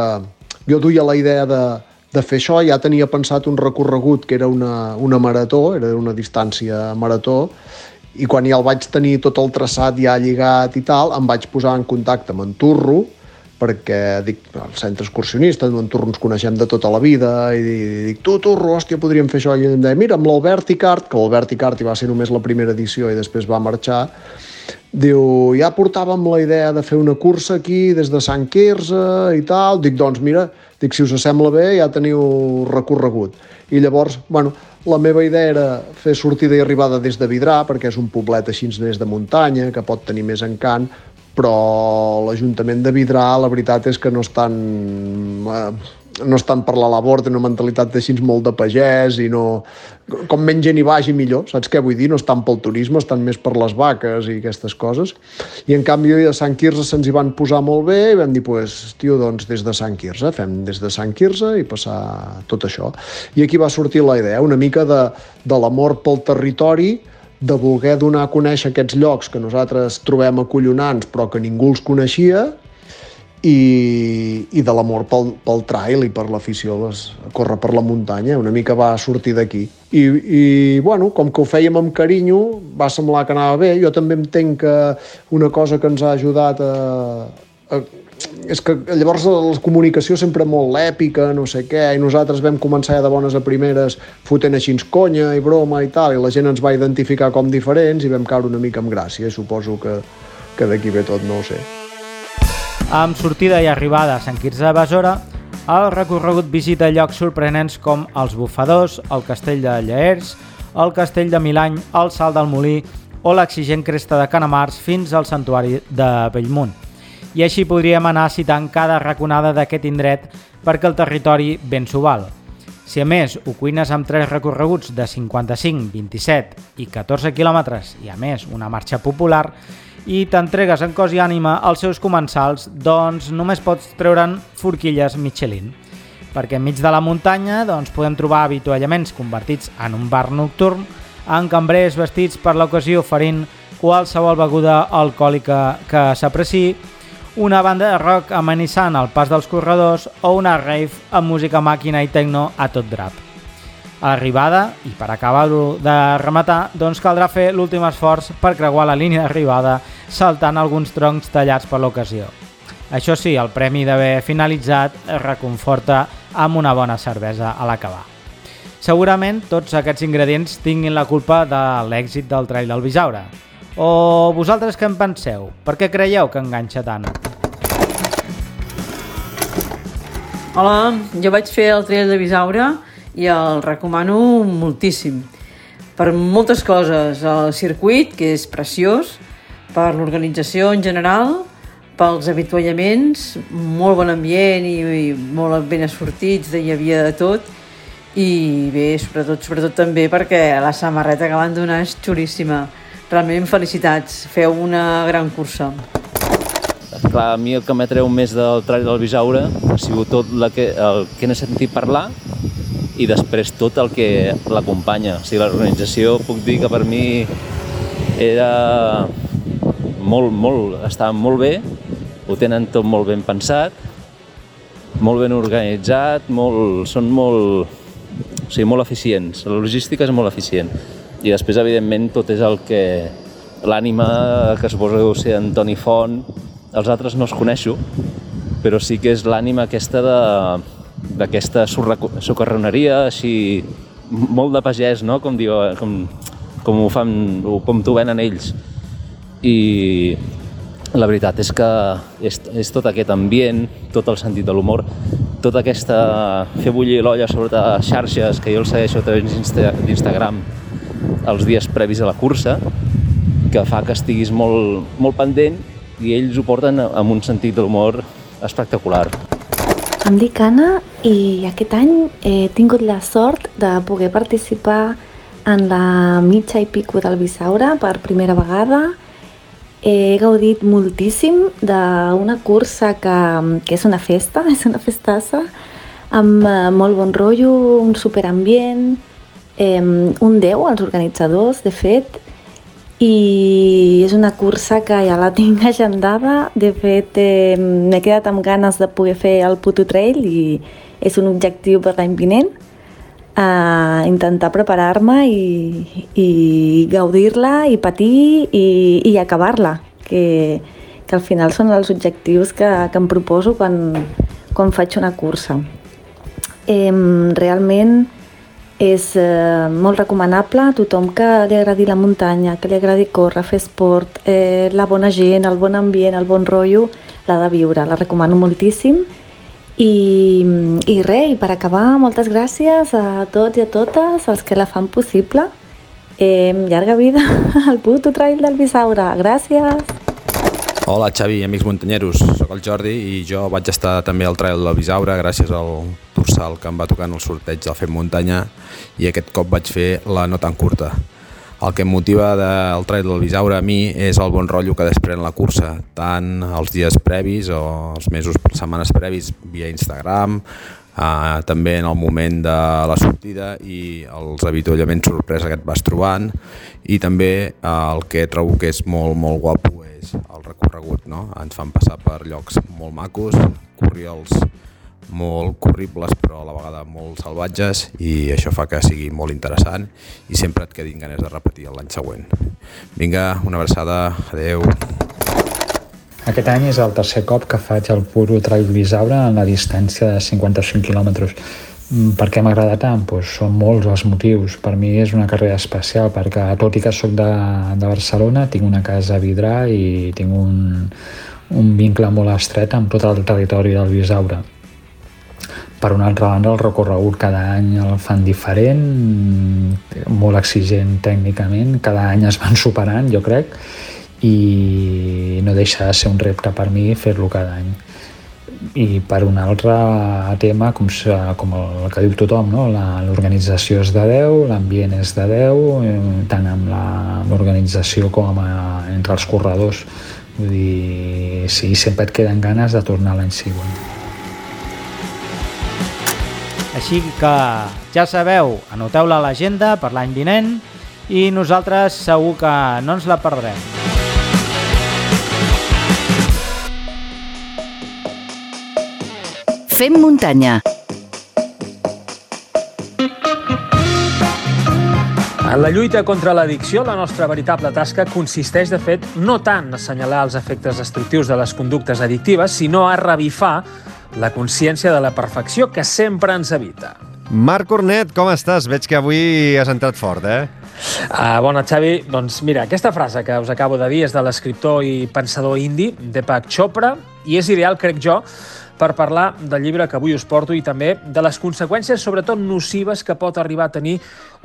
jo duia la idea de, de fer això, ja tenia pensat un recorregut que era una, una marató, era una distància marató, i quan ja el vaig tenir tot el traçat ja lligat i tal, em vaig posar en contacte amb en Turro, perquè dic, el centre excursionista, en Turro ens coneixem de tota la vida, i dic, tu, Turro, hòstia, podríem fer això. I em deia, mira, amb l'Albert Icart, que l'Albert Icart hi va ser només la primera edició i després va marxar, diu, ja portàvem la idea de fer una cursa aquí des de Sant Quirze i tal. Dic, doncs mira, dic, si us sembla bé, ja teniu recorregut. I llavors, bueno, la meva idea era fer sortida i arribada des de Vidrà, perquè és un poblet així més de muntanya, que pot tenir més encant, però l'Ajuntament de Vidrà, la veritat és que no estan... Eh, no estan per la labor, tenen una mentalitat així molt de pagès i no... Com menys gent hi vagi, millor, saps què vull dir? No estan pel turisme, estan més per les vaques i aquestes coses. I en canvi a Sant Quirze se'ns hi van posar molt bé i vam dir, pues, tio, doncs des de Sant Quirze, fem des de Sant Quirze i passar tot això. I aquí va sortir la idea, una mica de, de l'amor pel territori, de voler donar a conèixer aquests llocs que nosaltres trobem acollonants però que ningú els coneixia i, i de l'amor pel, pel trail i per l'afició a córrer per la muntanya, una mica va sortir d'aquí. I, I, bueno, com que ho fèiem amb carinyo, va semblar que anava bé. Jo també entenc que una cosa que ens ha ajudat a, a és que llavors la comunicació sempre molt èpica, no sé què, i nosaltres vam començar ja de bones a primeres fotent així conya i broma i tal, i la gent ens va identificar com diferents i vam caure una mica amb gràcia, suposo que, que d'aquí ve tot, no ho sé. Amb sortida i arribada a Sant Quirze de Besora, el recorregut visita llocs sorprenents com els Bufadors, el Castell de Lleers, el Castell de Milany, el Salt del Molí o l'exigent Cresta de Canamars fins al Santuari de Bellmunt. I així podríem anar citant cada raconada d'aquest indret perquè el territori ben s'ho val. Si a més ho cuines amb tres recorreguts de 55, 27 i 14 quilòmetres i a més una marxa popular, i t'entregues en cos i ànima als seus comensals, doncs només pots treure'n forquilles Michelin. Perquè enmig de la muntanya doncs, podem trobar avituallaments convertits en un bar nocturn, amb cambrers vestits per l'ocasió oferint qualsevol beguda alcohòlica que s'apreci, una banda de rock amenissant el pas dels corredors o una rave amb música màquina i techno a tot drap. A l'arribada, i per acabar-ho de rematar, doncs caldrà fer l'últim esforç per creuar la línia d'arribada saltant alguns troncs tallats per l'ocasió. Això sí, el premi d'haver finalitzat es reconforta amb una bona cervesa a l'acabar. Segurament tots aquests ingredients tinguin la culpa de l'èxit del trail del Bisaure. O vosaltres què en penseu? Per què creieu que enganxa tant? Hola, jo vaig fer el trail de Bisaure i el recomano moltíssim. Per moltes coses, el circuit, que és preciós, per l'organització en general, pels avituallaments, molt bon ambient i, i molt ben assortits, hi havia de tot, i bé, sobretot, sobretot també perquè la samarreta que van donar és xulíssima. Realment felicitats, feu una gran cursa. Clar, a mi el que m'atreu més del Trail del Bisaure ha sigut tot la que, el que n'he sentit parlar i després tot el que l'acompanya. O sigui, l'organització puc dir que per mi era molt, molt, estava molt bé, ho tenen tot molt ben pensat, molt ben organitzat, molt, són molt, o sigui, molt eficients. La logística és molt eficient. I després, evidentment, tot és el que l'ànima que suposo que ser Antoni Font, els altres no els coneixo, però sí que és l'ànima aquesta de, d'aquesta socarroneria així molt de pagès, no? com, diu, com, com ho fan, com t'ho venen ells. I la veritat és que és, és tot aquest ambient, tot el sentit de l'humor, tota aquesta... fer bullir l'olla sobre les xarxes, que jo el segueixo a través d'Instagram els dies previs a la cursa, que fa que estiguis molt, molt pendent i ells ho porten amb un sentit d'humor espectacular. Em dic Anna i aquest any he tingut la sort de poder participar en la mitja i pico del Bisaure per primera vegada. He gaudit moltíssim d'una cursa que, que és una festa, és una festassa, amb eh, molt bon rotllo, un superambient, eh, un 10 als organitzadors, de fet, i és una cursa que ja la tinc agendada. De fet, eh, m'he quedat amb ganes de poder fer el Puto Trail i és un objectiu per l'any vinent. Uh, intentar preparar-me i, i gaudir-la i patir i, i acabar-la, que, que al final són els objectius que, que em proposo quan, quan faig una cursa. Eh, realment, és eh, molt recomanable a tothom que li agradi la muntanya, que li agradi córrer, fer esport, eh, la bona gent, el bon ambient, el bon rotllo, l'ha de viure, la recomano moltíssim. I, I res, i per acabar, moltes gràcies a tots i a totes els que la fan possible. Eh, llarga vida al puto trail del Bisaure. Gràcies! Hola Xavi, amics muntanyeros, sóc el Jordi i jo vaig estar també al Trail del Bisaure gràcies al dorsal que em va tocar en el sorteig del Fem Muntanya i aquest cop vaig fer la no tan curta. El que em motiva del Trail del Bisaure a mi és el bon rotllo que desprèn la cursa, tant els dies previs o els mesos, setmanes previs via Instagram, Uh, també en el moment de la sortida i els avituallaments sorpresa que et vas trobant i també uh, el que trobo que és molt, molt guapo és el recorregut, no? Ens fan passar per llocs molt macos, corriels molt corribles però a la vegada molt salvatges i això fa que sigui molt interessant i sempre et quedin ganes de repetir l'any següent. Vinga, una abraçada, adeu. Aquest any és el tercer cop que faig el Puro Trail Bisaure en la distància de 55 quilòmetres. Mm, per què m'agrada tant? Pues són molts els motius. Per mi és una carrera especial perquè tot i que sóc de, de Barcelona tinc una casa a Vidrà i tinc un, un vincle molt estret amb tot el territori del Bisaure. Per una altra banda, el recorregut cada any el fan diferent, molt exigent tècnicament, cada any es van superant, jo crec, i no deixa de ser un repte per mi fer-lo cada any i per un altre tema com, com el que diu tothom no? l'organització és de 10 l'ambient és de 10 eh, tant amb l'organització com a, entre els corredors vull dir, sí, sempre et queden ganes de tornar l'any següent així que ja sabeu, anoteu-la a l'agenda per l'any vinent i nosaltres segur que no ens la perdrem. Fem muntanya. En la lluita contra l'addicció, la nostra veritable tasca consisteix, de fet, no tant a assenyalar els efectes destructius de les conductes addictives, sinó a revifar la consciència de la perfecció que sempre ens evita. Marc Cornet, com estàs? Veig que avui has entrat fort, eh? Uh, bona, Xavi. Doncs mira, aquesta frase que us acabo de dir és de l'escriptor i pensador indi Deepak Chopra i és ideal, crec jo, per parlar del llibre que avui us porto i també de les conseqüències, sobretot nocives, que pot arribar a tenir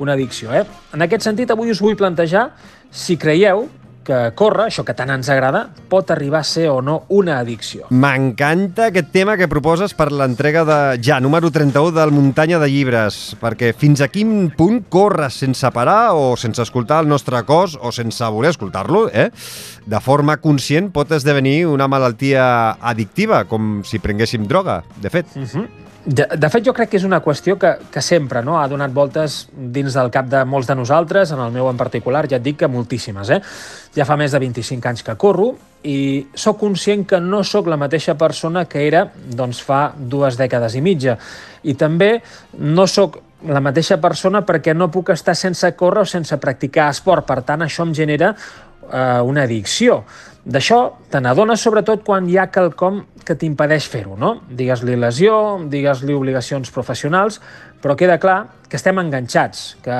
una addicció. Eh? En aquest sentit, avui us vull plantejar si creieu que córrer, això que tant ens agrada, pot arribar a ser o no una addicció. M'encanta aquest tema que proposes per l'entrega de ja número 31 del Muntanya de Llibres, perquè fins a quin punt córrer sense parar o sense escoltar el nostre cos o sense voler escoltar-lo, eh? de forma conscient pot esdevenir una malaltia addictiva, com si prenguéssim droga, de fet. Uh mhm. -huh. De, de fet, jo crec que és una qüestió que, que sempre no, ha donat voltes dins del cap de molts de nosaltres, en el meu en particular, ja et dic que moltíssimes. Eh? Ja fa més de 25 anys que corro i sóc conscient que no sóc la mateixa persona que era doncs, fa dues dècades i mitja. I també no sóc la mateixa persona perquè no puc estar sense córrer o sense practicar esport. Per tant, això em genera eh, una addicció. D'això te n'adones sobretot quan hi ha quelcom que t'impedeix fer-ho, no? Digues-li lesió, digues-li obligacions professionals, però queda clar que estem enganxats, que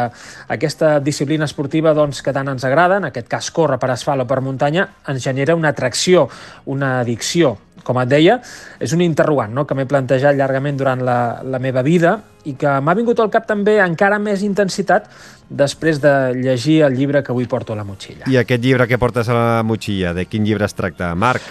aquesta disciplina esportiva doncs, que tant ens agrada, en aquest cas córrer per asfalt o per muntanya, ens genera una atracció, una addicció. com et deia, és un interrogant no? que m'he plantejat llargament durant la, la meva vida i que m'ha vingut al cap també encara més intensitat després de llegir el llibre que avui porto a la motxilla. I aquest llibre que portes a la motxilla, de quin llibre es tracta, Marc?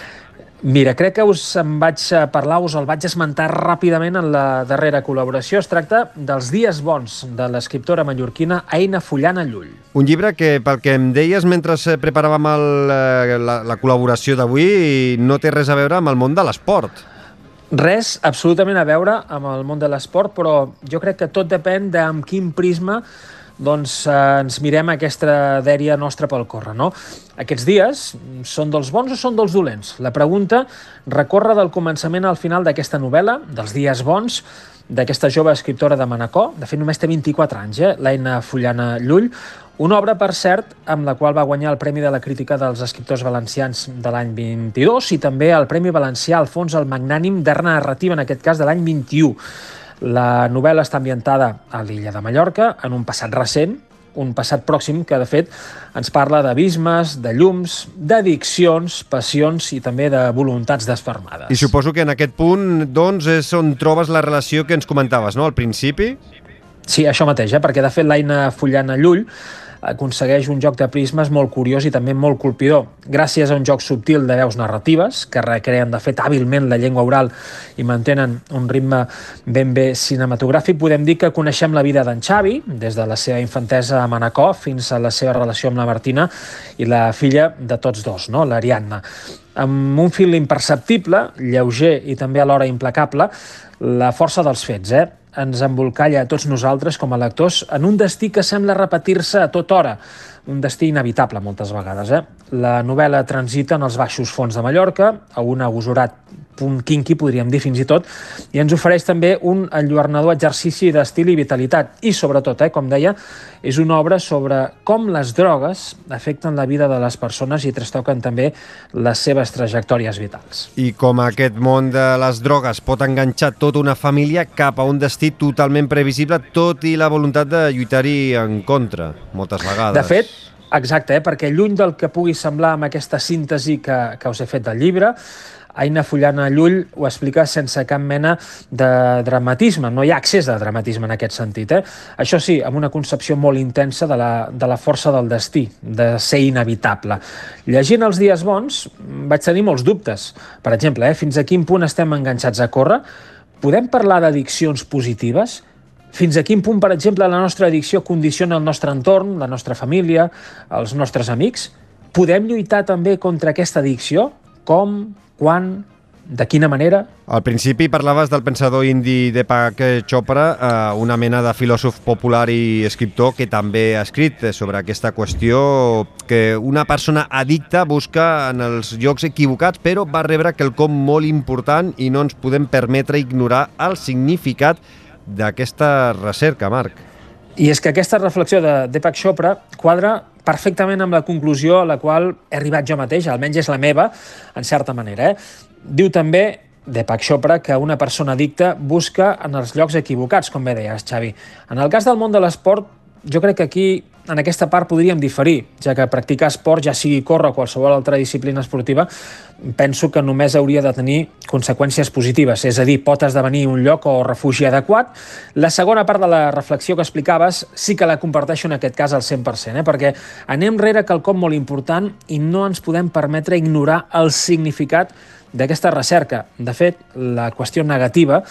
Mira, crec que us en vaig parlar, us el vaig esmentar ràpidament en la darrera col·laboració. Es tracta dels dies bons de l'escriptora mallorquina Aina Fullana Llull. Un llibre que, pel que em deies mentre preparàvem el, eh, la, la col·laboració d'avui, no té res a veure amb el món de l'esport. Res absolutament a veure amb el món de l'esport, però jo crec que tot depèn de amb quin prisma doncs eh, ens mirem aquesta dèria nostra pel córrer. No? Aquests dies són dels bons o són dels dolents? La pregunta recorre del començament al final d'aquesta novel·la, dels dies bons, d'aquesta jove escriptora de Manacor, de fet només té 24 anys, eh? l'Aina Fullana Llull, una obra, per cert, amb la qual va guanyar el Premi de la Crítica dels Escriptors Valencians de l'any 22 i també el Premi Valencià Alfons el Magnànim d'Art Narrativa, en aquest cas de l'any 21. La novel·la està ambientada a l'illa de Mallorca, en un passat recent, un passat pròxim que, de fet, ens parla d'abismes, de llums, d'addiccions, passions i també de voluntats desfermades. I suposo que en aquest punt, doncs, és on trobes la relació que ens comentaves, no?, al principi? Sí, això mateix, eh? perquè de fet l'Aina Fullana Llull aconsegueix un joc de prismes molt curiós i també molt colpidor. Gràcies a un joc subtil de veus narratives, que recreen de fet hàbilment la llengua oral i mantenen un ritme ben bé cinematogràfic, podem dir que coneixem la vida d'en Xavi, des de la seva infantesa a Manacor fins a la seva relació amb la Martina i la filla de tots dos, no? l'Ariadna. Amb un fil imperceptible, lleuger i també alhora implacable, la força dels fets, eh? Ens embolcalla a tots nosaltres com a lectors en un destí que sembla repetir-se a tota hora, un destí inevitable moltes vegades. Eh? La novel·la transita en els baixos fons de Mallorca, a un agosorat punt quinqui, podríem dir fins i tot, i ens ofereix també un enlluernador exercici d'estil i vitalitat. I sobretot, eh, com deia, és una obra sobre com les drogues afecten la vida de les persones i trastoquen també les seves trajectòries vitals. I com aquest món de les drogues pot enganxar tota una família cap a un destí totalment previsible, tot i la voluntat de lluitar-hi en contra, moltes vegades. De fet, exacte, eh? perquè lluny del que pugui semblar amb aquesta síntesi que, que us he fet del llibre, Aina Fullana Llull ho explica sense cap mena de dramatisme, no hi ha accés de dramatisme en aquest sentit. Eh? Això sí, amb una concepció molt intensa de la, de la força del destí, de ser inevitable. Llegint els dies bons vaig tenir molts dubtes. Per exemple, eh, fins a quin punt estem enganxats a córrer? Podem parlar d'addiccions positives? Fins a quin punt, per exemple, la nostra addicció condiciona el nostre entorn, la nostra família, els nostres amics? Podem lluitar també contra aquesta addicció? Com? quan, de quina manera? Al principi parlaves del pensador indi Deepak Chopra, eh, una mena de filòsof popular i escriptor que també ha escrit sobre aquesta qüestió que una persona addicta busca en els llocs equivocats, però va rebre quelcom molt important i no ens podem permetre ignorar el significat d'aquesta recerca, Marc. I és que aquesta reflexió de Deepak Chopra quadra perfectament amb la conclusió a la qual he arribat jo mateix, almenys és la meva, en certa manera. Eh? Diu també Deepak Chopra que una persona addicta busca en els llocs equivocats, com bé deies, Xavi. En el cas del món de l'esport, jo crec que aquí en aquesta part podríem diferir, ja que practicar esport, ja sigui córrer o qualsevol altra disciplina esportiva, penso que només hauria de tenir conseqüències positives, és a dir, pot esdevenir un lloc o refugi adequat. La segona part de la reflexió que explicaves sí que la comparteixo en aquest cas al 100%, eh? perquè anem rere quelcom molt important i no ens podem permetre ignorar el significat d'aquesta recerca. De fet, la qüestió negativa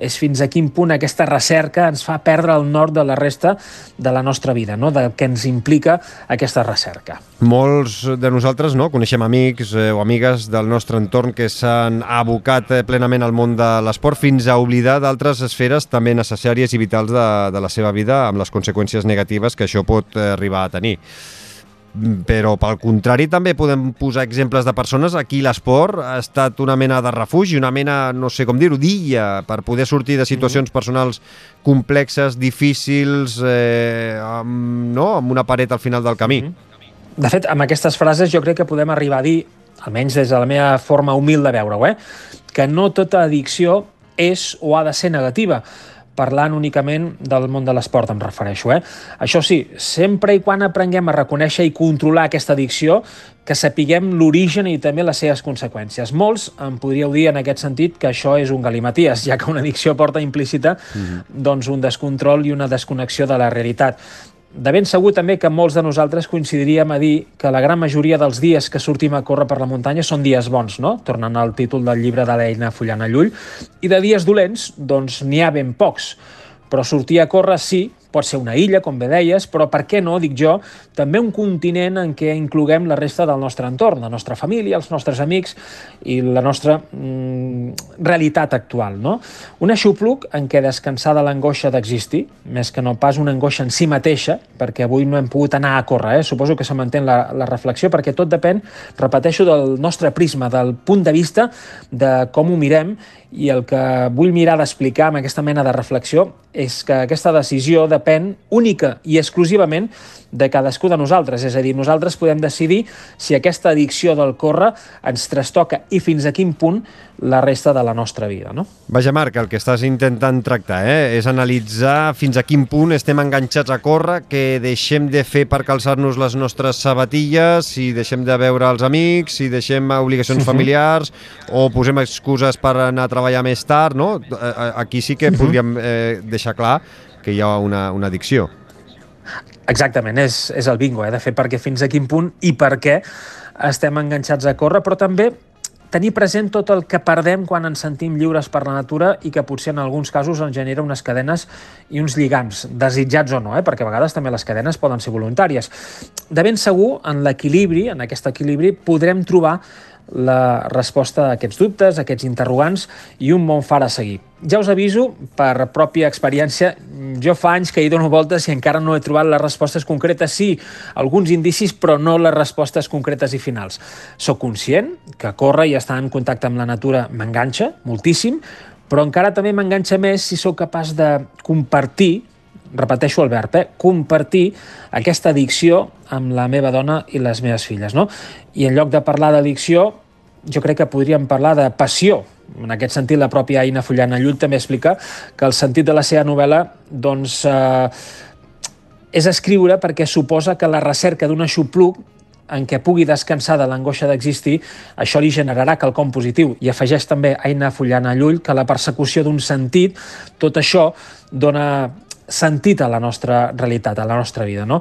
és fins a quin punt aquesta recerca ens fa perdre el nord de la resta de la nostra vida, no? del que ens implica aquesta recerca. Molts de nosaltres no? coneixem amics eh, o amigues del nostre entorn que s'han abocat eh, plenament al món de l'esport fins a oblidar d'altres esferes també necessàries i vitals de, de la seva vida amb les conseqüències negatives que això pot eh, arribar a tenir però pel contrari també podem posar exemples de persones a qui l'esport ha estat una mena de refugi, una mena, no sé com dir-ho, d'illa per poder sortir de situacions mm -hmm. personals complexes, difícils, eh, amb, no? amb una paret al final del camí. Mm -hmm. De fet, amb aquestes frases jo crec que podem arribar a dir, almenys des de la meva forma humil de veure-ho, eh, que no tota addicció és o ha de ser negativa, parlant únicament del món de l'esport, em refereixo. Eh? Això sí, sempre i quan aprenguem a reconèixer i controlar aquesta addicció, que sapiguem l'origen i també les seves conseqüències. Molts em podríeu dir en aquest sentit que això és un galimaties, ja que una addicció porta implícita mm -hmm. doncs un descontrol i una desconnexió de la realitat. De ben segur també que molts de nosaltres coincidiríem a dir que la gran majoria dels dies que sortim a córrer per la muntanya són dies bons, no? Tornant al títol del llibre de l'Eina Fullana Llull. I de dies dolents, doncs n'hi ha ben pocs. Però sortir a córrer sí, pot ser una illa, com bé deies, però per què no, dic jo, també un continent en què incloguem la resta del nostre entorn, la nostra família, els nostres amics i la nostra mm, realitat actual. No? Un aixopluc en què descansar de l'angoixa d'existir, més que no pas una angoixa en si mateixa, perquè avui no hem pogut anar a córrer, eh? suposo que se m'entén la, la reflexió, perquè tot depèn, repeteixo, del nostre prisma, del punt de vista de com ho mirem i el que vull mirar d'explicar amb aquesta mena de reflexió és que aquesta decisió depèn única i exclusivament de cadascú de nosaltres. És a dir, nosaltres podem decidir si aquesta addicció del córrer ens trastoca i fins a quin punt la resta de la nostra vida. No? Vaja, Marc, el que estàs intentant tractar eh, és analitzar fins a quin punt estem enganxats a córrer, que deixem de fer per calçar-nos les nostres sabatilles, si deixem de veure els amics, si deixem obligacions familiars o posem excuses per anar a treballar més tard. No? Aquí sí que podríem eh, deixar clar que hi ha una, una addicció. Exactament, és, és el bingo, eh? de fer perquè fins a quin punt i per què estem enganxats a córrer, però també tenir present tot el que perdem quan ens sentim lliures per la natura i que potser en alguns casos ens genera unes cadenes i uns lligams, desitjats o no, eh? perquè a vegades també les cadenes poden ser voluntàries. De ben segur, en l'equilibri, en aquest equilibri, podrem trobar la resposta a aquests dubtes, a aquests interrogants i un bon far a seguir. Ja us aviso, per pròpia experiència, jo fa anys que hi dono voltes i encara no he trobat les respostes concretes, sí, alguns indicis, però no les respostes concretes i finals. Soc conscient que córrer i estar en contacte amb la natura m'enganxa moltíssim, però encara també m'enganxa més si sóc capaç de compartir repeteixo el verb, eh? compartir aquesta addicció amb la meva dona i les meves filles. No? I en lloc de parlar d'addicció, jo crec que podríem parlar de passió. En aquest sentit, la pròpia Aina Fullana Llull també explica que el sentit de la seva novel·la doncs, eh, és escriure perquè suposa que la recerca d'un aixopluc en què pugui descansar de l'angoixa d'existir, això li generarà quelcom positiu. I afegeix també Aina Fullana Llull que la persecució d'un sentit, tot això dona sentit a la nostra realitat, a la nostra vida. No?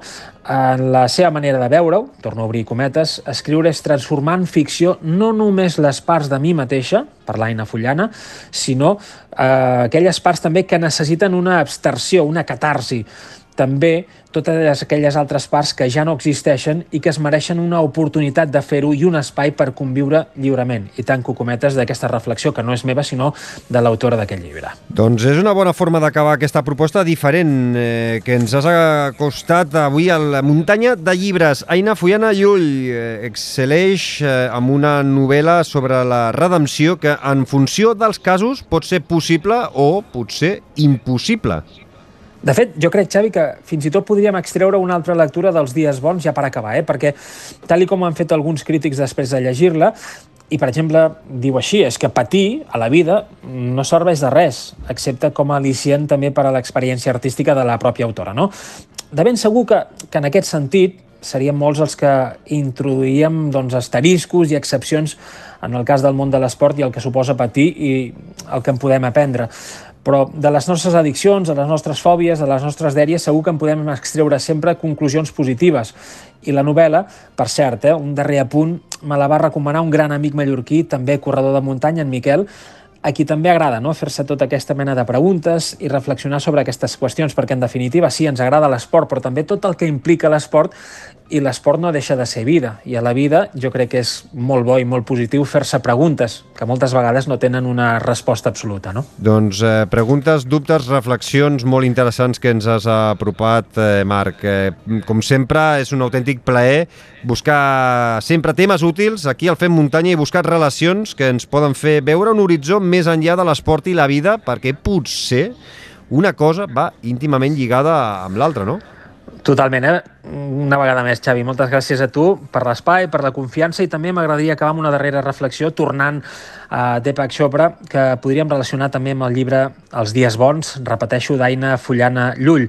En la seva manera de veure-ho, torno a obrir cometes, escriure és transformar en ficció no només les parts de mi mateixa, per l'Aina Fullana, sinó eh, aquelles parts també que necessiten una absterció, una catarsi, també totes aquelles altres parts que ja no existeixen i que es mereixen una oportunitat de fer-ho i un espai per conviure lliurement. I tanco cometes d'aquesta reflexió, que no és meva, sinó de l'autora d'aquest llibre. Doncs és una bona forma d'acabar aquesta proposta diferent eh, que ens has acostat avui a la muntanya de llibres. Aina Fuiana Llull eh, excel·leix eh, amb una novel·la sobre la redempció que en funció dels casos pot ser possible o potser impossible. De fet, jo crec, Xavi, que fins i tot podríem extreure una altra lectura dels dies bons ja per acabar, eh? perquè tal i com han fet alguns crítics després de llegir-la, i, per exemple, diu així, és que patir a la vida no serveix de res, excepte com a al·licient també per a l'experiència artística de la pròpia autora. No? De ben segur que, que en aquest sentit serien molts els que introduïem doncs, asteriscos i excepcions en el cas del món de l'esport i el que suposa patir i el que en podem aprendre però de les nostres addiccions, de les nostres fòbies, de les nostres dèries, segur que en podem extreure sempre conclusions positives. I la novel·la, per cert, eh, un darrer apunt, me la va recomanar un gran amic mallorquí, també corredor de muntanya, en Miquel, a qui també agrada no? fer-se tota aquesta mena de preguntes i reflexionar sobre aquestes qüestions, perquè en definitiva sí, ens agrada l'esport, però també tot el que implica l'esport i l'esport no deixa de ser vida. I a la vida jo crec que és molt bo i molt positiu fer-se preguntes, que moltes vegades no tenen una resposta absoluta. No? Doncs eh, preguntes, dubtes, reflexions molt interessants que ens has apropat, eh, Marc. Eh, com sempre, és un autèntic plaer buscar sempre temes útils aquí al Fem Muntanya i buscar relacions que ens poden fer veure un horitzó més enllà de l'esport i la vida, perquè potser una cosa va íntimament lligada amb l'altra, no? Totalment, eh? Una vegada més, Xavi, moltes gràcies a tu per l'espai, per la confiança i també m'agradaria acabar amb una darrera reflexió tornant a Deepak Chopra, que podríem relacionar també amb el llibre Els dies bons, repeteixo, d'Aina Fullana Llull.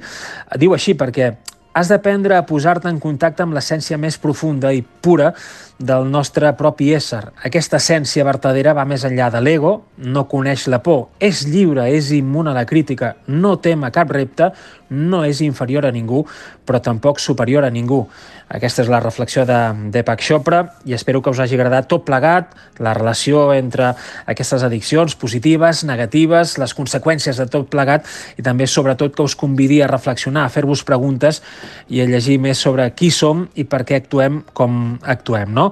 Diu així perquè has d'aprendre a posar-te en contacte amb l'essència més profunda i pura del nostre propi ésser. Aquesta essència vertadera va més enllà de l'ego, no coneix la por, és lliure, és immun a la crítica, no tem a cap repte, no és inferior a ningú, però tampoc superior a ningú. Aquesta és la reflexió de Deepak Chopra i espero que us hagi agradat tot plegat, la relació entre aquestes addiccions positives, negatives, les conseqüències de tot plegat i també, sobretot, que us convidi a reflexionar, a fer-vos preguntes i a llegir més sobre qui som i per què actuem com actuem, no?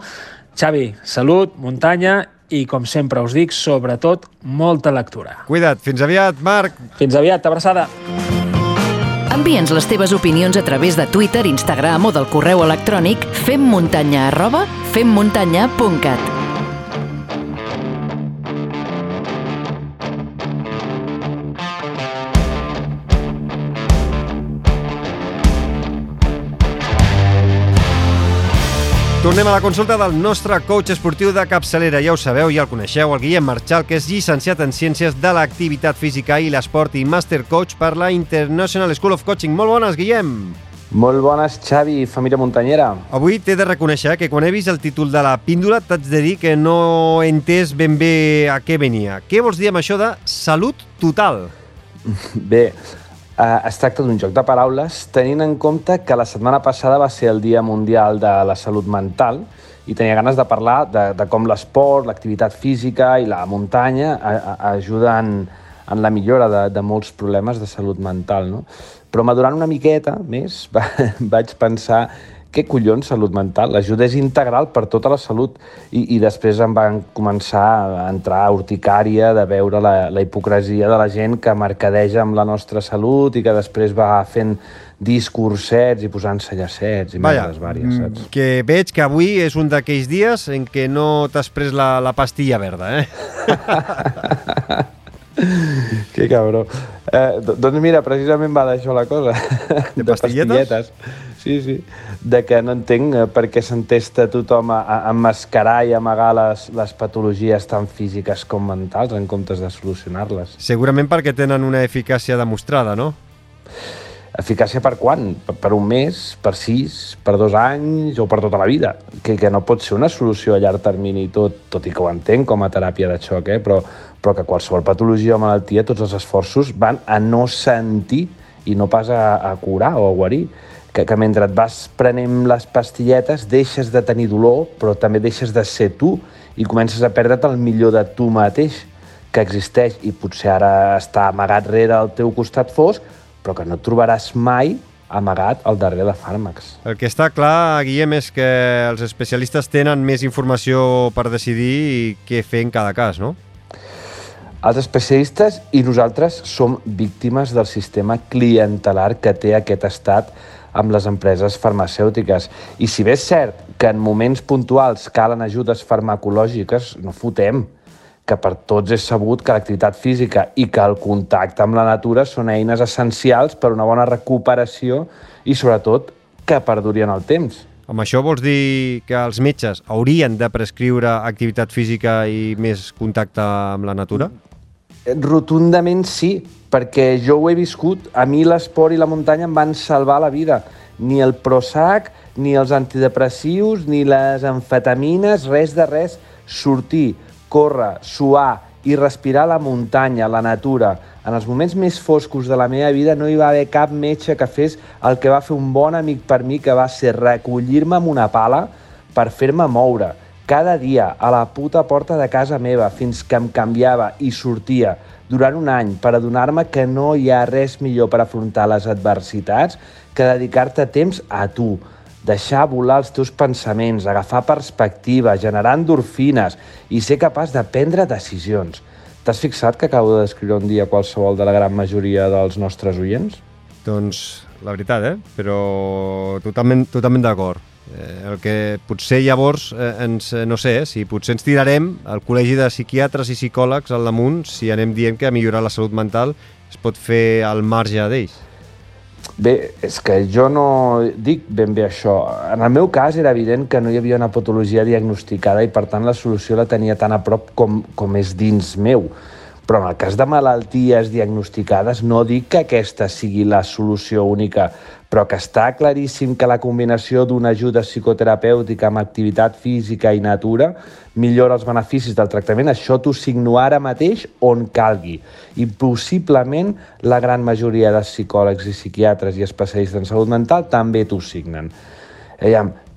Xavi, salut, muntanya i, com sempre us dic, sobretot, molta lectura. Cuida't. Fins aviat, Marc. Fins aviat. Abraçada. Envia'ns les teves opinions a través de Twitter, Instagram o del correu electrònic femmuntanya arroba femmuntanya.cat. Tornem a la consulta del nostre coach esportiu de capçalera. Ja ho sabeu, ja el coneixeu, el Guillem Marchal, que és llicenciat en Ciències de l'Activitat Física i l'Esport i Master Coach per la International School of Coaching. Molt bones, Guillem! Molt bones, Xavi, família muntanyera. Avui t'he de reconèixer que quan he vist el títol de la píndola t'haig de dir que no he entès ben bé a què venia. Què vols dir amb això de salut total? Bé, eh, es tracta d'un joc de paraules tenint en compte que la setmana passada va ser el Dia Mundial de la Salut Mental i tenia ganes de parlar de, de com l'esport, l'activitat física i la muntanya a, a, ajuden en la millora de, de molts problemes de salut mental. No? Però madurant una miqueta més va, vaig pensar què collons salut mental? L'ajuda és integral per tota la salut i, i després em van començar a entrar a urticària de veure la, la hipocresia de la gent que mercadeja amb la nostra salut i que després va fent discursets i posant-se llacets i Vaja, merdes vàries, mm, saps? que veig que avui és un d'aquells dies en què no t'has pres la, la pastilla verda, eh? Que cabró. Eh, do- doncs mira, precisament va d'això la cosa. De pastilletes? Sí, sí. De que no entenc eh, per què s'entesta tothom a, a emmascarar i amagar les, les patologies tan físiques com mentals en comptes de solucionar-les. Segurament perquè tenen una eficàcia demostrada, no? Eficàcia per quan? Per, per un mes, per sis, per dos anys o per tota la vida? Que, que no pot ser una solució a llarg termini tot, tot i que ho entenc com a teràpia de xoc, eh? però, però que qualsevol patologia o malaltia, tots els esforços van a no sentir i no pas a, a curar o a guarir. Que, que mentre et vas prenent les pastilletes deixes de tenir dolor, però també deixes de ser tu i comences a perdre't el millor de tu mateix que existeix i potser ara està amagat rere el teu costat fosc, però que no et trobaràs mai amagat al darrere de fàrmacs. El que està clar, Guillem, és que els especialistes tenen més informació per decidir què fer en cada cas, no? Els especialistes i nosaltres som víctimes del sistema clientelar que té aquest estat amb les empreses farmacèutiques. I si bé és cert que en moments puntuals calen ajudes farmacològiques, no fotem que per tots és sabut que l'activitat física i que el contacte amb la natura són eines essencials per una bona recuperació i, sobretot, que perduri en el temps. Amb això vols dir que els metges haurien de prescriure activitat física i més contacte amb la natura? Rotundament sí, perquè jo ho he viscut. A mi l'esport i la muntanya em van salvar la vida. Ni el Prozac, ni els antidepressius, ni les amfetamines, res de res. Sortir, córrer, suar i respirar la muntanya, la natura. En els moments més foscos de la meva vida no hi va haver cap metge que fes el que va fer un bon amic per mi, que va ser recollir-me amb una pala per fer-me moure cada dia a la puta porta de casa meva fins que em canviava i sortia durant un any per adonar-me que no hi ha res millor per afrontar les adversitats que dedicar-te temps a tu, deixar volar els teus pensaments, agafar perspectiva, generar endorfines i ser capaç de prendre decisions. T'has fixat que acabo de descriure un dia qualsevol de la gran majoria dels nostres oients? Doncs la veritat, eh? Però totalment, totalment d'acord. Eh, el que potser llavors eh, ens, eh, no sé, eh, si potser ens tirarem al col·legi de psiquiatres i psicòlegs al damunt si anem dient que millorar la salut mental es pot fer al marge d'ells. Bé, és que jo no dic ben bé això. En el meu cas era evident que no hi havia una patologia diagnosticada i per tant la solució la tenia tan a prop com, com és dins meu. Però en el cas de malalties diagnosticades no dic que aquesta sigui la solució única, però que està claríssim que la combinació d'una ajuda psicoterapèutica amb activitat física i natura millora els beneficis del tractament. Això t'ho signo ara mateix on calgui. I possiblement la gran majoria de psicòlegs i psiquiatres i especialistes en salut mental també t'ho signen.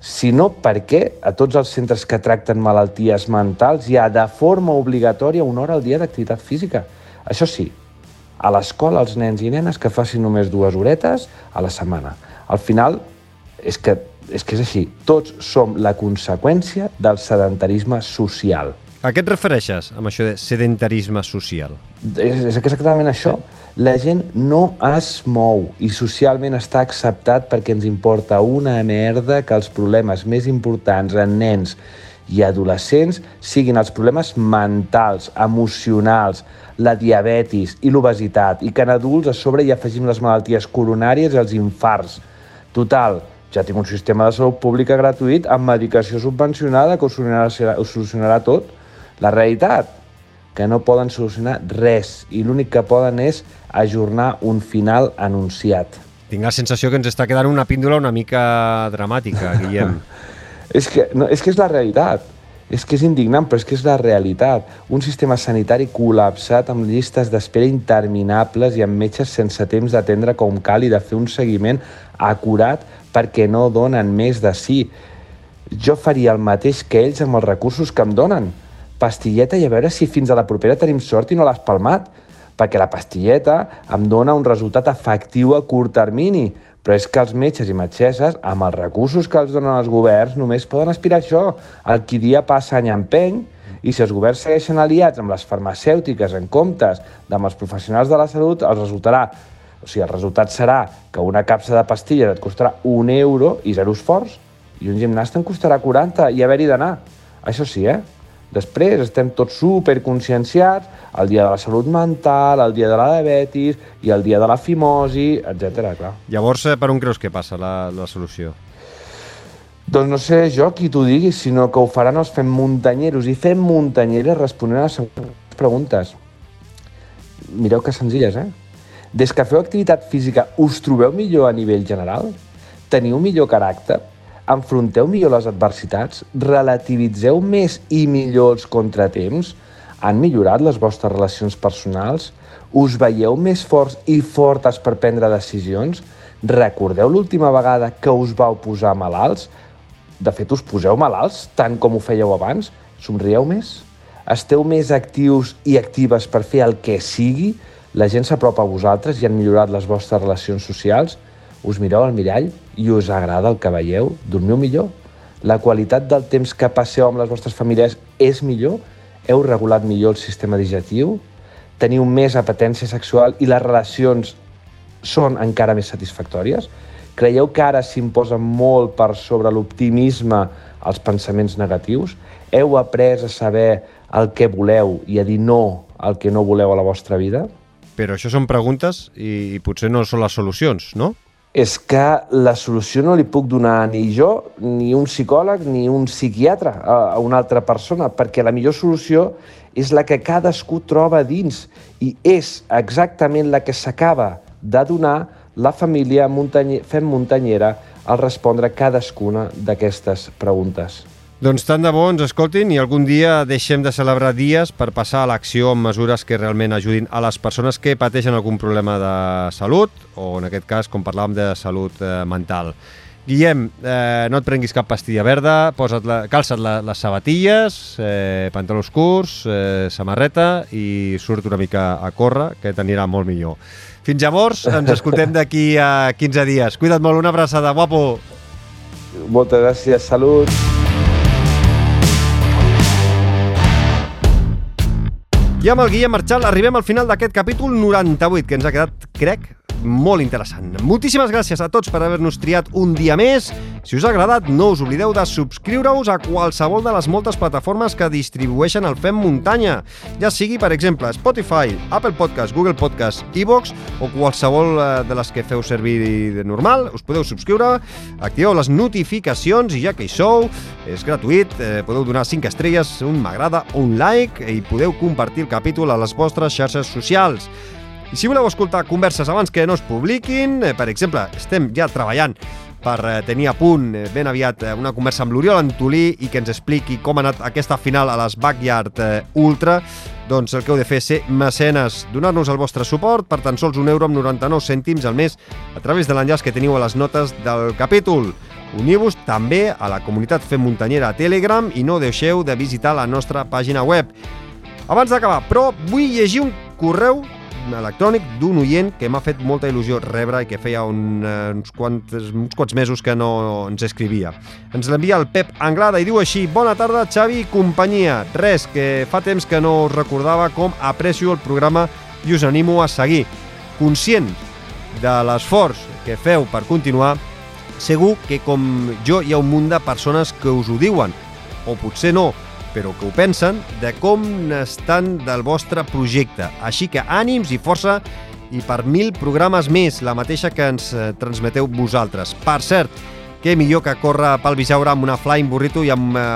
Si no, per què a tots els centres que tracten malalties mentals hi ha de forma obligatòria una hora al dia d'activitat física? Això sí, a l'escola els nens i nenes que facin només dues horetes a la setmana. Al final, és que, és que és així, tots som la conseqüència del sedentarisme social. A què et refereixes amb això de sedentarisme social? És, és exactament això. La gent no es mou i socialment està acceptat perquè ens importa una merda que els problemes més importants en nens i adolescents siguin els problemes mentals, emocionals, la diabetis i l'obesitat, i que en adults a sobre hi afegim les malalties coronàries i els infarts. Total, ja tinc un sistema de salut pública gratuït amb medicació subvencionada que ho solucionarà, ho solucionarà tot. La realitat, que no poden solucionar res i l'únic que poden és ajornar un final anunciat. Tinc la sensació que ens està quedant una píndola una mica dramàtica, Guillem. és, que, no, és que és la realitat. És que és indignant, però és que és la realitat. Un sistema sanitari col·lapsat amb llistes d'espera interminables i amb metges sense temps d'atendre com cal i de fer un seguiment acurat perquè no donen més de sí. Jo faria el mateix que ells amb els recursos que em donen. Pastilleta i a veure si fins a la propera tenim sort i no l'has palmat perquè la pastilleta em dona un resultat efectiu a curt termini, però és que els metges i metgesses, amb els recursos que els donen els governs, només poden aspirar a això. El qui dia passa any empeny, i si els governs segueixen aliats amb les farmacèutiques en comptes d'amb els professionals de la salut, els resultarà o sigui, el resultat serà que una capsa de pastilles et costarà un euro i zero esforç, i un gimnasta en costarà 40 i haver-hi d'anar. Això sí, eh? Després estem tots superconscienciats el dia de la salut mental, el dia de la diabetis i el dia de la fimosi, etc. clar. Llavors, eh, per on creus que passa la, la solució? Doncs no sé jo qui t'ho digui, sinó que ho faran els fem muntanyeros i fem muntanyeres responent a les següents preguntes. Mireu que senzilles, eh? Des que feu activitat física, us trobeu millor a nivell general? Teniu millor caràcter? Enfronteu millor les adversitats? Relativitzeu més i millor els contratemps? Han millorat les vostres relacions personals? Us veieu més forts i fortes per prendre decisions? Recordeu l'última vegada que us vau posar malalts? De fet, us poseu malalts tant com ho fèieu abans? Somrieu més? Esteu més actius i actives per fer el que sigui? La gent s'apropa a vosaltres i han millorat les vostres relacions socials? Us mireu al mirall i us agrada el que veieu? Dormiu millor? La qualitat del temps que passeu amb les vostres famílies és millor? Heu regulat millor el sistema digestiu? Teniu més apetència sexual i les relacions són encara més satisfactòries? Creieu que ara s'imposa molt per sobre l'optimisme els pensaments negatius? Heu après a saber el que voleu i a dir no al que no voleu a la vostra vida? Però això són preguntes i potser no són les solucions, no? És que la solució no li puc donar ni jo, ni un psicòleg, ni un psiquiatre a, una altra persona, perquè la millor solució és la que cadascú troba dins i és exactament la que s'acaba de donar la família muntanyer, fem muntanyera al respondre cadascuna d'aquestes preguntes. Doncs tant de bo ens escoltin i algun dia deixem de celebrar dies per passar a l'acció amb mesures que realment ajudin a les persones que pateixen algun problema de salut o, en aquest cas, com parlàvem, de salut eh, mental. Guillem, eh, no et prenguis cap pastilla verda, posa't la, calça't la, les sabatilles, eh, pantalons curts, eh, samarreta i surt una mica a córrer, que t'anirà molt millor. Fins llavors, ens escoltem d'aquí a 15 dies. Cuida't molt, una abraçada, guapo! Moltes gràcies, salut! I amb el Guillem Marchal arribem al final d'aquest capítol 98, que ens ha quedat, crec, molt interessant. Moltíssimes gràcies a tots per haver-nos triat un dia més. Si us ha agradat, no us oblideu de subscriure-us a qualsevol de les moltes plataformes que distribueixen el Fem Muntanya, ja sigui, per exemple, Spotify, Apple Podcast, Google Podcast, iVox o qualsevol eh, de les que feu servir de normal. Us podeu subscriure, activeu les notificacions i ja que hi sou, és gratuït, eh, podeu donar 5 estrelles, un m'agrada, un like i podeu compartir el capítol a les vostres xarxes socials. I si voleu escoltar converses abans que no es publiquin, eh, per exemple, estem ja treballant per eh, tenir a punt eh, ben aviat una conversa amb l'Oriol Antolí i que ens expliqui com ha anat aquesta final a les Backyard Ultra, doncs el que heu de fer és ser mecenes, donar-nos el vostre suport per tan sols un euro amb 99 cèntims al mes a través de l'enllaç que teniu a les notes del capítol. Uniu-vos també a la comunitat Fem Muntanyera a Telegram i no deixeu de visitar la nostra pàgina web. Abans d'acabar, però, vull llegir un correu electrònic d'un oient que m'ha fet molta il·lusió rebre i que feia un, eh, uns, quants, uns quants mesos que no ens escrivia. Ens l'envia el Pep Anglada i diu així Bona tarda, Xavi i companyia. Res, que fa temps que no us recordava com aprecio el programa i us animo a seguir. Conscient de l'esforç que feu per continuar, segur que com jo hi ha un munt de persones que us ho diuen, o potser no, però que ho pensen, de com estan del vostre projecte. Així que ànims i força i per mil programes més, la mateixa que ens eh, transmeteu vosaltres. Per cert, què millor que córrer pel Bisaure amb una Flying Burrito i amb eh,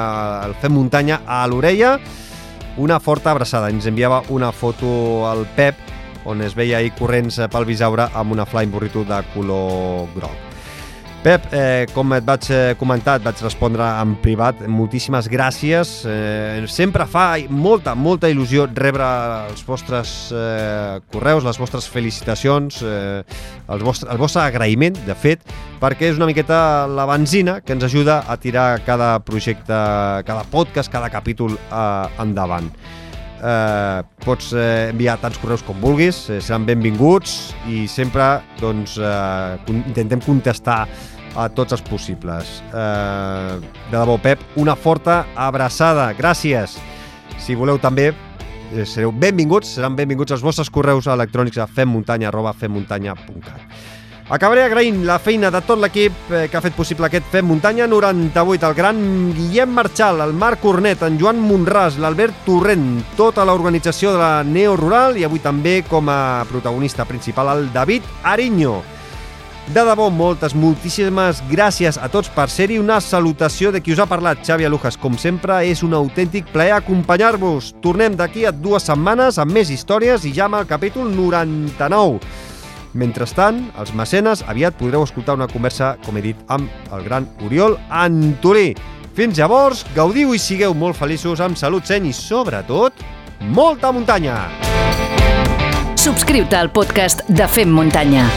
el Fem Muntanya a l'orella? Una forta abraçada. Ens enviava una foto al Pep on es veia ahir corrents pel Bisaure amb una Flying Burrito de color groc. Pep, eh, com et vaig eh, comentar, et vaig respondre en privat, moltíssimes gràcies. Eh, sempre fa molta, molta il·lusió rebre els vostres eh, correus, les vostres felicitacions, eh, el, vostre, el vostre agraïment, de fet, perquè és una miqueta la benzina que ens ajuda a tirar cada projecte, cada podcast, cada capítol eh, endavant eh, pots eh, enviar tants correus com vulguis, eh, seran benvinguts i sempre doncs, eh, intentem contestar a tots els possibles. Eh, de debò, Pep, una forta abraçada. Gràcies. Si voleu també, eh, sereu benvinguts, seran benvinguts els vostres correus electrònics a femmuntanya arroba femmuntanya.cat. Acabaré agraint la feina de tot l'equip eh, que ha fet possible aquest Fem Muntanya 98, el gran Guillem Marchal, el Marc Cornet, en Joan Monràs, l'Albert Torrent, tota l'organització de la Neo Rural i avui també com a protagonista principal el David Ariño. De debò, moltes, moltíssimes gràcies a tots per ser-hi. Una salutació de qui us ha parlat, Xavi Alujas. Com sempre, és un autèntic plaer acompanyar-vos. Tornem d'aquí a dues setmanes amb més històries i ja amb el capítol 99. Mentrestant, els mecenes aviat podreu escoltar una conversa, com he dit, amb el gran Oriol Antolí. Fins llavors, gaudiu i sigueu molt feliços amb salut, seny i, sobretot, molta muntanya! Subscriu-te al podcast de Fem Muntanya.